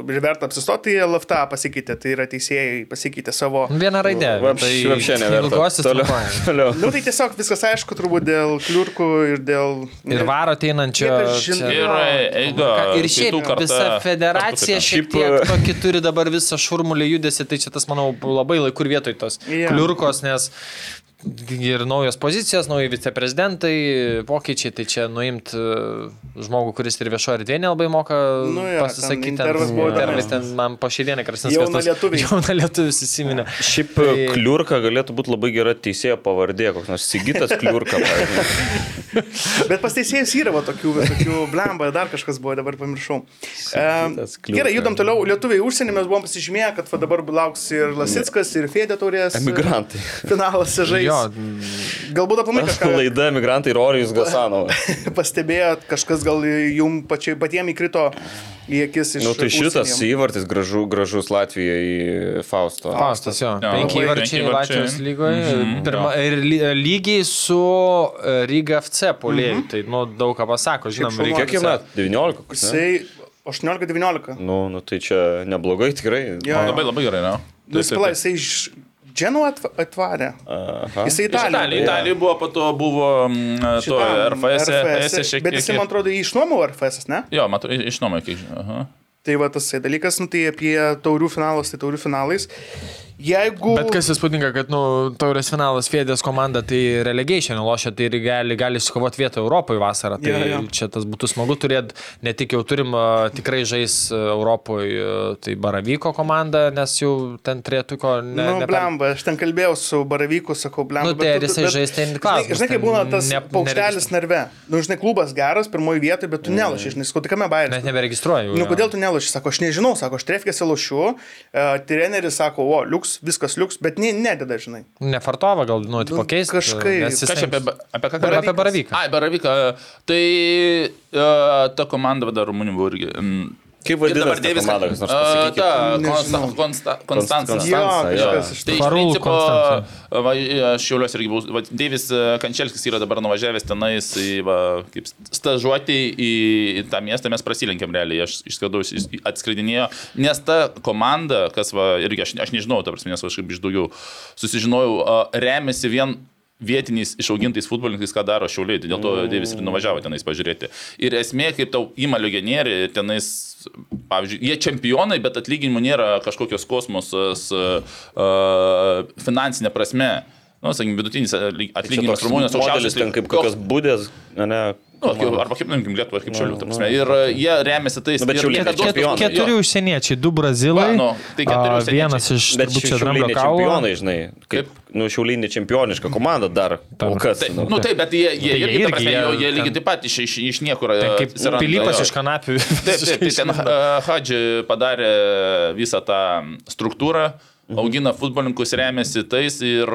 verta apsistoti, tai LFTA pasikeitė, tai yra teisėjai pasikeitė savo... Viena raidė. Tai Tai neverta. ilgosios Toliau. Toliau. Nu tai tiesiog viskas aišku, turbūt dėl kliurkų ir dėl... Ir varo ateinančio. Čia- Ir e, eiga. Ir šiaip kitų karta- visa federacija Šiaip, tiek tokį turi dabar visą šurmulį judesi, tai čia tas, manau, labai laiku ir vietoj tos Jo. kliurkos, nes ir naujos pozicijos, nauji viceprezidentai, pokyčiai, tai čia nuimt e, žmogų, kuris ir viešo erdvėje nelabai moka Nu jo, pasisakyti. ten intervas buvo Intervas ten man po šį dieną krasinas. Jauna lietuviai. Jauna lietuvis įsiminė. Šiaip Tai- kliurka galėtų būti labai gera teisėjo pavardė, koks nors Sigitas kliurka. Bet pas teisėjus yra va, tokių, tokių blemba, dar kažkas buvo, dabar pamiršau. E, kliurka. gerai, judam toliau. Lietuviai užsienį mes buvom pasižymėję, kad va, dabar lauks ir Lasitskas, ir Fėdė turės. Emigrantai. Finalas žais. Jo, Galbūt aplamai kažką Laida Emigrantai ir Orijus Gasanovas. pastebėjot, kažkas gal jum pačiai, patiems įkrito į akis iš... Nu, tai šitas užsienio. įvartis gražu, gražus Latvijoje į Fausto. Faustas, jo. Jo, Penki įvarčiai. Latvijos lygoje. Mhm, Pirma, ir ly- lygiai su e, Ryga FC polėjai. Tai, nu, daug ką pasako, žinom, Kiek jam metų? 19? koks, ne? Jisai 18-19. Nu, nu, tai čia neblogai tikrai. Jo. Labai labai gerai, ne? Nu, jis pala, jisai atva- atvarė. Aha. Jisai Italijai, Italijoje. Italijai buvo, po to buvo mm, to RFS, RFS, RFS šiek Bet tiek. jisai, man atrodo, išnuomavo RFS, ne? Jo, matau, iš nuomai, kiek žinau. aha. Tai va tas dalykas, nu tai apie taurių finalus, tai taurių finalais. Jeigu... Bet kas įspūdinga, kad, nu, taurės finalas Fėdės komanda tai relegation lošia, tai gali, gali išsikovoti vietą Europoje vasarą. Tai Jo, jo. čia tas būtų smagu turėti, ne tik jau turim tikrai žais Europoje, tai Baravyko komanda, nes jau ten turėtų ko ne. Nu, neper- blemba, aš ten kalbėjau su Baravyku, sakau, blemba. Nu, tai bet jisai bet- žais, tai Žinai, klausimas, žinai ten būna tas ne- paukštelis narve. Nu, žinai, klubas geras, pirmoji vietoje, bet tu neloši, žinai, sakau, tai kame Net bairis. neberegistruoju. Nu, kodėl tu neloši? Sako, aš nežinau, sako, aš trefkėsi lošiu, uh, treneris sako, o, liuks, viskas liuks, bet ne, nededa, žinai. Nefartova gal, nu, tipo Nu, keista. kažkaip. jis apie, apie ką kalbame? Apie Baravyką. Ai, Baravyką. Tai uh, ta komanda dar Rumunių buvo irgi. mm, Kaip vadinasi dabar ta Deivis komanda, kas nors A, pasakykit? Ta. Konsta- Konsta- Konstanca. Konstanca, Jo, kažkas iš Tai iš principo, va, aš šiauliuosi irgi buvau, va, Deivis e, Kančelskis yra dabar nuvažiavęs tenais va, kaip stažuoti į, į tą miestą, mes prasilenkėm realiai, aš išskridau, jis atskridinėjo, nes ta komanda, kas va, irgi aš, aš nežinau, ta prasme, nes aš kaip iš daugiau susižinojau, a, remiasi vien vietiniais išaugintais futbolininkais, ką daro šiauliai, tai dėl to Deivis ir nuvažiavo tenais pažiūrėti. Ir esmė, kaip tau įma legionieriai, tenais, pavyzdžiui, jie čempionai, bet atlyginimų nėra kažkokios kosmosas uh, finansinė prasme. Nu, sakykime, vidutinis Čia atlyginimas Rumunijos modelis ten kaip kokios būdės, ne? Nu, kaip- arba kaip, nu, Lietuva, kaip šiaulių, ta prasme. Ir uh, jie remiasi tais. Nu, bet tai čempionai. jo. Keturi užsieniečiai, du brazilai. Va, nu, tai keturi. Vienas iš Bet turbūt čia dramblio čempionai, žinai. Kaip, nu, šiauliai ne čempioniška komanda dar. Kol kas. Tai, nu. nu taip, bet jie, jie, Tai jie irgi, irgi, prasme, jie jie, jie ten- lygiai taip pat iš, iš, iš niekur. Ten e, Kaip atsiranda, Pilypas jo. iš kanapių. Taip, taip, tai ten uh, Hadži padarė visą tą struktūrą, Mhm. augina futbolininkus, remiasi tais ir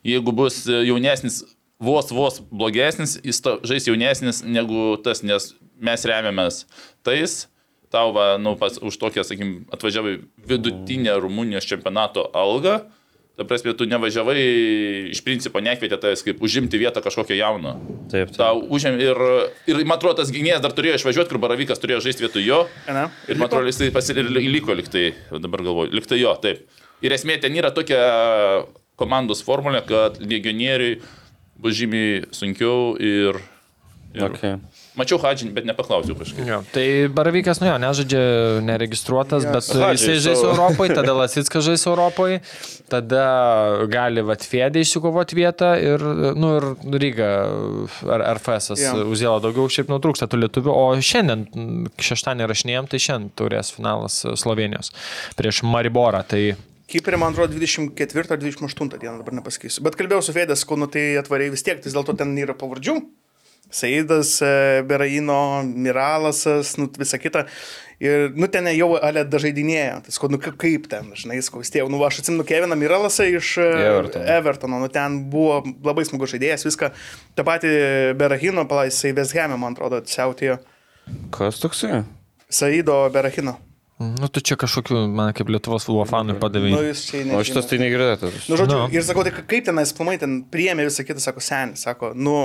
jeigu bus jaunesnis, vos vos blogesnis, jis to, žais jaunesnis negu tas, nes mes remiamės tais. tau va, nu, pas, už tokią, sakykim, atvažiavai vidutinę Rumunijos čempionato algą, ta prasme, tu nevažiavai, iš principo nekvietė tavęs kaip užimti vietą kažkokio jauno. Taip, taip. Tau užėm ir, ir man atrodo, tas gynėjas dar turėjo išvažiuoti, kur Baravykas turėjo žaisti vietoj jo. Ane? Ir man atrodo, jis tai pasi- ir liko liktai, dabar galvoju, liktai jo, taip. Ir esmė ten yra tokia komandos formulė, kad legionieriui bus žymiai sunkiau ir... ir Okay. Mačiau Hadžinį, bet nepaklausiau kažkaip. Jo, tai Baravykas, nu jo, nežaidžia neregistruotas, yes. bet Aha, jisai žais savo- Europoje, tada Lasitskas žais Europoje, tada gali Vatfėdė išsikovoti vietą ir, nu, ir Ryga ar RFS yeah. uzėlo daugiau, šiaip nutrūksta tų lietuvių, o šiandien, šeštąjį rašinėjom, tai šiandien turės finalas Slovenijos prieš Mariborą. Tai Kiperė, man atrodo, 24 ar 28 dieną, dabar nepasakysiu. Bet kalbėjau su Fėdės, kol nu tai atvariai vis tiek, vis dėlto ten yra pavardžių. Saidas, e, Beraino, Miralasas, nu visa kita. Ir, nu, ten jau ale dažaidinėjo. Tai skau, nu kaip, ten, žinai, skaustėjau. Nu, aš atsimenu Keviną Miralasą iš e, Evertono. Evertono. Nu, ten buvo labai smagus žaidėjas, viską. Ta pati Berahino, palaisai Vesgame, man atrodo, siautėjo. Kas toksai? Saido Berahino. Nu, tu čia kažkokiu, man kaip Lietuvos futbolo fanui padavai. Nu, jūs čia O šitas tai negirdėtas. Nu, žodžiu, Nu. no. ir sakau, tai kaip tenais plamai ten priėmė visą kitą, sako, senis, sako, nu,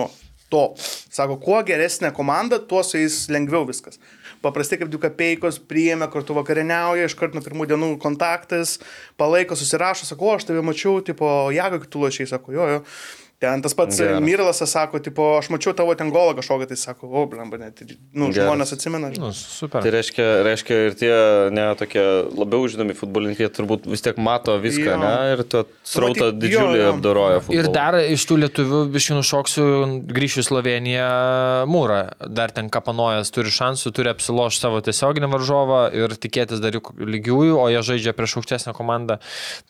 to. Sako, kuo geresnė komanda, tuo su jais lengviau viskas. Paprastai kaip du kapeikos priėmė, kartu vakarieniauja, iš karto nuo pirmų dienų kontaktas, palaiko, susirašo, sako, aš tave mačiau, tipo, jago kitų lošiai, sako, jo, jo. Ten tas pats Geras. Mirlasas sako, tipo, aš mačiau tavo ten golą kažkokią, tai sako, o, blemba, net, nu, Geras. žmonės atsimena. Nu, super. Tai reiškia, reiškia ir tie, ne, tokie labiau žinomi futbolininkai turbūt vis tiek mato viską, Jo. ne, ir to srautą Matyt, didžiulį apdoroja futbolą. Ir dar iš tų lietuvių biškinų šoksiu, grįšiu į Sloveniją, Mūrą. Dar ten kapanojas turi šansų, turi apsilošti savo tiesioginį varžovą ir tikėtis dar jų lygiųjų, o jie žaidžia prieš aukštesnę komandą.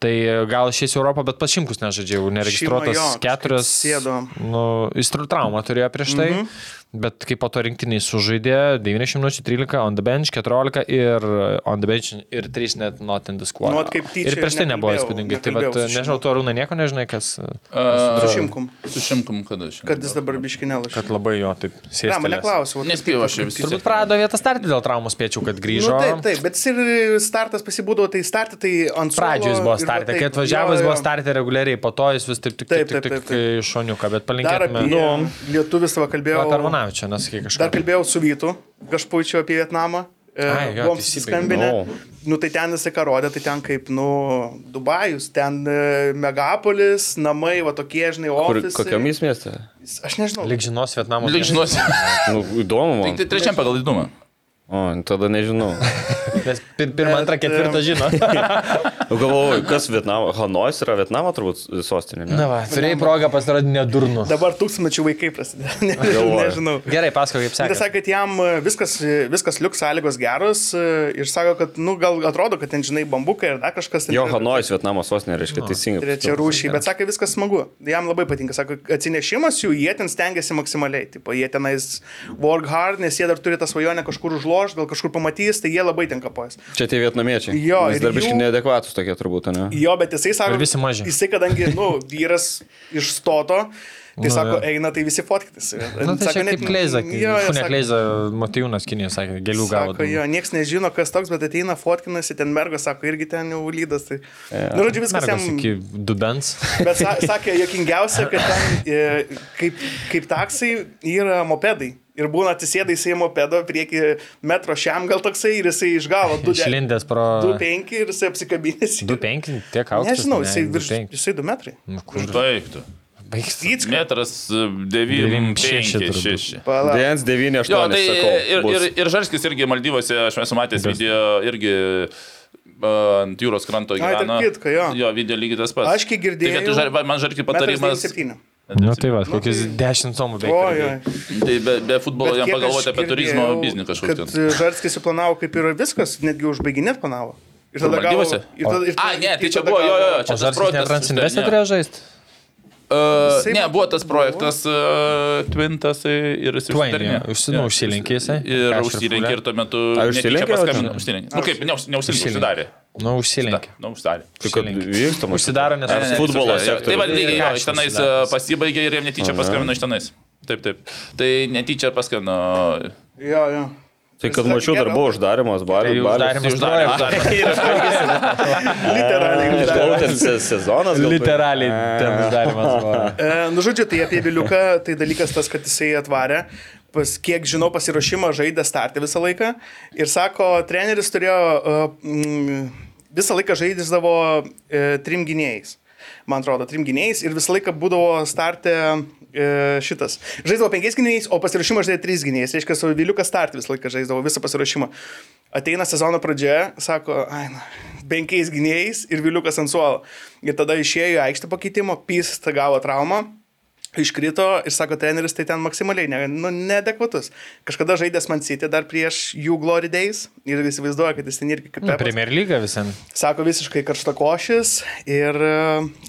Tai gal šiais Europą, bet pas šimkus nežaidžia, jau neregistruotas Šeima jo, keturias. Kažkaip sėdo. Nu, jis traumą turėjo prieš tai. Mhm. Bet kaip po to rinktiniai sužaidė 90 minučių 13, on the bench 14 ir on the bench ir 3 net not in the squad. Nu, kaip tyčia ir prieš tai nebuvo įspūdingai. Tai vat, nežinau, tu arūnai nieko nežinai, kas. Su šimkum. Su šimkum kada aš. Kad jis dabar biškinėlas. Kad labai jo taip Ne, sėsti. mane klausiau. Nespėjau aš jau vis Turbūt prarado vietą startį dėl traumos spėčiau, kad grįžo. Nu, taip, taip, bet jis ir startas pasibūdavo, tai startą, tai ant suolo Pradžioje jis buvo startė, kai jo, buvo startė reguliariai, po to jis vis taip tik, šoniuką, bet Nu, lietuvis savo kalbėjau. Armanavičio, nesakai kažką. Dar kalbėjau su Vytu, kažpuičiu apie Vietnamą. E, Ai, jo, Buvom susiskambinę. No. Nu, tai ten jisai ką rodė, tai ten kaip, nu, Dubajus, ten e, megapolis, namai, va tokie, žinai, Kur, ofisai. kokiamis mieste? Aš nežinau. Lik žinos Vietnamo. Lik žinosi. Nu, įdomu Tai, man. tai trečiam pagal įdomą. O, tada nežinau. Nes pir, pirmą, antrą, ketvirtą žino. Nu, galvoju, kas Vietnamo? Hanojus yra Vietnamo turbūt sostinė. Ne? Na, va, turėjai progą pasirodyti nedurnu. Dabar tūkstančių vaikai prasidėjo. Ne, nežinau. Gerai, pasako, kaip sekasi. sakė, kad jam e, viskas, e, viskas liuks sąlygos geros e, ir sako, kad, nu, gal atrodo, kad ten, žinai, bambukai ir dar kažkas. ten Jo, Hanojus Vietnamo sostinė, reiškia teisingai. Trečia rūšiai, bet sakė, viskas smagu. Jam labai patinka. Sako, atsinešimas jų, jie ten stengiasi maksimaliai. Tipo, jie tenais work hard, nes jie dar turi tą svajonę kažkur užlošti, gal kažkur pamatys, tai jie labai ten kapojas. Čia tie vietnamiečiai. Jo, Jis ir dar biškai jų- neadekvatus tokie turbūt, ne? Jo, bet jisai sako, Ir visi maži. Jisai, kadangi, nu, vyras iš stoto, tai Nu, sako, eina, tai visi fotkitis. Na, tai čia kaip Kleiza. Ne sako- Kleiza, Matijūnas Kinijai sakė, gėlių gavo. Sako, jo, niekas nežino, kas toks, bet ateina fotkinasi, ten mergas, sako, irgi ten jau lydas. Tai... Yeah. Nu, žodžiu, viskas Mergos jam... iki dubens. Bet sa sakė, jokingiausia, kad ten e, kaip, kaip taksai yra mopedai. Ir būna atsisėda į Seimo pedo prieki metro šiam gal toksai ir jisai išgavo 2,5 Išlindęs pro... ir jisai apsikabinęs. 2,5, tiek aukštas. Nežinau, ne, jisai, virš, 2,5. jisai 2 metrai. Nu, Kur Baigtų. baigs? Vycka. Metras e, 9,6 9, turbūt. 6. Pala. 1, 9, 8. Jo, tai sakau, ir, ir, ir Žarskis irgi Maldyvose, aš esu matęs Kas? video, irgi uh, ant jūros kranto gyvena. kitko, jo. Jo, video lygiai tas pats. Aš kiek girdėjau, Tai, kad man Žarskis patarimas. 7. Nu tai va, kokius 10 somų beveik. Tai be, be futbolo Bet jam pagalvoti apie turizmo biznį kažkokį. Kad e, Žarskis suplanavo kaip ir viskas, netgi užbaiginėt planavo. Ir tada gavo. Ir tada- ir A, tada- ne, tai ir čia buvo, jo, jo, jo, čia tas Žarskis projektas. netransinvestė ne. turėjo žaisti? Uh, Jisai ne, buvo tas projektas uh, Twintas ir jis Twain, užsidarinėjo. jo, užsi- nu, jisai. Ir užsilenkė ir tuo metu... A, užsilenkė, o paskambino, ten- Užsilenkė. Nu kaip, ne, užs- neužsilenkė, Užsilenkė. užsidarė. Nu, užsilenkė. Nu, užsidarė. Užsilenkė. vyksta mūsų. Užsidaro, nes... Ne, futbolo sektorius. Tai va, lygiai, jo, iš tenais uh, pasibaigė ir jam netyčia paskambino iš tenais. Taip, taip. Tai netyčia paskambino. Jo, jo. Tai kad mačiau dar buvo uždarimas, Tai balius. uždarimas projekto. Literaliai. Se- sezonas. Literaliai ten uždarimas. E, nu, žodžiu, tai apie Viliuką, tai dalykas tas, kad jisai atvarė, pas, kiek žinau, pasiruošimą žaidė startį visą laiką. Ir sako, treneris turėjo uh, mm, visą laiką žaidžiavo uh, trim gynėjais. Man atrodo, trim gynėjais ir visą laiką būdavo startė uh, šitas. Žaidžiavo penkiais gynėjais, o pasiruošimą žaidė trys gynėjais. Reiškia, su Viliukas startį visą laiką žaidžiavo visą pasiruošimą. Ateina sezono pradžia, sako, ai, na, penkiais gynėjais ir Viliukas ant suolo. Ir tada išėjo aikštę pakeitimo, Pys gavo traumą, iškrito ir sako, treneris tai ten maksimaliai ne, nu, neadekvatus. Kažkada žaidęs man City dar prieš jų Glory Days ir įsivaizduoja, kad jis ten irgi kaip Nu. Premier lyga visam. Sako visiškai karštakošis ir e,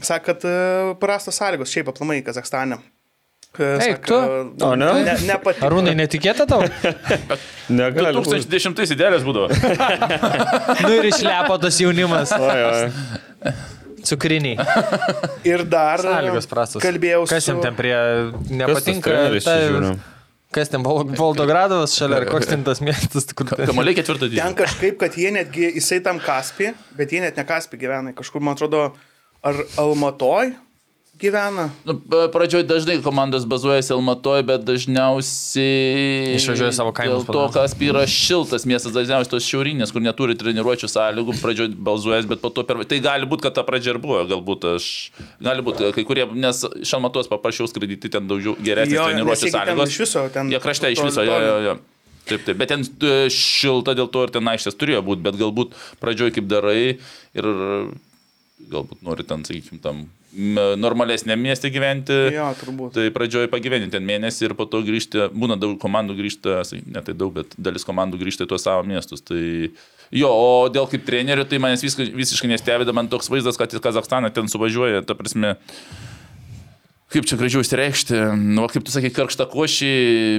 sako, kad e, prastos sąlygos šiaip aplamai Kazakstane. Eik, sako, O, ne? ne nepatiko. Arūnai, netikėta tau? Negaliu. 2010 idealės būdavo. Nu ir išlepo tas jaunimas. Oi, oi. Cukriniai. Ir dar Sąlygos prastos. kalbėjau Kas jam su... ten prie... Nepatinka. čia žiūri? Kas ten, Voldogradovas šalia, ar koks ten tas miestas, kur... Kamaliai ketvirtą Ten dieną. kažkaip, kad jie netgi, jisai tam Kaspi, bet jie net ne Kaspi gyvena, kažkur, man atrodo, ar Almatoj gyvena. Nu, Pradžioj dažnai komandos bazuojasi Almatoj, bet dažniausiai... Išvažiuoja savo kaimus Dėl to, kas yra šiltas miestas, dažniausiai tos šiaurinės, kur neturi treniruočio sąlygų, pradžioj bazuojas, bet po to per... Tai gali būti, kad ta pradžia ir buvo, galbūt aš... Gali būti, kai kurie, nes iš Almatos paprašiau skraidyti ten daugiau geresnės treniruočio jeigu ten sąlygos. iš viso, ten Jie krašte iš to- viso, jo, jo, jo. Taip, taip, bet ten e, šilta dėl to ir ten aikštės turėjo būti, bet galbūt pradžioj kaip darai ir galbūt nori ten, sakykime, tam m, normalesnė mieste gyventi. Jo, turbūt. Tai pradžioj pagyveni ten mėnesį ir po to grįžti, būna daug komandų grįžta, ne tai daug, bet dalis komandų grįžta į tuos savo miestus. Tai jo, o dėl kaip trenerių, tai manęs viskai, visiškai nestebėda, man toks vaizdas, kad į Kazakstaną ten suvažiuoja, ta prasme, kaip čia gražiau įsireikšti, nu, kaip tu sakai, karkšta košį,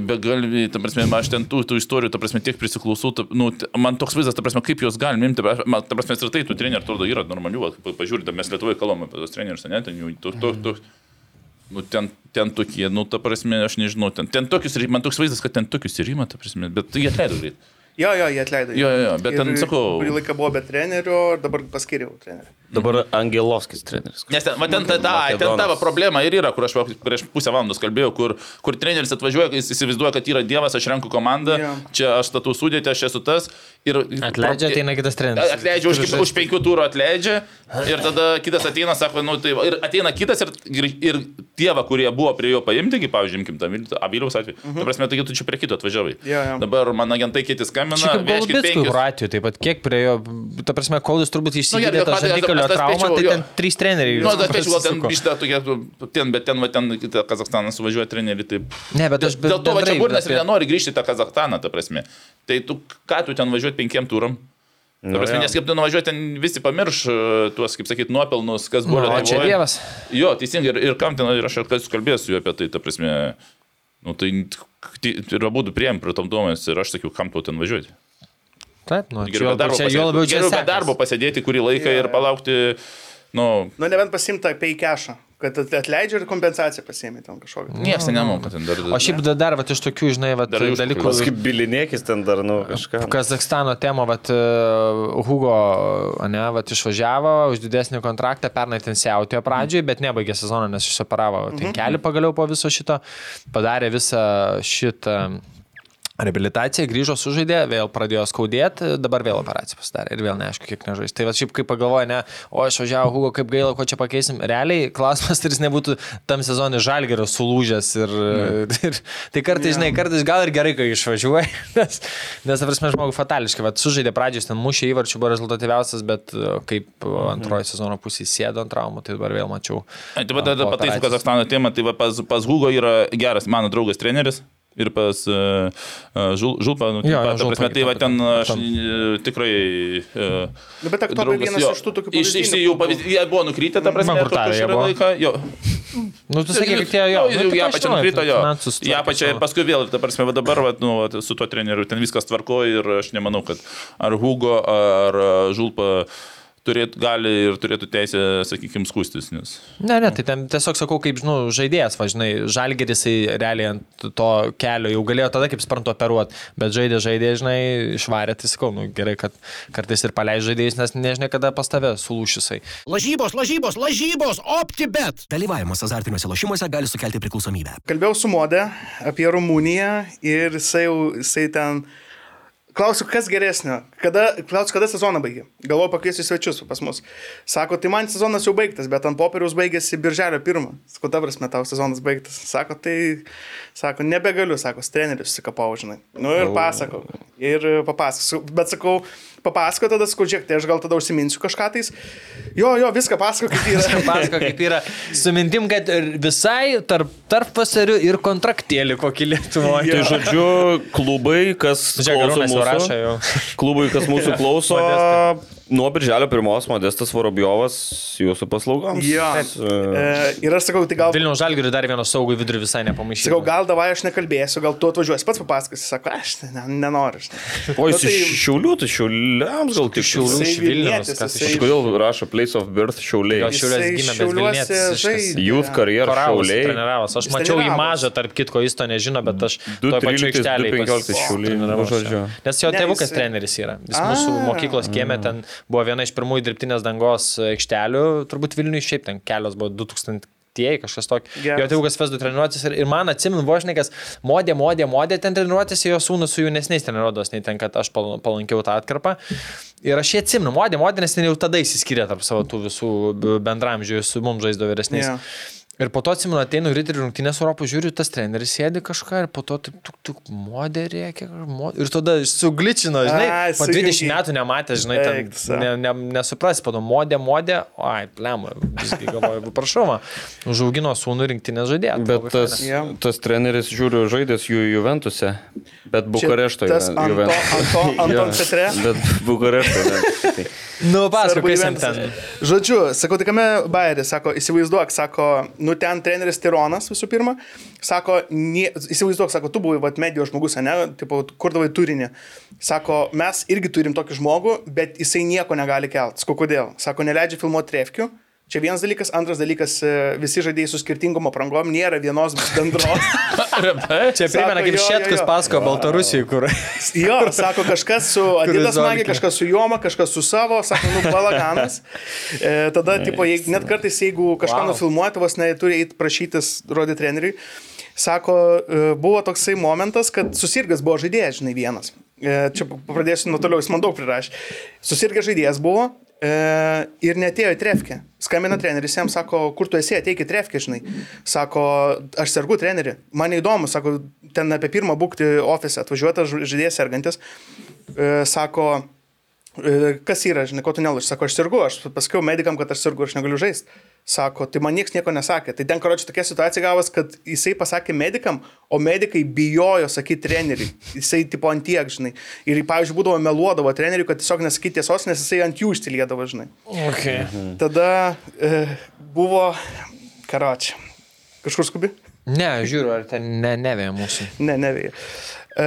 begalvi, ta prasme, aš ten tų, tų istorijų, ta prasme, tiek prisiklausau, ta, nu, man toks vaizdas, ta prasme, kaip juos galima imti, ta man, ta prasme, ir tai tų trenerių, atrodo, yra normalių, va, pa- pažiūrėte, mes Lietuvoje kalbame apie tos trenerius, ne, ten jų, tu, tu, tu, nu, ten, ten tokie, nu, ta prasme, aš nežinau, ten, ten tokius, man toks vaizdas, kad ten tokius ir ima, ta prasme, bet jie atleido greit. Jo, jo, jie atleido. Jo, jo, jo, bet ten, Ir sakau- Kurį laiką buvo be trenerio dabar paskiriau trenerių. Dabar Angelovskis treneris. Nes ten, va, ten, ta, ta, ten tavo problema ir yra, kur aš prieš pusę valandos kalbėjau, kur, kur treneris atvažiuoja, jis įsivaizduoja, kad yra dievas, aš renku komandą, Jo. čia aš statau sudėtį, aš esu tas. Ir, Atleidžia, ateina kitas treneris. Atleidžia už, už penkių turų atleidžia ir tada kitas ateina, sako, nu tai va, ir ateina kitas ir, ir, ir tie, kurie buvo prie jo paimti, kaip, pavyzdžiui, imkim Abiliaus atveju. Uh -huh. Ta prasme, taigi tu čia prie kito atvažiavai. Jo, jo. Dabar man agentai kiti skambina, penkius. Kroatijų, taip pat kiek prie jo, ta prasme, kol jis turbūt gerai, išsigydė bet tą žandikaulio traumą, tai ten trys treneriai. Nu, tai aš gal ten grįžta tokia, ten, bet ten, va, ten kitą Kazakstaną suvažiuoja treneriai, taip. Ne, bet aš Dėl to, va, čia Burnas ir nenori grįžti į tą Kazakstaną, ta prasme. Tai tu, ką tu ten važiuoti penkiem turam? Ta prasme, nes kaip tu nuvažiuoji ten visi pamirš e, tuos, kaip sakyt, nuopelnus, kas buvo. Nu, o čia Lietuvoj. Dievas. Jo, teisingai, ir, ir kam ten, ir aš kas kalbėsiu apie tai, ta prasme, nu tai ir abu prieim prie tom duomenys ir aš sakiau, kam tau ten važiuoti. Taip, nu, čia Geriau be darbo, čia pasėdėti, čia geriau be darbo pasėdėti kurį laiką Jo, ir palaukti, nu, Nu, nebent pasimta pay cashą, kad at- atleidžia ir kompensaciją pasiemi ten kažkokią. niekas ten nemoka ten dar. O šiaip da- dar, va, iš tokių, žinai, va, Dar dalykų. Paskui bilinėkis ten dar, nu, kažką. Kazakstano tema, vat, e, Hugo, ne, vat, išvažiavo už didesnį kontraktą, pernai ten siautėjo pradžioj, bet nebaigė sezoną, nes išsiparavo ten kelią pagaliau po viso šito, padarė visą šitą Rehabilitacija, grįžo sužaidė, vėl pradėjo skaudėti, dabar vėl operacija pasidarė ir vėl neaišku, kiek nežais. Tai va šiaip kaip pagalvoja, ne, o aš važiavau, Hugo, kaip gaila, ko čia pakeisim. Realiai klausimas, ar jis nebūtų tam sezonui žalgerio sulūžęs. Ir, ir, tai kartais, žinai, kartais gal ir gerai, kai išvažiuoji, nes, nes prasme, žmogų fatališkai, va, sužaidė pradžios, ten mušė įvarčių, buvo rezultatyviausias, bet e, kaip antroji sezono pusė sėdo ant traumų, tai dabar vėl mačiau. Ai, Tai va, tada po pataisiu. Kazakstano temą, tai va, pas, pas Hugo yra geras mano draugas treneris. Ir pas uh, Žul, Žulpą, nu, Jo, jo, ta prasme, tai va ten aš e, tikrai... Uh, Nu, bet Aktopai vienas iš tų tokių Iš, iš pavyzdinių jų pavyzdžių, jie buvo nukrytę, ta prasme, jie buvo. laiką. Jo. Nu, tu sakai, kad tie jo. Nu, nu, jau tai ją aš pačią žinau, nukrito, jo. tvarkė pačią ir paskui vėl, ta prasme, va dabar va, nu, va, su tuo treneriu ten viskas tvarko ir aš nemanau, kad ar Hugo, ar Žulpa turėtų, gali ir turėtų teisę, sakykime, skustis. Nes... Ne, ne, tai ten tiesiog sakau, kaip, žinau, žaidėjas, važinai, žalgeris jisai realiai ant to kelio jau galėjo tada, kaip sprantu, operuoti, bet žaidė, žaidė, žinai, išvarė, tai sakau, nu, gerai, kad kartais ir paleidžia žaidėjus, nes nežinai, kada pas tave sulūšisai. Lažybos, lažybos, lažybos, OptiBet. Dalyvavimas azartiniuose lošimuose gali sukelti priklausomybę. Kalbėjau su modė apie Rumuniją ir jisai, jau- jisai ten... Klausiu, kas geresnio? Kada, klausiu, kada sezoną baigė? Galvoju pakviesti svečius pas mus. Sako, tai man sezonas jau baigtas, bet ant popieriaus baigėsi birželio pirmą. Sako, dabar mes tau sezonas baigtas. Sako, tai, sako, nebegaliu, sako, treneris susikapau, žinai. Nu ir pasako. Ir papasakosiu. Bet sakau, papasako tada, žiūrėk, tai aš gal tada užsiminsiu kažką tais. Jo, jo, viską pasako, kaip yra. Pasako, kaip yra su mintim, kad ir visai tarp, tarp vasarių ir kontraktėlį kokį Lietuvoje. Tai žodžiu, klubai, kas Žiūrėk, klauso mūsų, rašo klubai, kas mūsų klauso, nuo birželio pirmos Modestas Vorobjovas jūsų paslaugoms. Jo. E, ir aš sakau, tai gal... Vilniaus žalgiui dar vieno saugų vidurį visai nepamaišyti. Sakau, gal davai aš nekalbėsiu, gal tu atvažiuosi, pats papasakosi, sako, aš ne, nenoriu. O Nu, jis tai- iš Šiaulių, tai Šiauliams gal tik Šiaulių iš kas jisai- iš Kažkodėl rašo Place of Birth Šiauliai. Šiauliuose Jisai gimė, bet Vilnietis. Youth karjerą Šiauliai. treniravos. Aš mačiau jį treniravosi. mažą, tarp kitko jis to nežino, bet aš 2, toj pačioj 13, aikštelėje 2, 15 Šiauliai, nu, žodžiu. Nes jo tėvukas treneris yra. Jis mūsų A. mokyklos kiemė ten buvo viena iš pirmųjų dirbtinės dangos aikštelių, turbūt Vilniui šiaip ten kelios buvo 2000. Tieji, kažkas tokio. Geras. Jo tėvukas vesdu treniruotis ir, ir man atsimenu, vožnikas, modė, modė, modė ten treniruotis, jo sūnus su jaunesniais treniruodos, nei ten, kad aš pal- palankiau tą atkarpą. Ir aš jį atsimenu, modė, modė, nes ten jau tada įsiskyrė tarp savo tų visų bendramžių, su mums žaisdo vyresniais. Jo. Ir po to atsimenu, ateinu ryterių rungtynės Europos, žiūriu, tas treneris sėdi kažką ir po to taip, tuk, tuk, modė reikia. Ir tada sugličino, žinai, Ai, po 20 sujungė. metų nematė, žinai, ten ne, ne, nesupras, po to modė, modė, ai, plema, visgi galvoju, prašau, užaugino sūnų rinktinės žaidėją. tai Bet tas, Jo. tas treneris, žiūriu, žaidęs jų Juventuse, bet Bukarešto Anto- Anton Petre? Bet Bukarešto. Tai. Nu, pasakok, kas ten. Žodžiu, sakau, tai kame Bayeris, sako, įsivaizduok, sako, nu ten treneris Tironas visų pirma, sako, nie, įsivaizduok, sako, tu buvai vat, medijos žmogus, ne, tipo, kurdavai turinį. Sako, mes irgi turim tokį žmogų, bet jisai nieko negali kelt. Sakau, kodėl? Sako, neleidžia filmuoti trefkių. Čia vienas dalykas, antras dalykas, e, visi žaidėjai su skirtingom aprangom, nėra vienos bendros. Čia primena, kaip Šetkus jo. pasako Baltarusijai, kur. Jo, sako, kažkas su Adidas magija, kažkas su Joma, kažkas su savo, sako, nu, balaganas. E, tada, tipo, jeigu, net kartais, jeigu kažką Wow. nufilmuoti, vos ne, turi eiti prašytis, rodyti treneriui. Sako, e, buvo toksai momentas, kad susirgas buvo žaidėjas, žinai, vienas. E, Čia pradėsiu nuo toliau, jis man daug prirašė. Susirgas žaidėjas buvo ir netėjo į trefkę. Skambina treneris, jam sako, kur tu esi, ateik į trefkę, žinai. Sako, aš sergu treneri. Man įdomu, sako, ten apie pirmą būkti ofise atvažiuotas žaidėjas sergantis. E, Sako, e, kas yra, žinai, ko tu nelūš. Sako, aš sergu, aš pasakiau medikam, kad aš sergu, aš negaliu žaisti. Sako, tai man niekas nieko nesakė. Tai ten, karoči, tokia situacija gavos, kad jisai pasakė medikam, o medikai bijojo sakyti treneriui. Jisai tipo ant tiek, žinai. Ir, pavyzdžiui, būdavo meluodavo treneriui, kad tiesiog nesakyti tiesos, nes jisai ant jų išsiliedavo, žinai. Okay. Tada e, buvo, karoči, kažkur skubi? Ne, žiūriu, ar ten ne, nevėja mūsų. Ne, nevėja. E,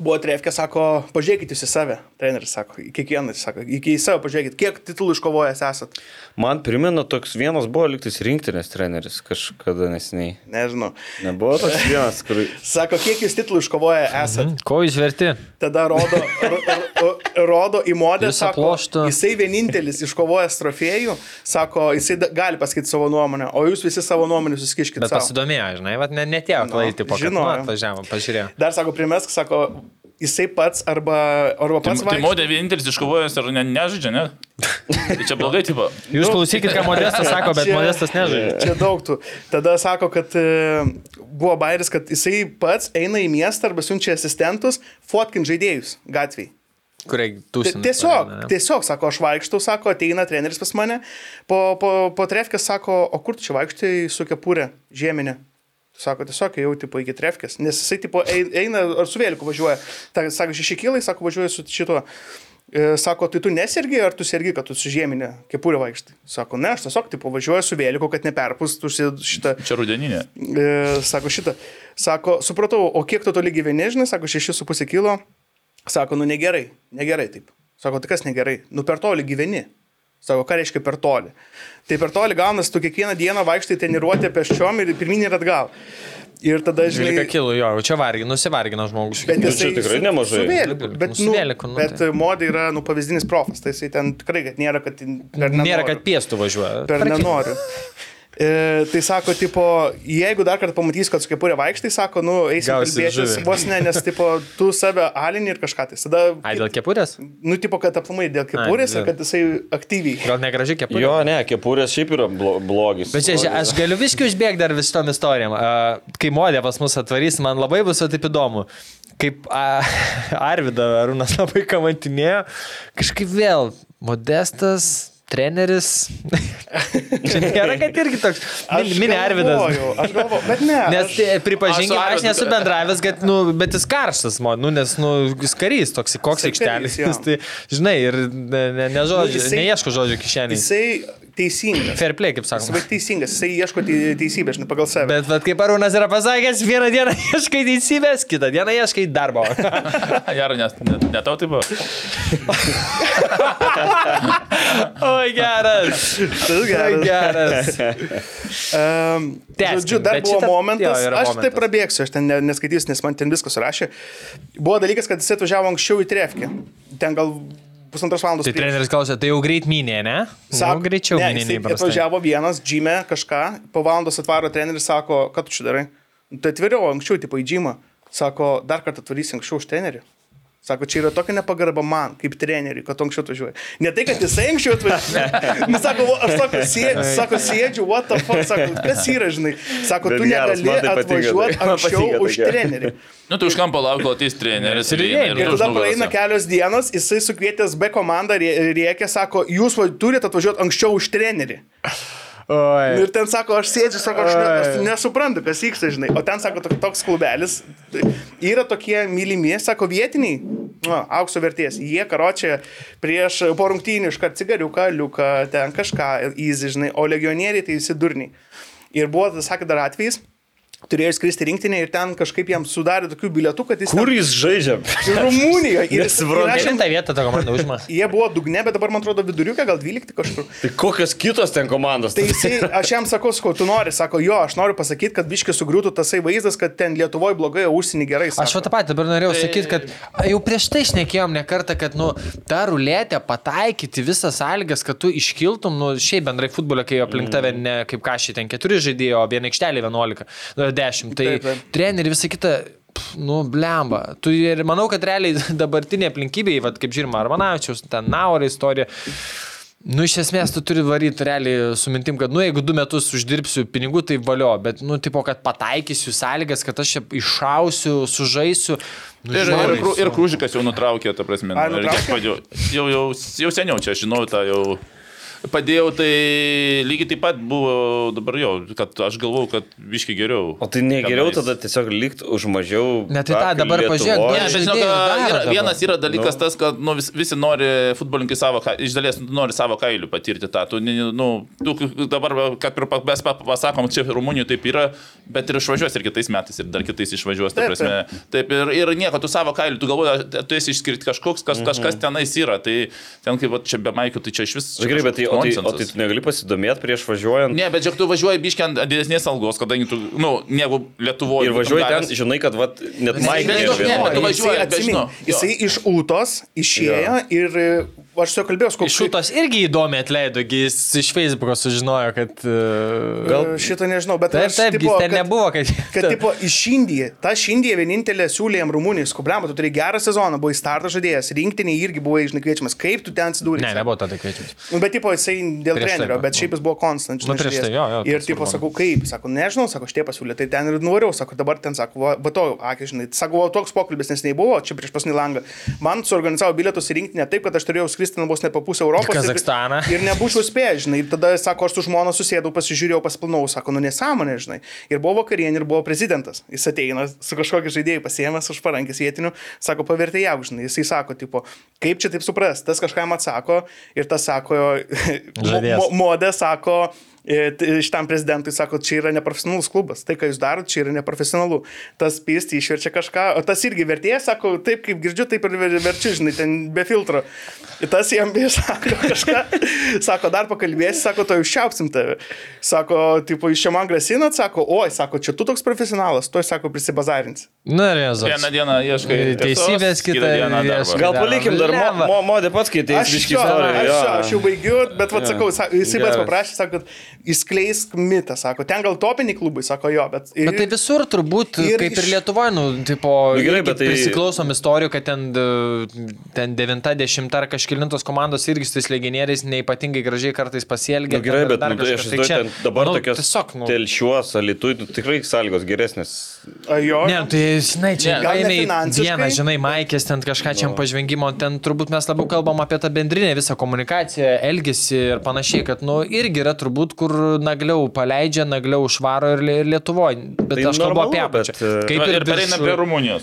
buvo trefkė, sako, pažiūrėkit jūs į save. Treneris sako, kiekvieną, sako, iki į save pažiūrėkit, kiek titulų iškovojęs esat. Man primena toks vienas buvo liktis rinktinės treneris kažkada nesiniai. Nežinau. Nebuvo toks vienas, kur... Sako, kiek jūs titulų iškovoję esat. Ko jūs verti? Tada rodo, ro, ro, rodo į modelį, sako, pluoštą. jisai vienintelis iškovojęs trofėjų, sako, jisai gali pasakyti savo nuomonę, o jūs visi savo nuomonę susikiškit. Bet pasidomėjo, žinai, bet ne, netėjo klaidyti po žinojo. kažko. Atvažiavo, pažiūrėjo. Dar sako, primesk, sako, jisai pats arba, arba Tai, pats tai modė vienintelis iškovojęs ar ne, nežaidžia, ne? Tai čia blogai, tipo. Jūs klausykit, ką Modestas sako, bet Čia- Modestas nežaidžia. Čia daug tų. Tada sako, kad e, buvo bairis, kad jisai pats eina į miestą arba siunčia asistentus fotkin žaidėjus gatviai. Kuriai Ti- tūsina. Tiesiog, tiesiog, sako, aš vaikštau, sako, ateina treneris pas mane, po, po, po trefkės sako, o kur tu čia vaikštai su kepurė žieminė? Sako, tiesiog jau tipo iki trefkės, nes jisai tipo ei- eina ar su vėliku važiuoja. Ta, sako, šeši kilai, sako, važiuoja su šituo. E, Sako, tai tu nesergi, ar tu sergi, kad tu su žieminė kepurė vaikštai? Sako, ne, aš tiesiog tipo važiuoju su vėliku, kad neperpustų šitą Čia rudeninė. E, sako šitą. Sako, supratau, o kiek tu toli gyveni, žinai, sako 6,5 kilo. Sako, nu negerai, negerai taip. Sako, tai kas negerai? Nu per toli gyveni. Sako, ką reiškia per toli? Tai per toli gaunasi, tu kiekvieną dieną vaikštai treniruotė peščiom ir pirmin ir atgal. Ir tada, žinai, 12 kilų, jo, čia vargina, nusivargina žmogus. Bet Nu, jisai čia tikrai su- nemažai. su vėliku, bet, nu, vėliku, nu, bet tai. modai yra nu, pavyzdinis profas, tai jisai ten tikrai, kad nėra, kad Nėra, nenoriu. kad piestų važiuoja. per nenoriu. E, tai sako, tipo, jeigu dar kartą pamatys, kad su kepurė vaikštai, sako, nu, eisim Gausi kalbėtis, vos ne, nes, tipo, tu save alini ir kažką. Tai tada, Ai, dėl kepurės? nu, tipo, kad aplamai dėl kepurės Ai, ir kad jisai aktyviai. Gal negraži kepurė? Jo, ne, kepurės šiaip yra blo blogis. Bet čia, aš galiu viskį užbėgti dar vis tom istorijom. Kai modė pas mus atvarys, man labai bus taip įdomu. Kaip uh, Arvida Arūnas labai kamantinėjo, kažkaip vėl modestas, treneris. čia nėra, kad irgi toks. Min, mini Arvidas. Aš galvoju, bet ne. Nes aš, tai, pripažinkime, Aš aš nesu bendravęs, kad, nu, bet jis karštas, man, nu, nes, nu, jis karys toks, koks aikštelis. tai, žinai, ir ne, ne, ne žodžiu, Nu, jisai- neieško žodžių kišeniai. jisai teisingas. Fair play, kaip sakoma. teisingas, jisai ieško tei- teisybės, žinai, pagal save. Bet, bet kaip Arūnas yra pasakęs, vieną dieną ieškai teisybės, kitą dieną ieškai darbo. Gerai, nes ne, ne tau tai buvo. Oi, geras. Oi, geras. geras. Um, Tęskim, žodžiu, dar buvo šitą- momentas, jo, aš tai momentas. prabėgsiu, aš ten ne, neskaitysiu, nes man ten viskas surašė. Buvo dalykas, kad jis atvažiavo anksčiau į Trefkę. Ten gal pusantros valandos. Tai prieš. treneris klausė, tai jau greit minė, ne? Sako, greičiau ne, minė, paprastai. atvažiavo vienas, džymė kažką, po valandos atvaro treneris, sako, ką tu čia darai? Nu, Tai atviriau anksčiau, tipo į džymą. Sako, dar kartą atvarysi anksčiau už trenerį. Sako, čia yra tokia nepagarba man, kaip treneriui, kad anksčiau atvažiuoji. Ne tai, kad jisai anksčiau atvažiuoja. Nu, sako, "O, aš sako, sėdžiu, sako, sėdžiu, what the fuck, sako, kas yra, žinai. Sako, tu negali tai atvažiuoti tai. Anksčiau už trenerį. Nu, tai už kampo lauko ateis treneris ir, įeina. ir, tada praeina kelios dienos, jisai sukvietęs B komandą rie- rėkė, sako, jūs turite atvažiuoti anksčiau už trenerį. Oi. Ir ten sako, aš sėdžiu, sako, aš, ne, aš nesuprantu, kas vyksta, žinai. O ten sako, tok- toks klubelis. tai Yra tokie mylimi, sako, vietiniai, nu, aukso vertės. Jie karočią prieš po rungtynių iškart cigariuką, liuką, ten kažką, įzy, žinai. O legionieriai tai visi durniai. Ir buvo, sakė, dar atvejs. Turėjo skristi rinktinė ir ten kažkaip jam sudarė tokių bilietų, kad jis... Kur jis žaidžia? Rumunijoje. Ir jis- jam- Šimtą vietą tą komandą užima. Jie buvo dugne, bet dabar man atrodo viduriuke, gal 12 kažkur. Tai kokios kitos ten komandos? Tai jisai, aš jam sakau, sakau, tu nori, sako, jo, aš noriu pasakyti, kad biški sugriūtų tasai vaizdas, kad ten Lietuvoje blogai, o užsienį gerai. Sako. Aš va tą patį dabar norėjau sakyti, kad jau prieš tai šnekėjom ne kartą, kad, nu, tą rulėtę pataikyti visas sąlygas, kad tu iškiltum, nu, šiaip bendrai futbole, kai aplink tave ne kaip kažkai ten keturi žaidėjo, o viena aikštelė 11, nu, 10. Tai Taip, taip. treneri visą kitą. Nu, blemba. Tu ir manau, kad realiai dabartinė aplinkybė, vat, kaip žiūrima, Armanavičiaus, ten Nauro istorija. Nu, iš esmės, tu turi varyti realiai su mintim, kad, nu, jeigu du metus uždirbsiu pinigų, tai valio, bet, nu, tipo, kad pataikysiu sąlygas, kad aš čia iššausiu, sužaisiu. Nu, Ir, žiauriai ir, ir sunku. krūžikas jau nutraukė, ta prasme. Ai, nu, ir nutraukė? Jau, jau, jau seniau čia, žinau, tą jau padėjau, tai lygiai taip pat buvo dabar jau, kad aš galvau, kad viški geriau. O tai negeriau Tenais. tada tiesiog likt už mažiau. Ne, tai tą dabar pažiūrėk? Ne, Aš bet daro yra, vienas yra dalykas Nu. tas, kad nu, vis, visi nori, futbolininkai savo, iš dalies nori savo kailių patirti tą. Tu, ne- nu, tu dabar, kad ir mes pa- pasakom, čia Rumunijoje taip yra, bet ir išvažiuos ir kitais metais, ir dar kitais išvažiuos. Ta Taip, prasme, taip, ir, ir nieko, tu savo kailių, tu galvoji, tu esi išskirti kažkoks, kas, kažkas tenais yra. Tai ten kaip va, čia be maikių, tai čia iš vis. Gerai, bet tai, o, tai, o tai tu negali pasidomėti prieš važiuojant. Ne, bet žiūrėk, tu važiuoji biškiai ant didesnės algos, kadangi tu, nu, negu Lietuvoje. Ir važiuoji ten, žinai, kad vat, net Maikė ne, bet tu važiuoji, bet jo. Jisai iš Ūtos išėjo ir aš su juo kalbėjau, koks šūtos irgi įdomi atleido, jis iš Facebook'o sužinojo, kad... Uh, Gal šitą nežinau, bet Taip, aš, taip, tipo, ten kad- nebuvo, kad... Kad, tipo, iš Indijos, ta Indija vienintelė siūlė jam Rumunijai, skubliam, tu turi gerą sezoną, buvai starto žaidėjas, rinktinė irgi buvai, žinai, kviečiamas, kaip tu ten atsidūrė. Ne, nebuvo tada kviečiamas. Nu, bet, tipo, jisai dėl Prieš tai trenerio, buvo. bet šiaip jis buvo konstant. Nu, prieš tai, jo, jo, Ir, tipo, sakau, kaip, sako, nežinau, sako, aš tie pasiūlė, tai ten ir nuvariau, sako, dabar ten, sako, va, va to, akis, žinai, sako, toks pokalbis nesnei buvo, čia prieš pasnį langą. Man suorganizavo bilietus į rinktinę taip, kad aš turėjau skristi vos ne po pusę Europos. ir- Kazachstaną. Ir nebūčiau spėjęs, žinai. Ir tada, sako, aš su žmona susėdau, pasižiūrėjau, pasplanau, sako, nu nesąmonė, žinai. Ir buvo vakarienė ir buvo prezidentas. Jis ateina su kažkokiu žaidėju pasiemęs už parankės vietinių, sako, pavertė jav, žinai. Jisai sako, tipo, kaip čia taip supras, tas kažkam atsako ir tas sako, modė sako, Šitam prezidentui sako, čia yra neprofesionalus klubas, tai ką jūs darote, čia yra neprofesionalu. Tas pysti išverčia kažką, o tas irgi vertėjas sako, taip kaip girdžiu, taip ir ver- verčiu, žinai, ten be filtro. Ir tas jam vis sako kažką, sako, dar pakalbėsi, sako, to užšiaupsim tave. Sako, tipo, iš čia man grasinat, sako, oi, sako, čia tu toks profesionalas, tu, sako, prisibazarins. Na, rezas. Vieną dieną ieškai Teisybės, kitą dieną. Gal palikim dar mo, mo, modė pats, kai tai Aš, istoriją. aš, jo. aš jau baigiu, bet, vad, sakau, sa- jisai pats paprašė, sako, kad įskleisk mitą, sako, ten gal topiniai klubai, sako jo, bet... Bet tai visur turbūt, Ir kaip ir iš- Lietuvoje, nu, tipo, Nu, gerai, bet tai- prisiklausom istorijų, kad ten, d- ten 9-10 ar kažkilintos komandos irgi su tais legionieriais neipatingai gražiai kartais pasielgia. Nu, gerai, ir bet nu, tai aš. Tai ten dabar nu, tokios Tiesiog, nu. telšiuos, alitui, nu, tikrai sąlygos geresnės. A, jo, Ne, tai, žinai, čia finansiškai? vienas, žinai, Maikės, ten kažką čia pažvengimo, ten turbūt mes labiau kalbam apie tą bendrinę visą komunikaciją, elgesį ir panašiai, kad, nu, irgi yra turbūt, kur nagliau paleidžia, nagliau užvaro ir, Lie- ir Lietuvoje. Bet Tai aš kalbu normalu, apie apačią. bet, e, Kaip Ir, ir ir pereina prie Rumunijos.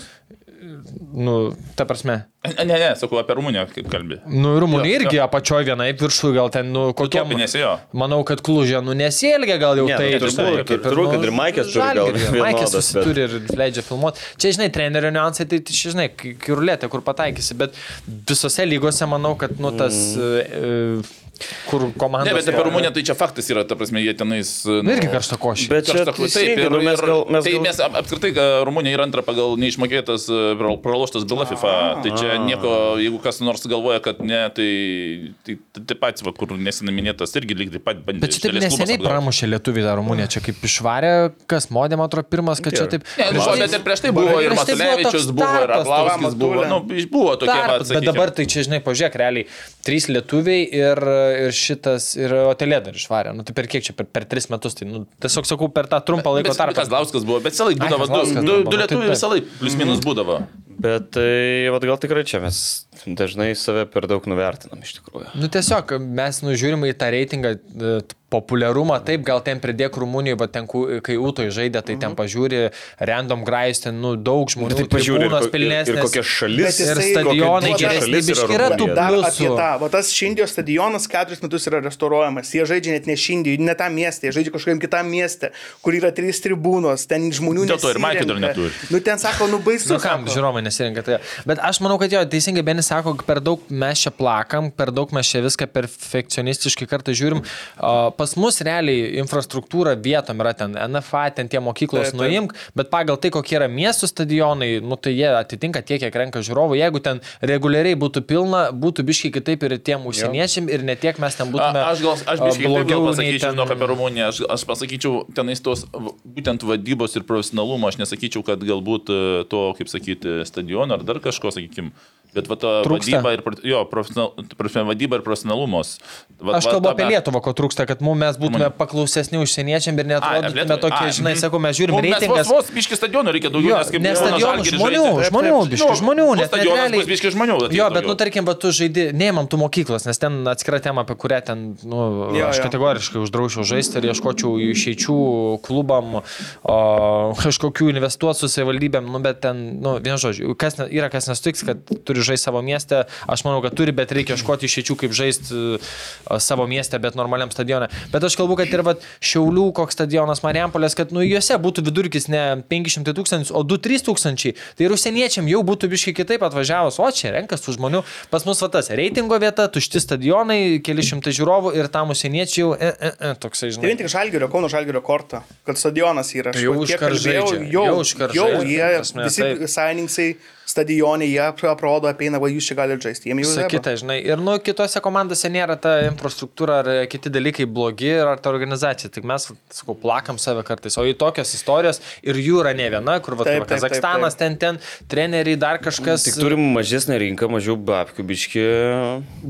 Nu, ta prasme. Ne, ne, sakau, apie Rumuniją kaip kalbė. Nu, Rumunija irgi apačioje vienai, viršų gal ten, nu, kokia. Topinėse jo. Manau, kad klužė, nu, nesielgia gal jau Ne, tai. nu, turbūt, kaip turbūt, kad ir Maikės turi gal Maikės bet- turi ir leidžia filmuoti. Čia, žinai, trenerio niuansai, tai, tai žinai, kai rulėtė, kur pataikysi, bet visose lygose manau, kad, nu, tas, Mm. e, kur komandos. Ne, bet apie Rumuniją tai čia faktas yra, ta prasme, jie tenais... Nu, irgi karšta košė. Bet čia Kažkas- teisingai, taip, ir, nu, mes gal- mes tai gal- mes ap- apskritai, kad Rumunija yra antra pagal neišmokėtas, e, pra- praloštas byla FIFA. Tai čia nieko, jeigu kas nors galvoja, kad ne, tai tai tai taip pat, va, kur nesinaminėtas, irgi lygiai taip pat bandė. Bet čia taip neseniai pramušė Lietuvių tą Rumuniją, čia kaip išvarė, kas modė, man atrodo, pirmas, kad čia taip... Ne, nu, Prieš tai- bet ir prieš tai buvo ir tai buvo toks buvo ir toks buvo, nu, buvo tokie, bet dabar tai čia, žinai, pažiūrėk, realiai, trys lietuviai ir, ir šitas, ir Otelė dar išvarė. Nu, tai per kiek čia, per, per tris metus, tai, nu, tiesiog sakau, per tą trumpą laiko tarpą. Kazlauskas buvo, bet visą laiką Ai, būdavo, du, buvo, du, nu, du tai lietuviai taip. visą laiką, plius minus būdavo. Bet tai, vat, gal tikrai čia mes dažnai save per daug nuvertinam iš tikrųjų. Nu, tiesiog mes nužiūrime į tą reitingą e, populiarumą, taip, gal ten pridėk Rumunijoje, bet ten, kai Utoje žaidė, tai ten pažiūri random grajus, ten, nu, daug žmonių, Tai pažiūrė, ir, tribūnos ko- ir, ir kokia šalis, ir stadionai geresni, šalis yra tų. Dar apie tą, va tas Šindijos stadionas keturis metus yra restauruojamas. Jie žaidžia net ne Šindijai, ne tam miestė, jie žaidžia kažkokiam kitam mieste, kur yra trys tribūnos, ten žmonių Dėl to ir. Maikė dar neturi. Nu ten sako, nu baisu. Nu kam, žiūrovai nesirinka tai. Bet aš manau, kad jo, teisingai Benis sako, per daug mes čia plakam, per daug mes čia viską perfekcionistiškai kartą žiūrim. Pas mus realiai infrastruktūra vietom yra ten NFA, ten tie mokyklos Taip, taip. nuimk, bet pagal tai, kokie yra miestų stadionai, nu tai jie atitinka tiek, kiek renka žiūrovų. Jeigu ten reguliariai būtų pilna, būtų biškai kitaip ir tiem užsieniečiam ir ne tiek mes ten būtume. A, aš gal, aš biškai blogiau pasakyčiau, ten- žinok, apie Rumuniją. Aš, aš pasakyčiau, tenais tos būtent vadybos ir profesionalumo, aš nesakyčiau, kad galbūt e, to, kaip sakyti, stadiono ar dar kažko, sakykim. Bet va ta Trūksta. ir, jo, profesional, vadyba ir profesionalumas. Va, Aš va, kalbu ta- apie Lietuvą, ko trūksta, kad mum mes būtume Rumunija. paklausesni užsieniečiam ir Lietuvai. tokie, Ai, žinai, mhm. sakau, mes žiūrim Mum mes reitingas. Vos, biški stadionų reikia daugiau, Jo, nes kaip ne stadionų žmonių, žmonių, Taip, biški nu, žmonių, nes bus biški žmonių. Jo, bet, nu, tarkim, bet tu žaidži, neimam tų mokyklos, nes ten atskira tema, apie kurią ten, nu, aš kategoriškai uždraučiau žaisti ir ieškočiau išeičių klubam, kažkokių investuoti su savivaldybėm, nu, bet ten, nu, vien žodžiu, kas ne, yra kas nesutiks, kad turi žaisti savo mieste, aš manau, kad turi, bet reikia ieškoti išeičių, kaip žaisti uh, savo mieste, bet normaliam stadione. Bet aš kalbu, kad ir va, Šiaulių koks stadionas Marijampolės, kad, nu, juose būtų vidurkis ne 500 tūkstančių, o 2-3 tūkstančiai. Tai ir užsieniečiam jau būtų biškai kitaip atvažiavus, o čia renkas tų žmonių. Pas mus va tas reitingo vieta, tušti stadionai, keli šimtai žiūrovų ir tam užsieniečiai jau, e, e, e, toksai, Tai vien žinai. tik Žalgirio, Kauno Žalgirio kortą, kad stadionas yra. Tai jau žaidžia, Jau, jau jau žaidžia, jie, prasme, visi sąjungininkai stadionai, jie aprodo, apeina, va jūs čia galite žaisti. Jiem jau yra. kita, žinai. Ir, nu, kitose komandose nėra ta infrastruktūra ar e, kiti dalykai blogi ar ta organizacija. Tik mes, sakau, plakam save kartais. O į tokias istorijos ir jų yra ne viena, kur, va, Taip, taip, taip, taip, Kazakstanas, ten, ten, treneriai, dar kažkas. Tik turim mažesnę rinką, mažiau babkių, biški.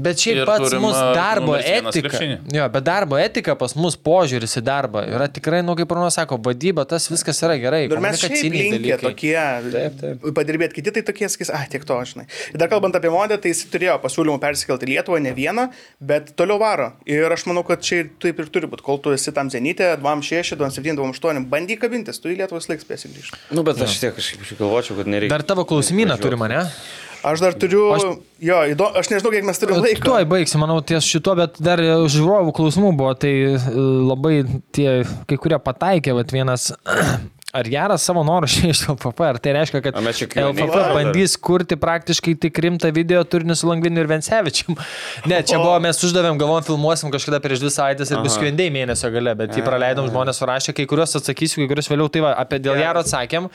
Bet šiaip Ir pats mūsų a, darbo etika. Jo, bet darbo etika pas mus požiūris į darbą yra tikrai, nu, kaip Bruno sako, vadyba, tas viskas yra gerai. Ir mes šiaip komunikaciniai linkę dalykai. tokie, Taip, taip. padirbėti kiti, tai tokie, sakys, ah, tiek to, žinai. Ir dar kalbant apie modę, tai jis turėjo pasiūlymų persikelti į Lietuvą, ne vieną, bet toliau varo. Ir aš manau, kad čia ir taip ir turi būti, kol tu esi tam zenytė, 26, 27, 28, bandyk kabintis, tu į Lietuvą laiks spėsi grįžti. Nu, bet aš tiek kažkaip galvočiau, kad nereikia. Dar tavo klausimyną turi mane. Aš dar turiu, Aš- jo, įdo, aš nežinau, kiek mes turime laiko. Tuoj baigsim, manau, ties šito, bet dar žiūrovų klausimų buvo, tai e, labai tie, kai kurie pataikė, vat vienas. Ar geras savo norų šiai iš LFP, ar tai reiškia, kad LFP bandys kurti praktiškai tik rimtą video turinį su Langviniu ir Vensevičium? Ne, čia buvo, mes uždavėm, galvom, filmuosim kažkada prieš dvi savaitės ir bus kvendai mėnesio gale, bet jį praleidom, žmonės surašė, kai kuriuos atsakysiu, kai kuriuos vėliau, tai va, apie dėl Jaro atsakėm.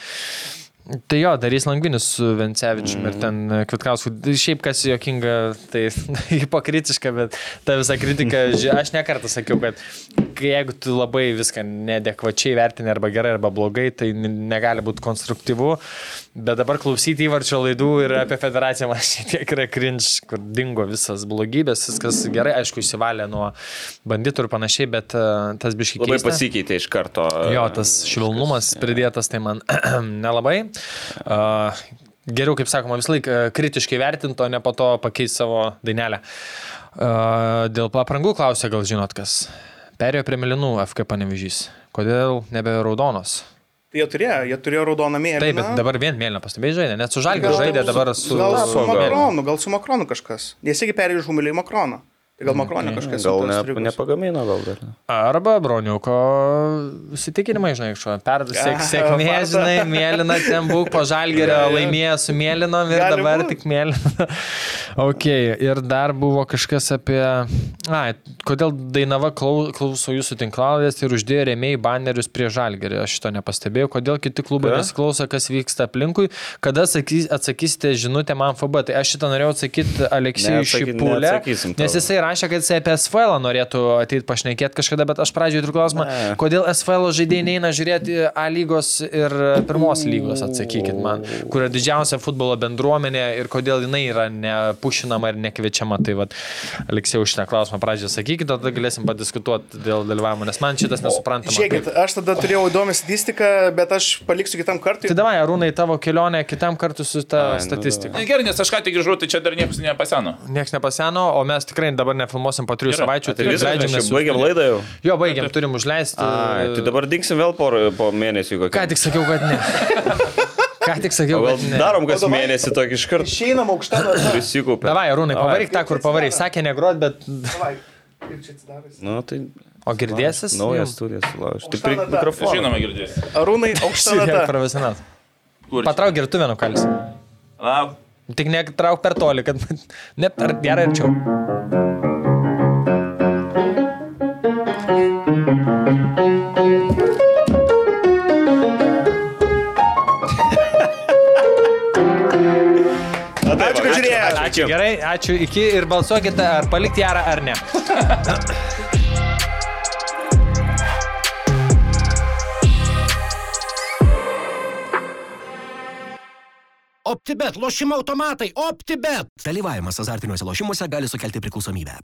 Tai jo, darys Langvinis su Vencevičiumi mm. ir ten e, Kvitkausku. Šiaip kas jokinga, tai hipokritiška, bet ta visa kritika, aš nekartą sakiau, kad jeigu tu labai viską nedekvačiai vertini arba gerai, arba blogai, tai negali būti konstruktyvu. Bet dabar klausyti įvarčio laidų ir apie federaciją man šiek tiek yra cringe, kur dingo visas blogybės, viskas gerai, aišku, išsivalė nuo banditų ir panašiai, bet uh, tas biškiai. Labai pasikeitė iš karto. Jo, tas švelnumas pridėtas, tai man nelabai. Uh, geriau, kaip sakoma, vis laik uh, kritiškai vertinto, ne po to pakeisti savo dainelę. Uh, dėl aprangų klausė, gal žinot kas. Perėjo prie Milinų FK panevežys. Kodėl nebe raudonos? Tai jie turėjo, jie turėjo raudoną mėlyną. Taip, bet dabar vien mėlyną pastebėjai žaidė, net su žalgiu žaidė dabar su... Gal su su. Makronu, gal su Makronu kažkas. Nes jie perėjo iš Humilį į Makroną. Gal Makronė kažkas. Gal ne, nepagamino, gal dar. Arba broniuko įsitikinimai, žinai, šo. Per sėk, Ah, sėkmė, žinai, mėlyna, ten būk po žalgerio, laimėjo su mėlynom ir Gali dabar būt. tik mėlyna. ok, ir dar buvo kažkas apie... Ai, kodėl Dainava klau- klauso jūsų tinklaladės ir uždėjo rėmėjai banerius prie žalgerį. Aš šito nepastebėjau. Kodėl kiti klubai Ką? nesiklauso, kas vyksta aplinkui. Kada sakys, atsakysite žinutę man FB. Tai aš šitą norėjau atsakyti Aleksijui Šipulė. Nes jisai rašė, kad jisai apie SFL norėtų ateiti pašnekėti kažkada, bet aš pradžioje turiu klausimą, Ne. kodėl SFL žaidėjai neina žiūrėti A lygos ir pirmos lygos, atsakykit man, kur yra didžiausia futbolo bendruomenė ir kodėl jinai yra nepušinama ir nekviečiama. Tai vad, Aleksėjau šitą klausimą pradžioje sakykit, tada galėsim padiskutuoti dėl dalyvavimo, nes man šitas nesuprantama. Žiūrėkit, aš tada turėjau įdomią statistiką, bet aš paliksiu kitam kartui. Tai davai, Arūnai, tavo kelionė kitam kartu su ta Ai, nu statistika. Na, Gerai, nes aš ką tik grįžau, tai čia dar niekas nepaseno. Niekas nepaseno, o mes tikrai dabar nefilmuosim po trijų savaičių. Tai viskas, leidžiam, baigiam laidą jau. Jo, baigiam, turim užleisti. Ai, tai dabar dinksim vėl po, po mėnesį kokį. Ką tik sakiau, kad ne. Ką tik sakiau, gal kad ne. darom kas mėnesį tokį iškart Išeinam aukštą nuo prisikūpę. Davai, Rūnai, pavaryk tą, kur pavaryk. Sakė negrot, bet... Kaip čia atsidarys? Nu, tai O girdėsis? naujas studijas sulauž. Tik prie mikrofono. Žinoma, girdės. Arūnai, aukštą natą. Profesionalas. Patrauk girtuvę nukalis. Lauk. Tik netrauk per toli, kad... Ne per gerai arčiau. Ačiū, kad žiūrėjote. Ačiū. Gerai, ačiū. Iki ir balsuokite, ar palikti jarą ar ne. OptiBet, lošimo automatai, OptiBet. Dalyvavimas azartiniuose lošimuose gali sukelti priklausomybę.